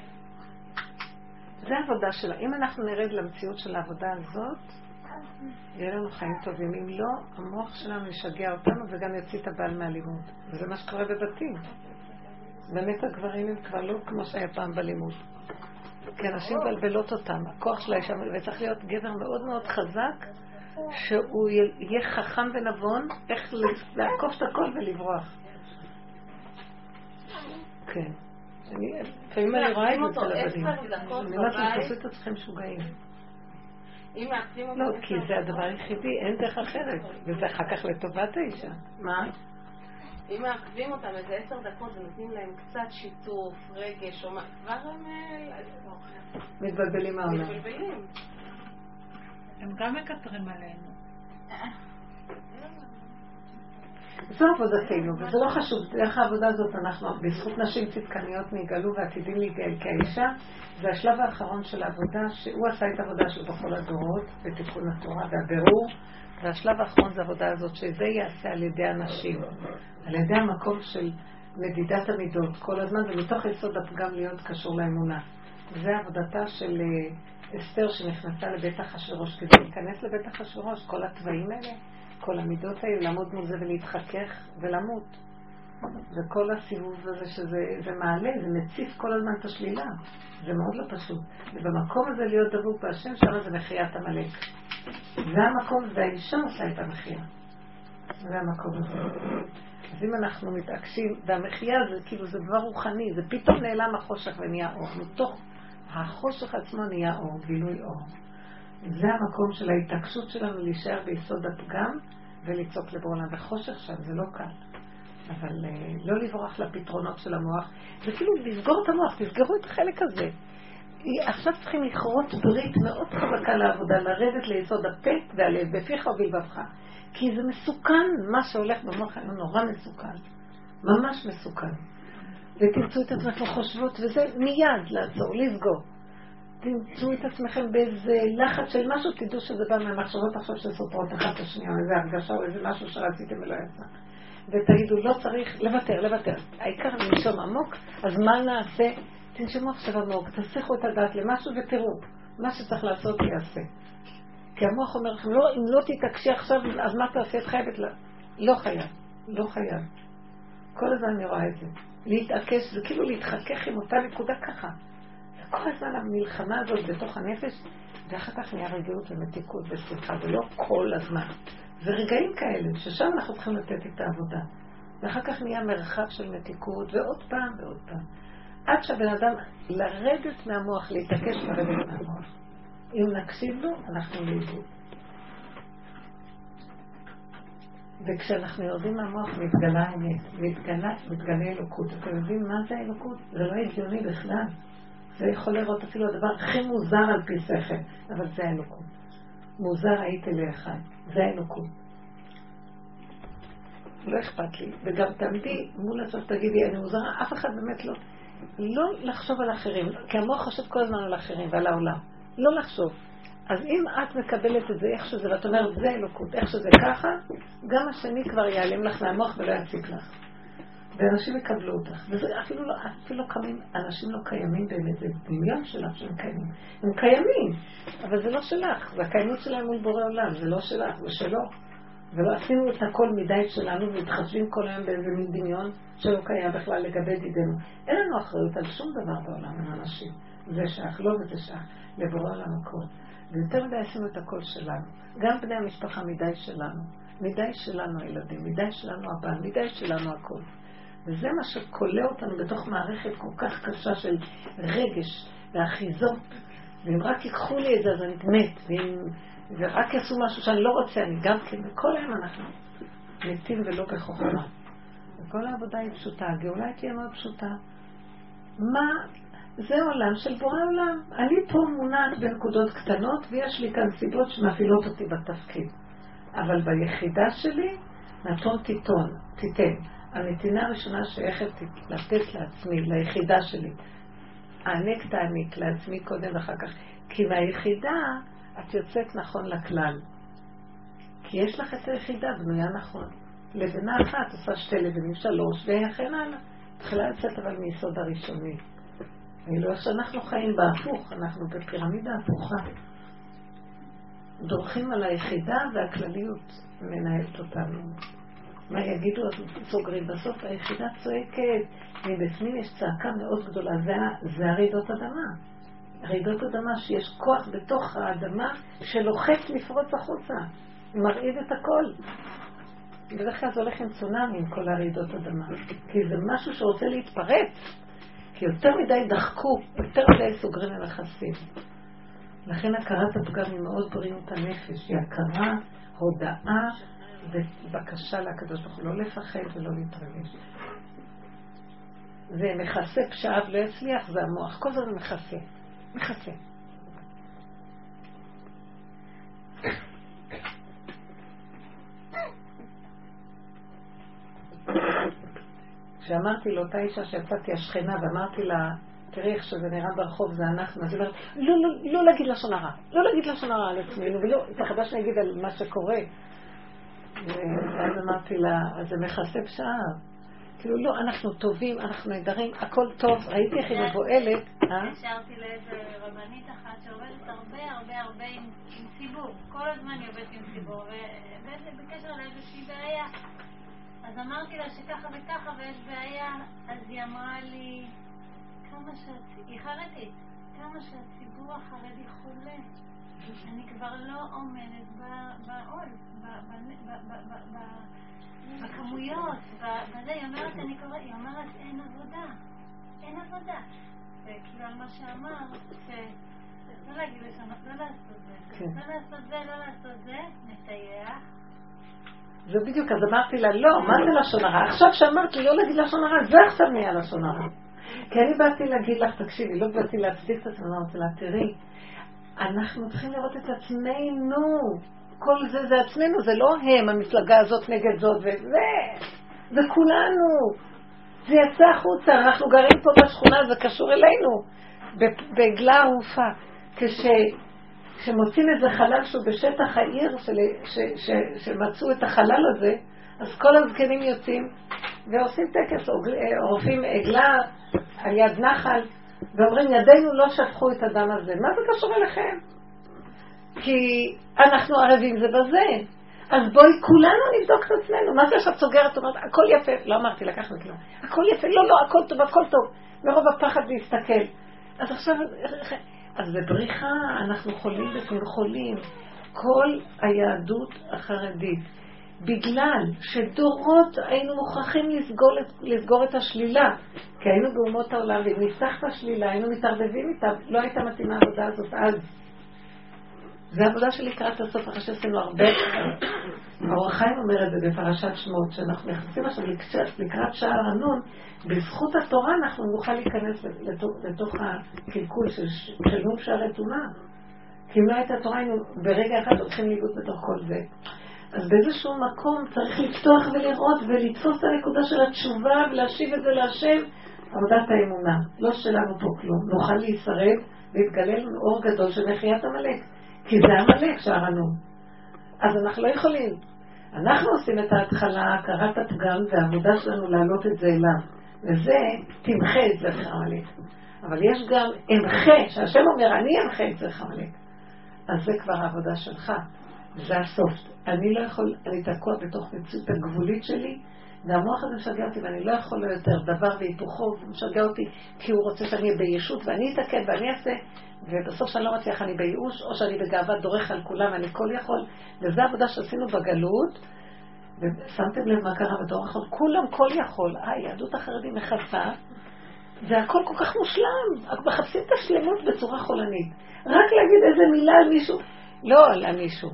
זה העבודה שלה. אם אנחנו נרד למציאות של העבודה הזאת, יהיה לנו חיים טובים. אם לא, המוח שלנו ישגע אותנו וגם יוציא את הבעל מהלימוד. וזה מה שקורה בבתים. באמת הגברים הם כבר לא כמו שהיה פעם בלימוד. כי אנשים מבלבלות אותם. הכוח של האישה, וצריך להיות גבר מאוד מאוד חזק, שהוא יהיה חכם ונבון, איך לעקוף את הכל ולברוח. כן. לפעמים אני רואה את זה אצל הבנים. אני אומרת להם, תעשו את עצמכם משוגעים. לא, כי זה הדבר היחידי, אין דרך אחרת. וזה אחר כך לטובת האישה. מה? אם מעכבים אותם איזה עשר דקות ונותנים להם קצת שיתוף, רגש, או מה, כבר הם... אה, מתבלבלים מהעולם. מתבלבלים. הם גם מקטרים עלינו. זו עבודתנו, וזה לא חשוב. דרך העבודה הזאת אנחנו, בזכות נשים צדקניות נגאלו ועתידים להיגאל כאישה, זה השלב האחרון של העבודה, שהוא עשה את העבודה שלו בכל הדורות, בתיקון התורה והבירור, והשלב האחרון זה העבודה הזאת, שזה ייעשה על ידי הנשים, על ידי המקום של מדידת המידות כל הזמן, ומתוך יסוד הפגם להיות קשור לאמונה. זה עבודתה של אה, אסתר שנכנסה לבית אחשורוש, כדי להיכנס לבית אחשורוש, כל התוואים האלה. כל המידות האלה, לעמוד מול זה ולהתחכך ולמות. וכל הסיבוב הזה שזה מעלה, זה מציף כל הזמן את השלילה. זה מאוד לא פשוט. ובמקום הזה להיות דבוק בהשם, שם זה מחיית עמלק. זה המקום, והאישה עושה את המחיה. זה המקום הזה. אז אם אנחנו מתעקשים, והמחיה זה כאילו זה דבר רוחני, זה פתאום נעלם החושך ונהיה אור. מתוך החושך עצמו נהיה אור, גילוי אור. זה המקום של ההתעקשות שלנו להישאר ביסוד הפגם ולצעוק לבורלם. וחושך שם זה לא קל. אבל uh, לא לברוח לפתרונות של המוח, זה כאילו לסגור את המוח, תסגרו את החלק הזה. עכשיו צריכים לכרות ברית מאוד חזקה לעבודה, לרדת ליסוד הפה והלב, בפיך ובלבבך. כי זה מסוכן, מה שהולך במוח היום נורא מסוכן. ממש מסוכן. ותמצאו את עצמכם חושבות, וזה מיד לעצור, לסגור. תמצאו את עצמכם באיזה לחץ של משהו, תדעו שזה בא מהמחשבות עכשיו שסותרות אחת את השנייה, איזה הרגשה או איזה משהו שרציתם ולא יצא. ותגידו, לא צריך לוותר, לוותר. העיקר לנשום עמוק, אז מה נעשה? תנשמו עכשיו עמוק, תסיכו את הדעת למשהו ותראו, מה שצריך לעשות יעשה. כי המוח אומר לכם, לא, אם לא תתעקשי עכשיו, אז מה תעשי? את חייבת ל... לא חייב, לא חייב. כל הזמן אני רואה את זה. להתעקש זה כאילו להתחכך עם אותה נקודה ככה. כל הזמן המלחמה הזאת בתוך הנפש, ואחר כך נהיה רגיעות ומתיקות ושמחה, ולא כל הזמן. זה רגעים כאלה, ששם אנחנו צריכים לתת את העבודה. ואחר כך נהיה מרחב של מתיקות, ועוד פעם ועוד פעם. עד שהבן אדם, לרדת מהמוח, להתעקש לרדת מהמוח. אם נקשיב לו, אנחנו לאיבוד. וכשאנחנו יורדים מהמוח מתגלה האמת, מתגלה, מתגלה אלוקות. אתם יודעים מה זה אלוקות? זה לא הגיוני בכלל. זה יכול לראות אפילו הדבר הכי מוזר על פי שכל, אבל זה האלוקות. מוזר הייתי לאחד, זה האלוקות. לא אכפת לי, וגם תעמדי מול הסוף תגידי, אני מוזרה, אף אחד באמת לא, לא לחשוב על אחרים, כי המוח חושב כל הזמן על אחרים ועל העולם, לא לחשוב. אז אם את מקבלת את זה איך שזה, ואת אומרת, זה אלוקות, איך שזה ככה, גם השני כבר ייעלם לך מהמוח ולא יציק לך. ואנשים יקבלו אותך. וזה אפילו לא, אפילו לא קמים, אנשים לא קיימים באמת, זה דמיון שלך שהם קיימים. הם קיימים, אבל זה לא שלך, זה הקיימות שלהם מול בורא עולם, זה לא שלך, זה שלו. ולא עשינו את הכל מדי שלנו ומתחשבים כל היום באיזה מין דמיון שלא קיים בכלל לגבי דידנו. אין לנו אחריות על שום דבר בעולם עם אנשים. זה שייך לא וזה שייך לבורא עולם הכל. ויותר מדי עשינו את הכל שלנו. גם בני המשפחה מדי שלנו. מדי שלנו הילדים, מדי שלנו הבעל, מדי שלנו הכל. וזה מה שכולא אותנו בתוך מערכת כל כך קשה של רגש ואחיזות. ואם רק ייקחו לי את זה, אז אני מת. ואם ורק יעשו משהו שאני לא רוצה, אני גם כן, וכל היום אנחנו מתים ולא בחוכמה. וכל העבודה היא פשוטה, הגאולה תהיה מאוד פשוטה. מה, זה עולם של בורא עולם. אני פה מונעת בנקודות קטנות, ויש לי כאן סיבות שמפעילות אותי בתפקיד. אבל ביחידה שלי, נתון תיתון, תיתן. הנתינה הראשונה שייכת לתת לעצמי, ליחידה שלי. הענק תעניק לעצמי קודם ואחר כך. כי מהיחידה את יוצאת נכון לכלל. כי יש לך את היחידה בנויה נכון. לבנה אחת עושה שתי לבנים שלוש, וכן הלאה. תחילה יוצאת אבל מיסוד הראשוני. ואילו איך שאנחנו חיים בהפוך, אנחנו בפירמידה הפוכה. דורכים על היחידה והכלליות מנהלת אותנו. מה יגידו, אז סוגרים. בסוף היחידה צועקת, מבפנים יש צעקה מאוד גדולה, זה, זה הרעידות אדמה. רעידות אדמה, שיש כוח בתוך האדמה שלוחץ לפרוץ החוצה, מרעיד את הכל. בדרך כלל זה הולך עם צונאמי, עם כל הרעידות אדמה. כי זה משהו שרוצה להתפרץ. כי יותר מדי דחקו, יותר מדי סוגרים לנכסים. לכן הכרת הפגם היא מאוד בריאות הנפש, היא הכרה, הודאה ובקשה לקדוש ברוך הוא, לא לפחד ולא להתרגש. זה מכסה פשעיו לא יצליח, זה המוח, כל זה מכסה, מכסה. כשאמרתי לאותה אישה שיצאתי השכנה ואמרתי לה, תראי איך שזה נראה ברחוב, זה אנחנו, אז היא אומרת, לא, לא, לא להגיד לשון הרע, לא להגיד לשון הרע על עצמנו, ולא, פחדה שאני אגיד על מה שקורה. ואז אמרתי לה, אז זה מכסה פשעה. כאילו, לא, אנחנו טובים, אנחנו נהדרים, הכל טוב, ראיתי איך היא מבוהלת. אה? התקשרתי לאיזה רבנית אחת שעובדת הרבה הרבה הרבה עם ציבור, כל הזמן היא עובדת עם ציבור, ובקשר לאיזושהי בעיה. אז אמרתי לה שככה וככה ויש בעיה, אז היא אמרה לי, כמה שהציבור, היא חרדית, כמה שהציבור החרדי חולה, אני כבר לא עומדת בעול, בכמויות, בזה, היא אומרת, אני קוראת, היא אומרת, אין עבודה, אין עבודה. וכאילו על מה שאמרת, לא להגיד לשם, לא לעשות זה, כן. לא לעשות זה, לא לעשות זה, נסייח. זה בדיוק, אז אמרתי לה, לא, מה זה לשון הרע? עכשיו שאמרת לי לא להגיד לשון הרע, זה עכשיו נהיה לשון הרע. כי אני באתי להגיד לך, תקשיבי, לא באתי להצדיק את עצמנו, אמרתי לה, תראי, אנחנו צריכים לראות את עצמנו. כל זה זה עצמנו, זה לא הם, המפלגה הזאת נגד זאת וזה, זה כולנו. זה יצא החוצה, אנחנו גרים פה בשכונה, זה קשור אלינו, בעגלה ערופה. כש... כשמוצאים איזה חלל שהוא בשטח העיר, של, ש, ש, שמצאו את החלל הזה, אז כל הזקנים יוצאים ועושים טקס, עורפים עגלה על יד נחל, ואומרים, ידינו לא שפכו את הדם הזה. מה זה קשור אליכם? כי אנחנו ערבים זה בזה. אז בואי כולנו נבדוק את עצמנו. מה זה שאת סוגרת? אומרת, הכל יפה. לא אמרתי, לקחנו כלום. הכל יפה. לא, לא, הכל טוב, הכל טוב. מרוב הפחד להסתכל. אז עכשיו, אז בבריחה אנחנו חולים בפנים חולים. כל היהדות החרדית, בגלל שדורות היינו מוכרחים לסגור, לסגור את השלילה, כי היינו באומות העולם, ואם נפתח את השלילה, היינו מתערבבים איתה, לא הייתה מתאימה העבודה הזאת אז. זו עבודה של לקראת הסוף, אחרי שעשינו הרבה. האור החיים אומר את זה בפרשת שמות, שאנחנו נכנסים עכשיו לקראת שער הנון, בזכות התורה אנחנו נוכל להיכנס לתוך הקלקול של נון שערי טומאה. כי אם לא הייתה תורה, היינו ברגע אחד הולכים לאיבוד בתוך כל זה. אז באיזשהו מקום צריך לפתוח ולראות ולתפוס את הנקודה של התשובה ולהשיב את זה להשם, עבודת האמונה. לא שלנו פה כלום. נוכל להישרד להתגלה לנו אור גדול של מחיית עמלק. כי זה עמלק שערנו. אז אנחנו לא יכולים. אנחנו עושים את ההתחלה, הכרת הפגם, והעבודה שלנו להעלות את זה אליו. וזה, תמחה את זרח עמלק. אבל יש גם אמחה, שהשם אומר, אני אמחה את זרח עמלק. אז זה כבר העבודה שלך. זה הסוף. אני לא יכול, אני תקוע בתוך מציאות הגבולית שלי, והמוח הזה משגע אותי ואני לא יכול לו יותר דבר והיפוכו, הוא משגע אותי כי הוא רוצה שאני אהיה בישות ואני אתקן ואני אעשה, ובסוף שאני לא מצליח אני בייאוש, או שאני בגאווה דורך על כולם ואני כל יכול, וזו העבודה שעשינו בגלות, ושמתם לב מה קרה בדור האחרון, כולם כל יכול, אה, יהדות החרדים מכסה, והכל כל כך מושלם, מחפשים את השלמות בצורה חולנית. רק להגיד איזה מילה על מישהו, לא על מישהו.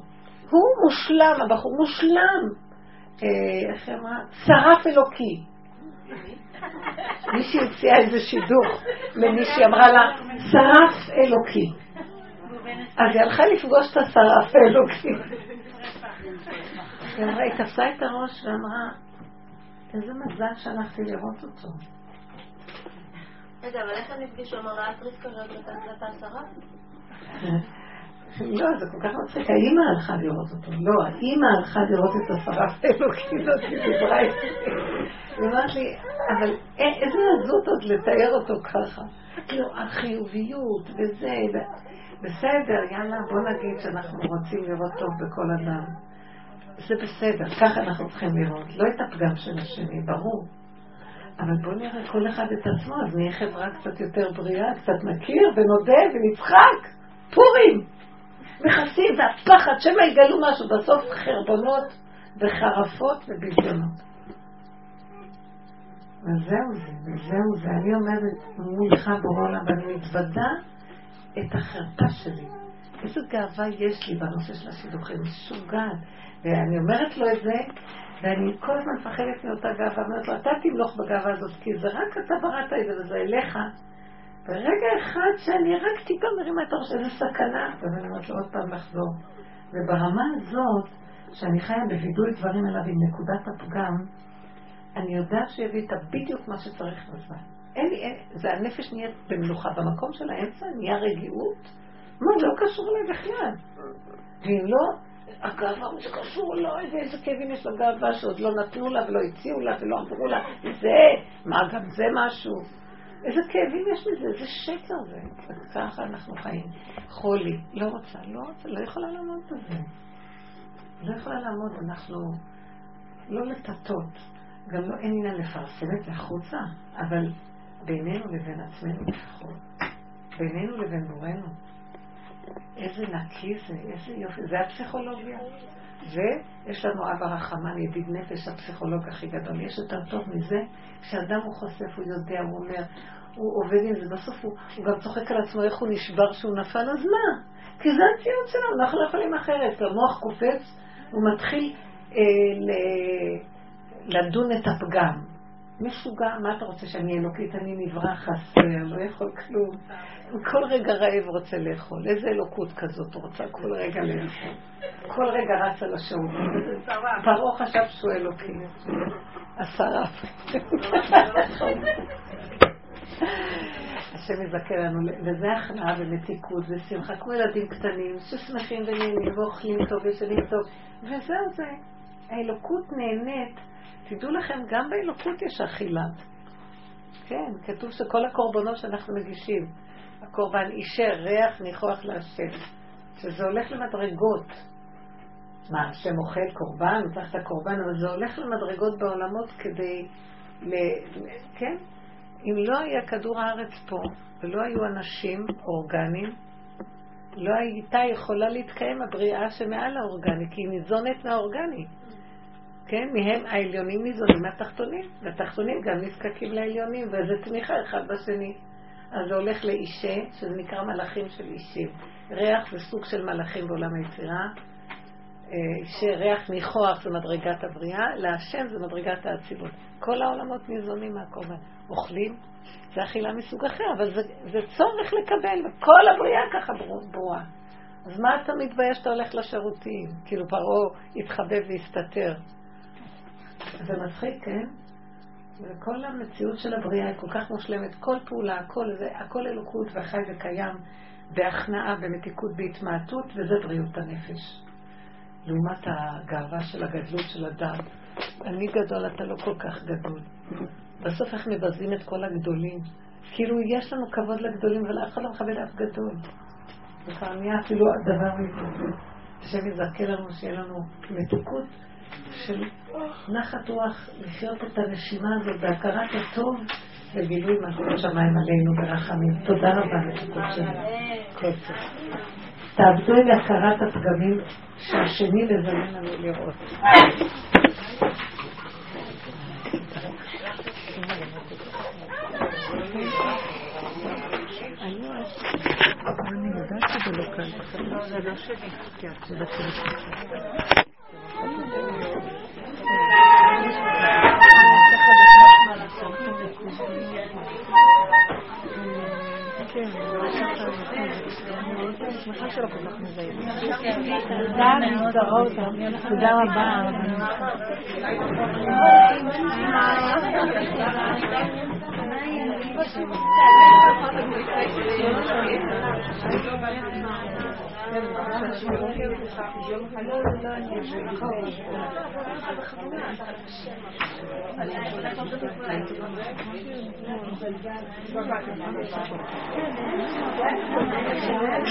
הוא מושלם, הבחור מושלם. אה, איך היא אמרה? שרף אלוקי. מישהי הציעה איזה שידוך למישהי, אמרה לה, שרף אלוקי. אז היא הלכה לפגוש את השרף האלוקי. היא אמרה, היא תפסה את הראש ואמרה, איזה מזל שהלכתי לראות אותו. רגע, אבל איך הם נפגשו? אמר לה, את רבקה לא נתת השרף? לא, זה כל כך מצחיק. האימא הלכה לראות אותו. לא, האימא הלכה לראות את השרף האלוקי זאת, היא דיברה איתי. היא אמרת לי, אבל איזה עזות עוד לתאר אותו ככה. כאילו, החיוביות וזה, בסדר, יאללה, בוא נגיד שאנחנו רוצים לראות טוב בכל אדם. זה בסדר, ככה אנחנו צריכים לראות. לא את הפגם של השני, ברור. אבל בואו נראה כל אחד את עצמו, אז נהיה חברה קצת יותר בריאה, קצת נכיר ונודה ונצחק. פורים! מכסים והפחד, שמא יגלו משהו, בסוף חרבונות וחרפות וביזיונות. וזהו זה, וזהו זה. אני עומדת מולך בעולם ואני מתוודה את החרפה שלי. איזו גאווה יש לי בנושא של השידוכים, משוגעת. ואני אומרת לו את זה, ואני כל הזמן מפחדת מאותה גאווה, אומרת לו, אתה תמלוך בגאווה הזאת, כי זה רק אתה בראת את זה וזה אליך. ברגע אחד שאני רק טיפה מרימה את הראש, איזה סכנה, ואני אומרת לו עוד פעם לחזור. וברמה הזאת, שאני חיה בווידוי דברים אליו עם נקודת הפגם, אני יודעת שהוא יביא איתה בדיוק מה שצריך בזמן. אין לי, אין, זה הנפש נהיית במנוחה. במקום של האמצע נהיה רגיעות, מה, לא קשור אליי בכלל. ואם לא, הגאווה, זה קשור, לא, איזה כאבים יש לגאווה שעוד לא נתנו לה ולא הציעו לה ולא אמרו לה, זה, מה, גם זה משהו. איזה כאבים יש לזה, איזה שקר זה. ככה אנחנו חיים. חולי, לא רוצה, לא רוצה, לא יכולה לעמוד בזה. לא יכולה לעמוד, אנחנו לא לטטות. גם לא אין עניין לפרסם את זה החוצה, אבל בינינו לבין עצמנו לפחות. בינינו לבין בורנו. איזה נקי זה, איזה יופי, זה הפסיכולוגיה. ויש לנו אבא רחמן, ידיד נפש, הפסיכולוג הכי גדול. יש יותר טוב מזה, כשאדם הוא חושף, הוא יודע, הוא אומר, הוא עובד עם זה, בסוף הוא, הוא גם צוחק על עצמו איך הוא נשבר שהוא נפל, אז מה? כי זה הציון שלנו, אנחנו לא יכולים אחרת. המוח קופץ, הוא מתחיל אה, ל... לדון את הפגם. משוגע, מה אתה רוצה שאני אלוקית? אני נברא חסר, לא יכול כלום. כל רגע רעב רוצה לאכול. איזה אלוקות כזאת רוצה כל רגע לאכול. כל רגע רץ על השעון. פרעה חשב שהוא אלוקי. השרף. השם יזכה לנו, וזה הכנעה ומתיקות ושמחה, כמו ילדים קטנים ששמחים ונהנים ואוכלים טוב וישנים טוב, וזהו זה. האלוקות נהנית תדעו לכם, גם באלוקות יש אכילה. כן, כתוב שכל הקורבנות שאנחנו מגישים, הקורבן אישר ריח ניחוח להשם, שזה הולך למדרגות. מה, השם אוכל קורבן, הוא צריך את הקורבן, אבל זה הולך למדרגות בעולמות כדי, ל... כן? אם לא היה כדור הארץ פה, ולא היו אנשים אורגניים, לא הייתה יכולה להתקיים הבריאה שמעל האורגני, כי היא ניזונת מהאורגני. כן, מהם העליונים ניזונים מהתחתונים, והתחתונים גם נזקקים לעליונים, וזה תמיכה אחד בשני. אז זה הולך לאישה, שזה נקרא מלאכים של אישים. ריח זה סוג של מלאכים בעולם היצירה. אה, אישה ריח ניחוח זה מדרגת הבריאה, להשם זה מדרגת האצילות. כל העולמות ניזונים מהקורבן. אוכלים, זה אכילה מסוג אחר, אבל זה, זה צורך לקבל, וכל הבריאה ככה ברורה. אז מה אתה מתבייש שאתה הולך לשירותים? כאילו פרעה התחבא והסתתר. זה מצחיק, כן? וכל המציאות של הבריאה היא כל כך מושלמת, כל פעולה, הכל זה, הכל אלוקות וחי וקיים בהכנעה, במתיקות, בהתמעטות, וזה בריאות הנפש. לעומת הגאווה של הגדלות של הדת. אני גדול, אתה לא כל כך גדול. בסוף איך מבזים את כל הגדולים. כאילו יש לנו כבוד לגדולים, אבל אף אחד לא מכבד אף גדול. זה כבר נהיה אפילו הדבר מזה. השם יזכה לנו שיהיה לנו מתיקות של נחת רוח לחיות את הנשימה הזאת בהכרת הטוב וגילוי מלכות שמיים עלינו ברחמים. תודה רבה לתיקות שלי. כל טוב. תעבדו עם הכרת הפגמים שהשני מזמן לנו לראות. אני יודעת שזה לא קל. זה לא שלי. כן, זה 嗯，这样，我再看一看。תודה רבה. Thank you.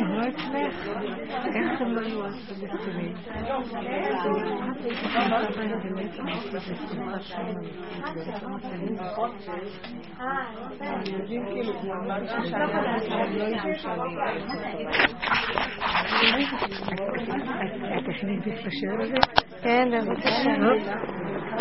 הם לא אצלך. איך הם לא יהיו אצלי? יודעים כאילו, זה משהו שאני לא ידעו שאני... את תכנית להתקשר לזה? כן, בבקשה.